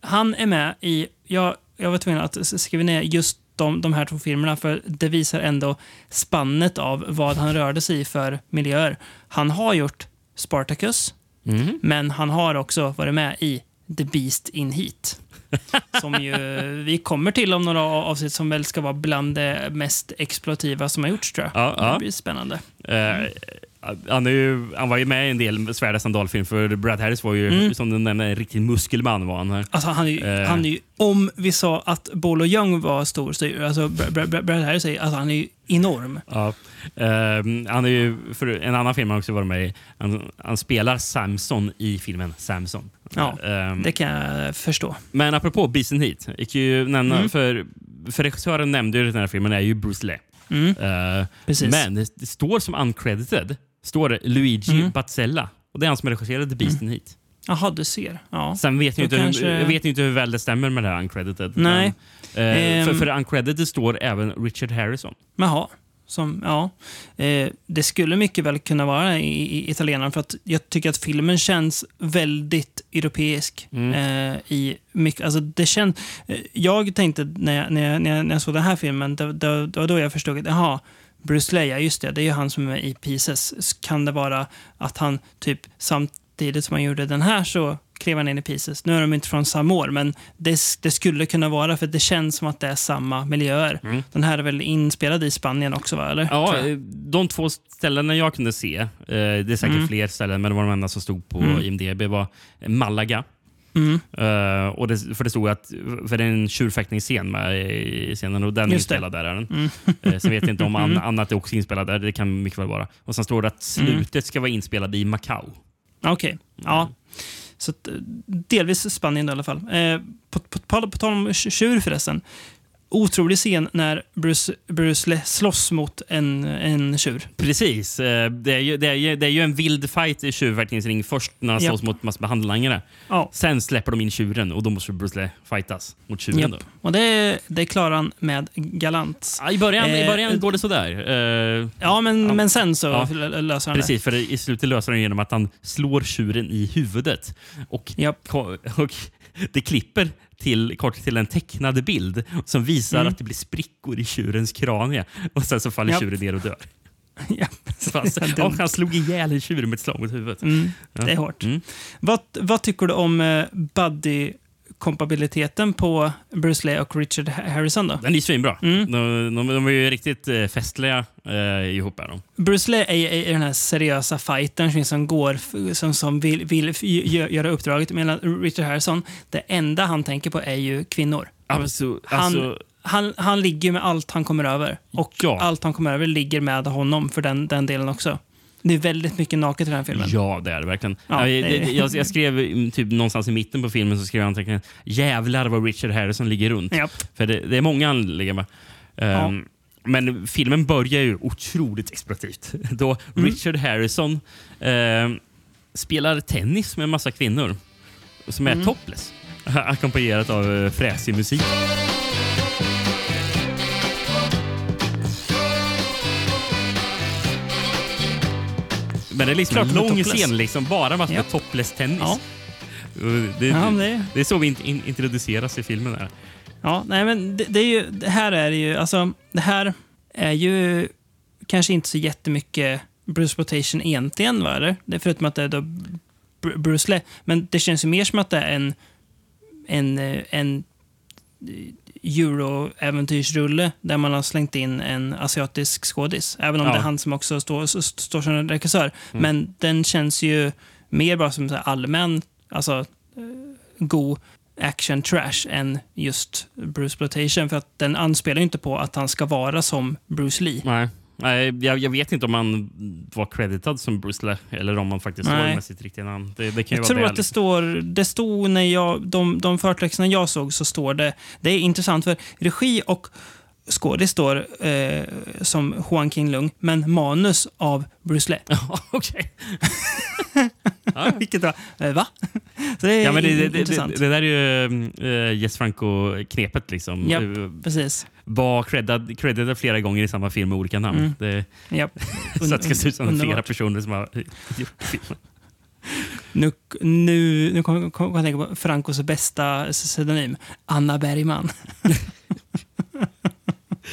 han är med i... Jag, jag var tvungen att skriva ner just de, de här två filmerna för det visar ändå spannet av vad han rörde sig i för miljöer. Han har gjort Spartacus, Mhm. men han har också varit med i The Beast in Heat. Som ju vi kommer till om några avsnitt som väl ska vara bland det mest exploativa som har gjorts tror jag. Ja, ja. Det blir spännande. Eh, han, ju, han var ju med i en del svärda sandalfilm för Brad Harris var ju, Mm. som du nämnde, en riktig muskelman. Var han här. Alltså han är, ju, Eh. han är ju, om vi sa att Bolo Young var stor, så alltså Brad, Brad, Brad Harris är, alltså han är ju enorm. Ja. Ehm, han är ju, för en annan film han också varit med i. Han, han spelar Samson i filmen Samson. Ja, Ehm, det kan jag förstå. Men apropå Beast in Heat. Jag kan ju nämna, Mm. för, för regissören nämnde ju den här filmen är ju Bruce Lee. Mm. Eh, Precis. men det, det står som uncredited står det Luigi Mm. Bazzella. Och det är han som regisserade Beast in Heat. Jaha, du ser. Ja. Sen vet jag, inte kanske- hur, jag vet inte hur väl det stämmer med det här uncredited. Nej. Men, eh, för, Ehm. för uncredited står även Richard Harrison. Jaha. Som, ja. Eh, det skulle mycket väl kunna vara i, i italienaren för att jag tycker att filmen känns väldigt europeisk. Mm. Eh, i mycket, alltså det känns, eh, jag tänkte när jag, när, jag, när, jag, när jag såg den här filmen, det, var då jag förstod att Bruce Lee, ja, just det, det är ju han som är i Pieces. Kan det vara att han typ samtidigt som han gjorde den här så klev han in i Pieces. Nu är de inte från samma år, men det, det skulle kunna vara för det känns som att det är samma miljöer. Mm. Den här är väl inspelad i Spanien också, va? Eller? Ja, de två ställena jag kunde se, eh, det är säkert Mm. fler ställen, men det var de enda som stod på Mm. IMDB, var Malaga Mm. Eh, och det, för det stod att för det är en tjurfäktningsscen med i scenen och den är det. inspelad där. Är den. Mm. Eh, sen vet jag inte om an, Mm. annat är också inspelat där. Det kan mycket väl vara. Och sen står det att Mm. slutet ska vara inspelat i Macau. Okej, ja. Så eh, delvis Spanien i alla fall. Eh, på, på, på, på tal om tjur förresten. Otrolig scen när Bruce, Bruce slåss mot en, en tjur. Precis. Eh, Det är, ju, det, är ju, det är ju en vild fight i tjurfäktningsring först när han slåss mot massa handlangare. Ja. Sen släpper de in tjuren och då måste Bruce Lee fightas mot tjuren. Japp. Då. Och det, det klarar han med galant. Ja, I början, I Eh, början går det sådär. Eh, Ja, men, Ja. men sen så Ja. löser han det. Precis, för i slutet löser han genom att han slår tjuren i huvudet. Och, och det klipper till, kort till en tecknad bild som visar Mm. att det blir sprickor i tjurens kranie. Och sen så faller Japp. tjuren ner och dör. Ja. Så han, och han slog ihjäl en tjur med ett slag mot huvudet. Mm, Ja. Det är hårt. Mm. Vad, vad tycker du om eh, buddy-kompatibiliteten på Bruce Lee och Richard Harrison? då? Den är svinbra. Mm. De, de, de är ju riktigt eh, festliga eh, ihop. Här. Bruce Lee är, är den här seriösa fightern som går, f- som, som vill, vill göra uppdraget. Medan Richard Harrison, det enda han tänker på är ju kvinnor. Alltså, Han, alltså, han, han ligger med allt han kommer över. Och allt han kommer över ligger med honom för den, den delen också. Det är väldigt mycket naket i den här filmen. Ja, det är det verkligen. Ja, Ja, jag, jag, jag skrev mm, typ någonstans i mitten på filmen så skrev jag anteckningen jävlar vad Richard Harrison ligger runt. Japp. För det, det är många ligger med. Ehm, Men filmen börjar ju otroligt exploativt. Då Mm. Richard Harrison ehm, spelar tennis med en massa kvinnor som är Mm. topless. Ackompanjerat av uh, fräsig musik. Men det är liksom Klart en är lång scen, liksom, bara massa Ja. topless tennis. Ja. Det, Ja, det- det är så vi in, in, introduceras i filmen. Där. Ja, nej men det, det är ju, det här är ju, alltså, det här är ju kanske inte så jättemycket Bruce Exploitation egentligen, va? Eller? Det är förutom att det är då Br- Bruce Lee. Men det känns ju mer som att det är en, en, eh, en euro-äventyrsrulle där man har slängt in en asiatisk skådis. Även om Ja. det är han som också står, står som regissör. Mm. Men den känns ju mer bara som så allmän, alltså eh, god action trash än just Bruce Exploitation. För att den anspelar ju inte på att han ska vara som Bruce Lee. Nej. Jag, jag vet inte om han var creditad som Bruce eller om han faktiskt Nej. står med sitt riktiga namn. Det, det kan Jag tror det, att det står, det stod när jag, de, de förtexterna jag såg så står det, det är intressant för regi och skådis står eh, som Juan King Lung, men manus av Bruce Lee. Okej. Vilket var, eh, va? Så det är Ja, men det, intressant. det, det där är ju uh, Jess Franco-knepet. Liksom. Japp, Eh, precis. Var creddad, creddad flera gånger i samma film med olika namn. Mm. Det, Japp. så att det ska se ut som flera personer som har gjort filmen. Nu, nu, nu kommer kom, kom jag tänka på Francos bästa pseudonym, Anna Bergman.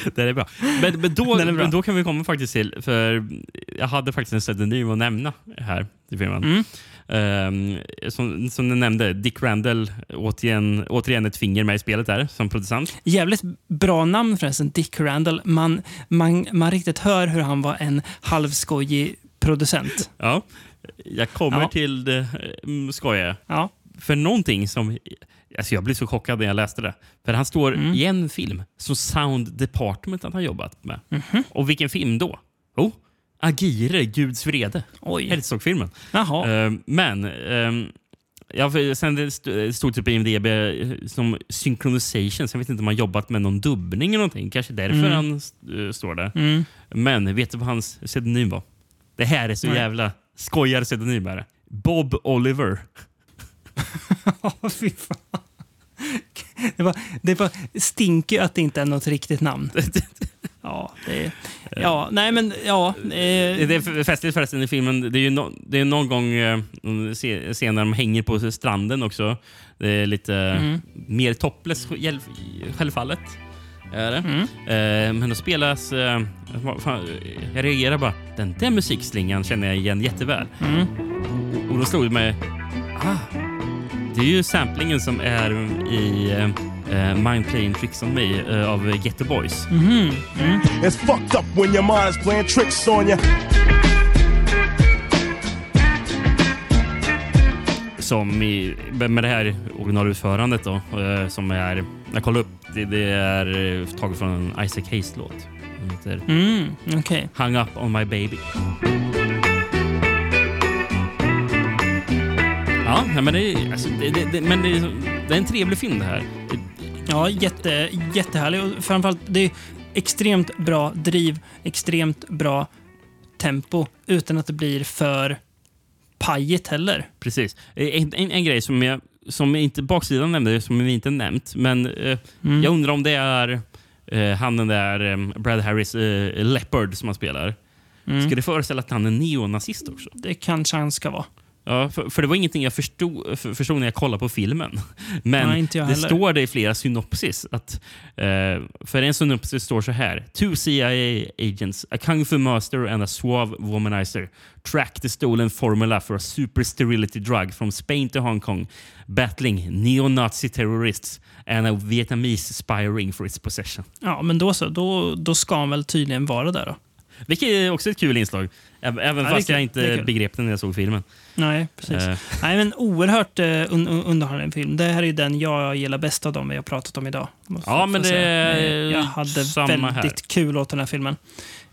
Det är bra. Men, men, då, är bra. men då kan vi komma faktiskt till, för jag hade faktiskt en pseudonym att nämna här i filmen. Mm. Ehm, som, som du nämnde, Dick Randall, återigen, återigen ett finger med i spelet där som producent. Jävligt bra namn förresten, Dick Randall. Man, man, man riktigt hör hur han var en halvskojig producent. Ja, jag kommer Ja. till det mm, skojiga. Ja. För någonting som... Alltså jag blev så chockad när jag läste det. För han står Mm. i en film som Sound Department att han jobbat med. Mhm. Och vilken film då? Oh, Agire, Guds vrede. Herzog-filmen. Jaha. Ehm, men... ehm, Ja, sen det st- stod typ på IMDB eh, som synchronization, så jag vet inte om han jobbat med någon dubbning eller någonting. Kanske därför Mm. han uh, står där. Mm. Men vet du vad hans pseudonym var? Det här är så Nej. jävla skojar pseudonym. Bob Oliver. Ja, fy fan. Det var, det var stinker att det inte är något riktigt namn. Ja, det ja nej men ja. Eh, Det är festligt förresten i filmen. Det är ju no, det är någon gång eh, scen när de hänger på stranden också. Det är lite Mm. mer topless själv- självfallet. Är det. Mm. Eh, men då spelas... Eh, fan, jag reagerar bara. Den där musikslingan känner jag igen jätteväl. Mm. Och då slog det mig... Ah, det är ju samplingen som är i eh, Mind Playing Tricks on Me eh, av Ghetto Boys. Mhm. Mm. It's fucked up when your mind's playing tricks on you. som i, med det här originalutförandet då, eh, som är, jag kollade upp, det, det är taget från en Isaac Hayes-låt. Mm, okej. Hung Up On My Baby. Ja, men, det, är- alltså, det, det, det, men det, är- det är en trevlig film det här. Ja, jätte, jättehärlig. Och framförallt, det är extremt bra driv, extremt bra tempo utan att det blir för pajigt heller. Precis. En, en, en grej som jag som inte baksidan nämnde, som vi inte nämnt, men eh, Mm. jag undrar om det är eh, han den där eh, Brad Harris eh, Leopard som han spelar. Mm. Ska det föreställa att han är neonazist också? Det kanske han ska vara. Ja, för, för det var ingenting jag förstod, för, förstod när jag kollade på filmen. Men Nej, det heller. står det i flera synopsis. Att, eh, för en synopsis står så här. Two CIA agents, a kung fu master and a suave womanizer track the stolen formula for a super sterility drug from Spain to Hong Kong, battling neo-Nazi terrorists and a Vietnamese spy ring for its possession. Ja, men då så. Då, då ska han väl tydligen vara där då. Vilket är också ett kul inslag. Även Ja, fast jag inte begrep det när jag såg filmen. Nej, precis. Eh. Nej, men oerhört un un underhållande film. Det här är den jag gillar bäst av dem vi har pratat om idag. Ja, men det är Jag hade samma väldigt här. kul åt den här filmen.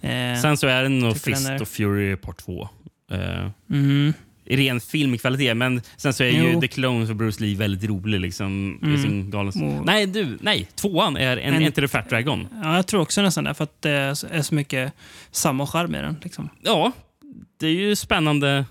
Eh, Sen så är det nog den Fist är- of Fury Part 2. Uh, mm, ren filmkvalitet, men sen så är ju Jo. The Clone för Bruce Lee väldigt rolig. Liksom, i Mm. sin galens... Och- Nej, du, nej. Tvåan är en, En- Enter the Fat Dragon. ja, jag tror också nästan det, för att det är så- mycket samma charm i den. Liksom. Ja, det är ju spännande,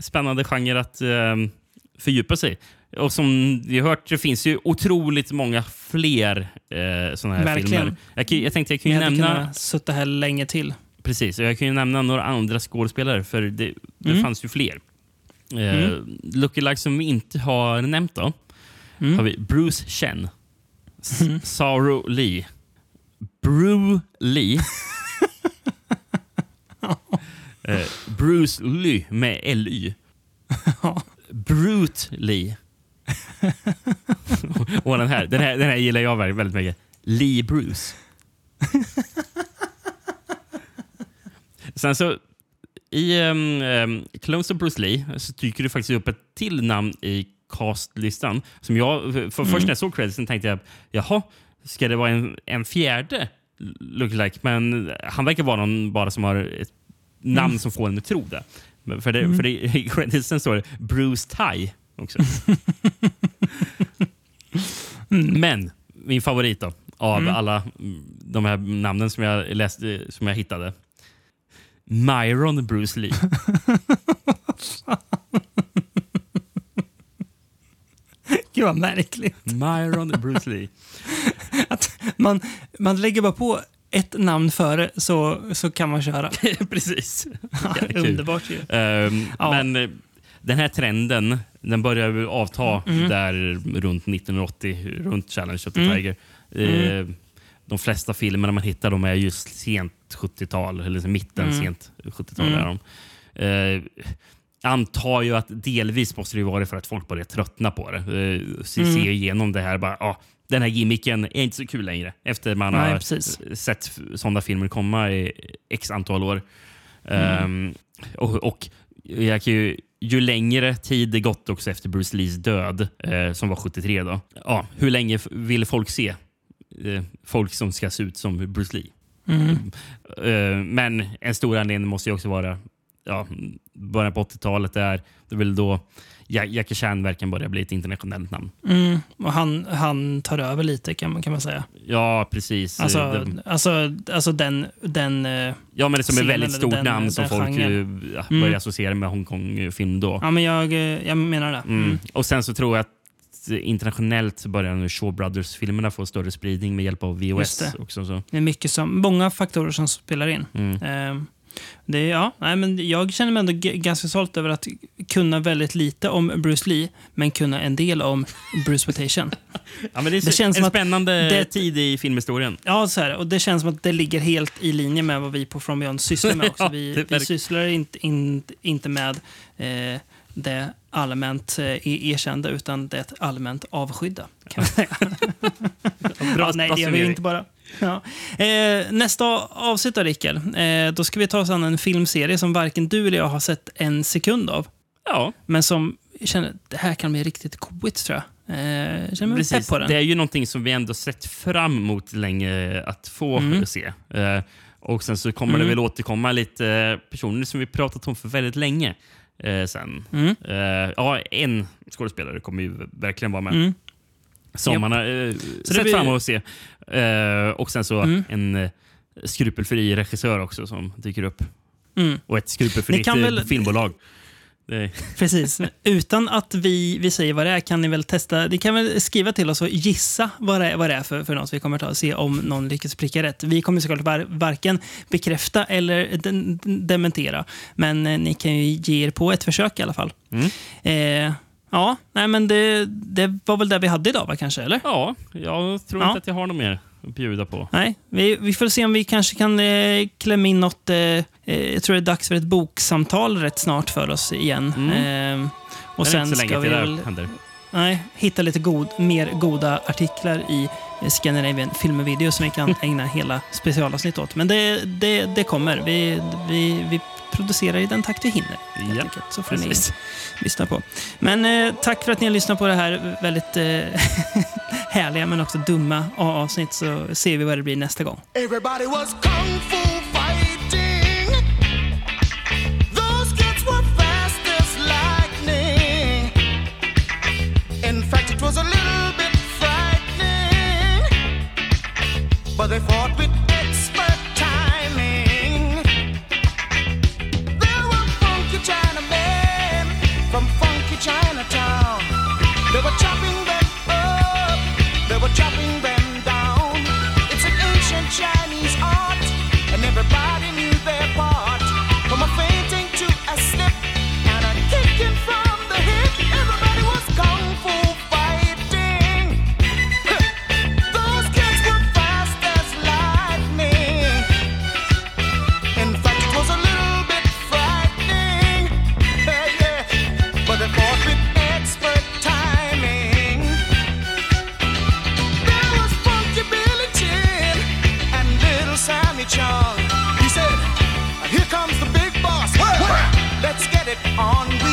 spännande genre att um, fördjupa sig. Och som vi har hört, det finns ju otroligt många fler uh, sådana här Verkligen. filmer. Jag, jag tänkte jag kan ju hade nämna... kunnat suttit här länge till. Precis, och jag kan ju nämna några andra skådespelare, för det, det Mm. fanns ju fler. Uh, Mm. Lookalike som vi inte har nämnt då, Mm. har vi Bruce Chen, S- Saru Lee, Bru Lee, Eh, Bruce Lee med L-Y, Brute Lee. och den här, den, här, den här gillar jag väldigt mycket. Lee Bruce. Sen så i um, Clones of Bruce Lee så dyker det faktiskt upp ett till namn i castlistan. Som jag, för Först Mm. när jag såg creditsen tänkte jag, jaha, ska det vara en, en fjärde lookalike? Men han verkar vara någon bara som har ett namn Mm. som får en att tro det. För, det, Mm. för det, i creditsen står det Bruce Ty också. Mm. Men min favorit då, av Mm. alla de här namnen som jag läste, som jag hittade. Myron Bruce Lee. Gud vad märkligt. Myron Bruce Lee. Att man, man lägger bara på ett namn före så, så kan man köra. Precis. Ja. Underbart ju. Ehm, Ja. Men eh, den här trenden den börjar ju avta Mm. där runt 1980, runt Challenge of the Mm. Tiger. Mm. Eh, De flesta filmerna man hittar de är just sent 70-tal, eller så mitten Mm. sent 70-tal. Mm. De. Eh, antar ju att delvis måste det vara för att folk börjar tröttna på det. Eh, se, Mm. se igenom det här. Bara, ah, den här gimmicken är inte så kul längre. Efter man Nej, har precis. sett sådana filmer komma i x antal år. Mm. Ehm, och, och ju, ju längre tid det gått också efter Bruce Lees död, eh, som var 73 då. Ja, hur länge vill folk se eh, folk som ska se ut som Bruce Lee? Mm. Eh, men en stor anledning måste ju också vara ja, början på 80-talet. Där, det är väl då Ja- Jackie Chan verkar börja bli ett internationellt namn. Mm. Och han, han tar över lite kan man, kan man säga. Ja, precis. Alltså, Det- alltså, alltså den... den eh, Ja, men det är som ett scenen väldigt stort den- namn som den folk genren. Mm. börjar associera med Hongkong-film då. Ja, men jag, eh, jag menar det. Mm. Mm. Och sen så tror jag att internationellt så börjar nu Shaw Brothers-filmerna få större spridning med hjälp av VOS Just det. också. Så. Det är mycket som, många faktorer som spelar in. Mm. Eh, det, ja, nej, men jag känner mig ändå ganska stolt över att kunna väldigt lite om Bruce Lee, men kunna en del om Bruce Vatation. Ja, men det Det känns en som spännande det- tid i filmhistorien. Ja, så här, och det känns som att det ligger helt i linje med vad vi på From Beyond sysslar med också. Ja, Vi, det vi sysslar inte, in, inte med eh, det allmänt eh, erkända, utan det allmänt avskydda. Kan säga. Bra, ja, nej, det gör vi inte bara. Ja. Eh, nästa avsnitt då, Rickard. Eh, då ska vi ta oss an en filmserie som varken du eller jag har sett en sekund av. Ja. Men som jag känner det här kan bli riktigt coolt tror jag. Eh, känner mig pepp på den. Det är ju någonting som vi ändå sett fram emot länge att få Mm. se. Eh, och sen så kommer Mm. det väl återkomma lite personer som vi pratat om för väldigt länge eh, sen. Mm. Eh, ja, en skådespelare kommer ju verkligen vara med. Mm. Som Japp. man har eh, sett blir- fram emot att se. Eh, och sen så Mm. en eh, skrupelfri regissör också som dyker upp. Mm. Och ett skrupelfritt väl- filmbolag. Det, Precis. Utan att vi, vi säger vad det är kan ni väl testa. Ni kan väl skriva till oss och gissa vad det är, vad det är för, för något vi kommer ta och se om någon lyckas pricka rätt. Vi kommer såklart var, varken bekräfta eller de, dementera. Men eh, ni kan ju ge er på ett försök i alla fall. Mm. Eh, ja, nej men det, det var väl det vi hade idag va, kanske? Eller? ja, jag tror Ja. inte att jag har något mer bjuda på. Nej, vi, vi får se om vi kanske kan eh, klämma in något. Eh, eh, jag tror det är dags för ett boksamtal rätt snart för oss igen. Mm. Eh, och det är sen inte så länge ska vi till väl det händer. nej, hitta lite god, mer goda artiklar i eh, Scandinavian Film och Video som vi kan ägna hela specialavsnitt åt. Men det, det, det kommer. Vi, vi, vi producerar i den takt vi hinner. Ja, enkelt. Så får precis. ni lyssna på. Men eh, tack för att ni har lyssnat på det här väldigt eh, härliga men också dumma avsnitt så ser vi vad det blir nästa gång. Everybody was kung fu fighting. Those kids were fast as lightning. In fact, it was a little bit frightening. But they fought with on